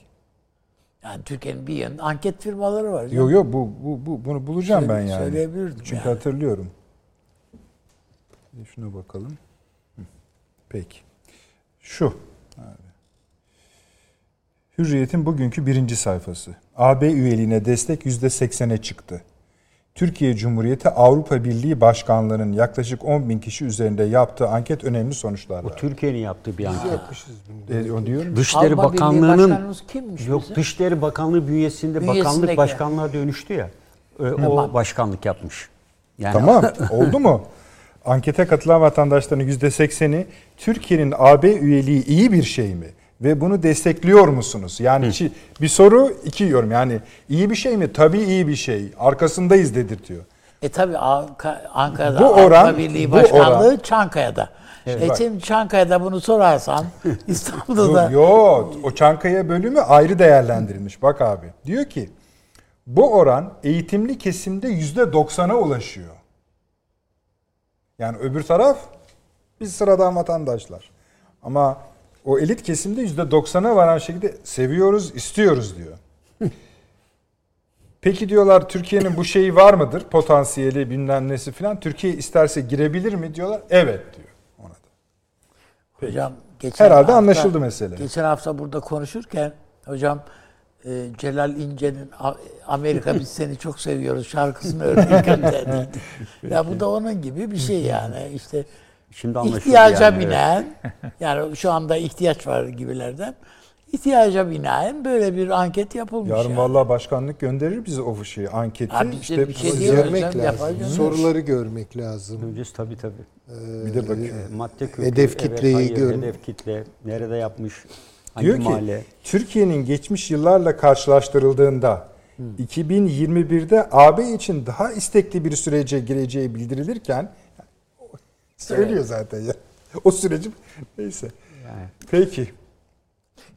Yani Türkiye'nin bir yanında anket firmaları var. Yok yok bu, bu, bu bunu bulacağım Söyle- ben yani. söyleyebilirdim Çünkü yani. hatırlıyorum. Şuna bakalım. Peki. Şu. Abi. Hürriyet'in bugünkü birinci sayfası. AB üyeliğine destek %80'e çıktı. Türkiye Cumhuriyeti Avrupa Birliği başkanlarının yaklaşık 10 bin kişi üzerinde yaptığı anket önemli sonuçlar Bu verdi. Türkiye'nin yaptığı bir anket. Yapmışız bunu. E, o diyorum. Dışişleri Avrupa Birliği Bakanlığı'nın Başkanımız kimmiş yok bizim? Dışişleri Bakanlığı bünyesinde bakanlık Bünyesindeki. başkanlığa dönüştü ya. e, O Tamam. başkanlık yapmış. Yani Tamam oldu mu? Ankete katılan vatandaşların %80'i Türkiye'nin AB üyeliği iyi bir şey mi? Ve bunu destekliyor musunuz? Yani içi- bir soru iki yorum. Yani iyi bir şey mi? Tabii iyi bir şey. Arkasındayız dedirtiyor. E tabi Ankara'da Bu Avrupa oran- Birliği bu Başkanlığı oran- Çankaya'da. e bak. şimdi Çankaya'da bunu sorarsan İstanbul'da Yok, yok. O Çankaya bölümü ayrı değerlendirilmiş. Bak abi. Diyor ki bu oran eğitimli kesimde %90'a ulaşıyor. Yani öbür taraf biz sıradan vatandaşlar. Ama o elit kesimde %90'a varan şekilde seviyoruz, istiyoruz diyor. Peki diyorlar Türkiye'nin bu şeyi var mıdır? Potansiyeli bilmem nesi falan. Türkiye isterse girebilir mi diyorlar. Evet diyor ona da. hocam geçen Herhalde hafta- anlaşıldı mesele. Geçen hafta burada konuşurken hocam e, Celal İnce'nin Amerika biz seni çok seviyoruz şarkısını örnek gönderdi. ya bu da onun gibi bir şey yani işte Şimdi ihtiyaca yani, evet. binaen yani şu anda ihtiyaç var gibilerden ihtiyaca binaen böyle bir anket yapılmış. Yarın yani. vallahi başkanlık gönderir bize o şeyi, anketi. Biz de işte bir şey. Görmek lazım. Soruları görmek lazım. Öncesi tabii tabii. bir de bakıyor. E, Madde kökü, Hedef evet, kitleyi hayır, görün. Hedef kitle, nerede yapmış, hangi Diyor ki mahalle. Türkiye'nin geçmiş yıllarla karşılaştırıldığında 2021'de AB için daha istekli bir sürece gireceği bildirilirken söylüyor zaten ya. O süreci neyse. Yani. Peki.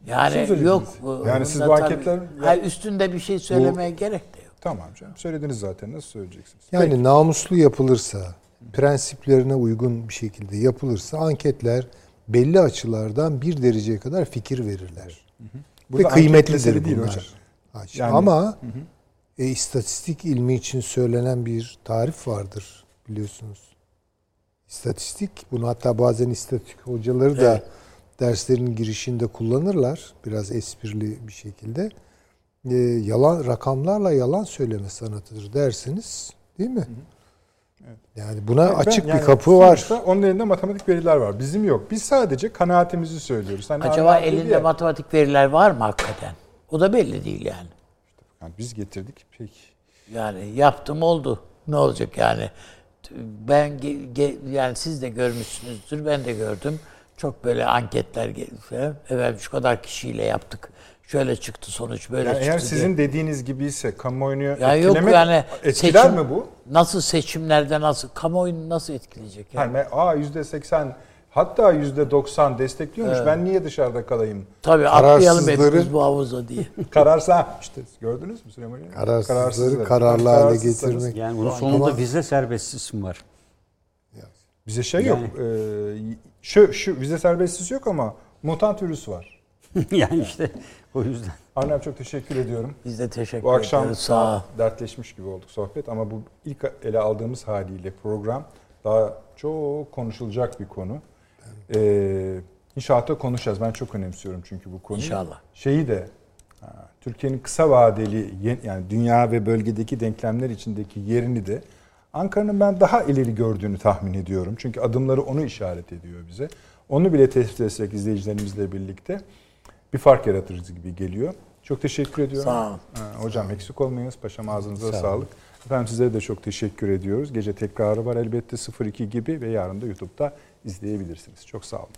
Yani yok. Yani siz bu tabii- anketler- Hayır, üstünde bir şey söylemeye gerek de yok. Tamam canım. Söylediniz zaten. Nasıl söyleyeceksiniz? Yani namuslu yapılırsa, prensiplerine uygun bir şekilde yapılırsa anketler belli açılardan bir dereceye kadar fikir verirler. Burada Ve anket kıymetlidir değil bunlar. hocam. Yani- Ama e, istatistik ilmi için söylenen bir tarif vardır biliyorsunuz. İstatistik, bunu hatta bazen istatistik hocaları da derslerin girişinde kullanırlar. Biraz esprili bir şekilde. E, yalan rakamlarla yalan söyleme sanatıdır dersiniz, değil mi? Yani buna Ben- açık yani bir kapı var. Onun elinde matematik veriler var. Bizim yok. Biz sadece kanaatimizi söylüyoruz. Hani Acaba elinde ya, matematik veriler var mı hakikaten? O da belli değil yani. yani biz getirdik. Peki. Yani yaptım oldu. Ne olacak yani? Ben ge- ge- yani siz de görmüşsünüzdür. Ben de gördüm. Çok böyle anketler falan. Evet şu kadar kişiyle yaptık. Şöyle çıktı sonuç böyle Yani çıktı. eğer diye. sizin dediğiniz gibi ise kamuoyunu ya yok etkilemek yani etkiler seçim- mi bu? Nasıl seçimlerde nasıl kamuoyunu nasıl etkileyecek yani? Yani aa yüzde seksen Hatta %90 destekliyormuş. Ben niye dışarıda kalayım? Tabii atlayalım Kararsızları- hepimiz bu havuza diye. Kararsa işte gördünüz mü Süleyman Hocam? Kararsızları kararlı hale getirmek. Yani bunun sonunda vize serbestisi var. Bize şey yok. Ee, şu, şu vize serbestisi yok ama mutant virüs var. yani işte o yüzden. Abi çok teşekkür ediyorum. Biz de teşekkür Bu akşam ederiz. Sağ dertleşmiş gibi olduk sohbet ama bu ilk ele aldığımız haliyle program daha çok konuşulacak bir konu. Ee, inşaatta konuşacağız. Ben çok önemsiyorum çünkü bu konuyu. İnşallah. Şeyi de Türkiye'nin kısa vadeli yani dünya ve bölgedeki denklemler içindeki yerini de Ankara'nın ben daha ileri gördüğünü tahmin ediyorum. Çünkü adımları onu işaret ediyor bize. Onu bile tespit etsek izleyicilerimizle birlikte bir fark yaratırız gibi geliyor. Çok teşekkür ediyorum. Sağ ol. Ha, hocam eksik olmayınız. Paşam ağzınıza sağlık. Efendim sizlere de çok teşekkür ediyoruz. Gece tekrarı var elbette 02 gibi ve yarın da YouTube'da izleyebilirsiniz. Çok sağ olun.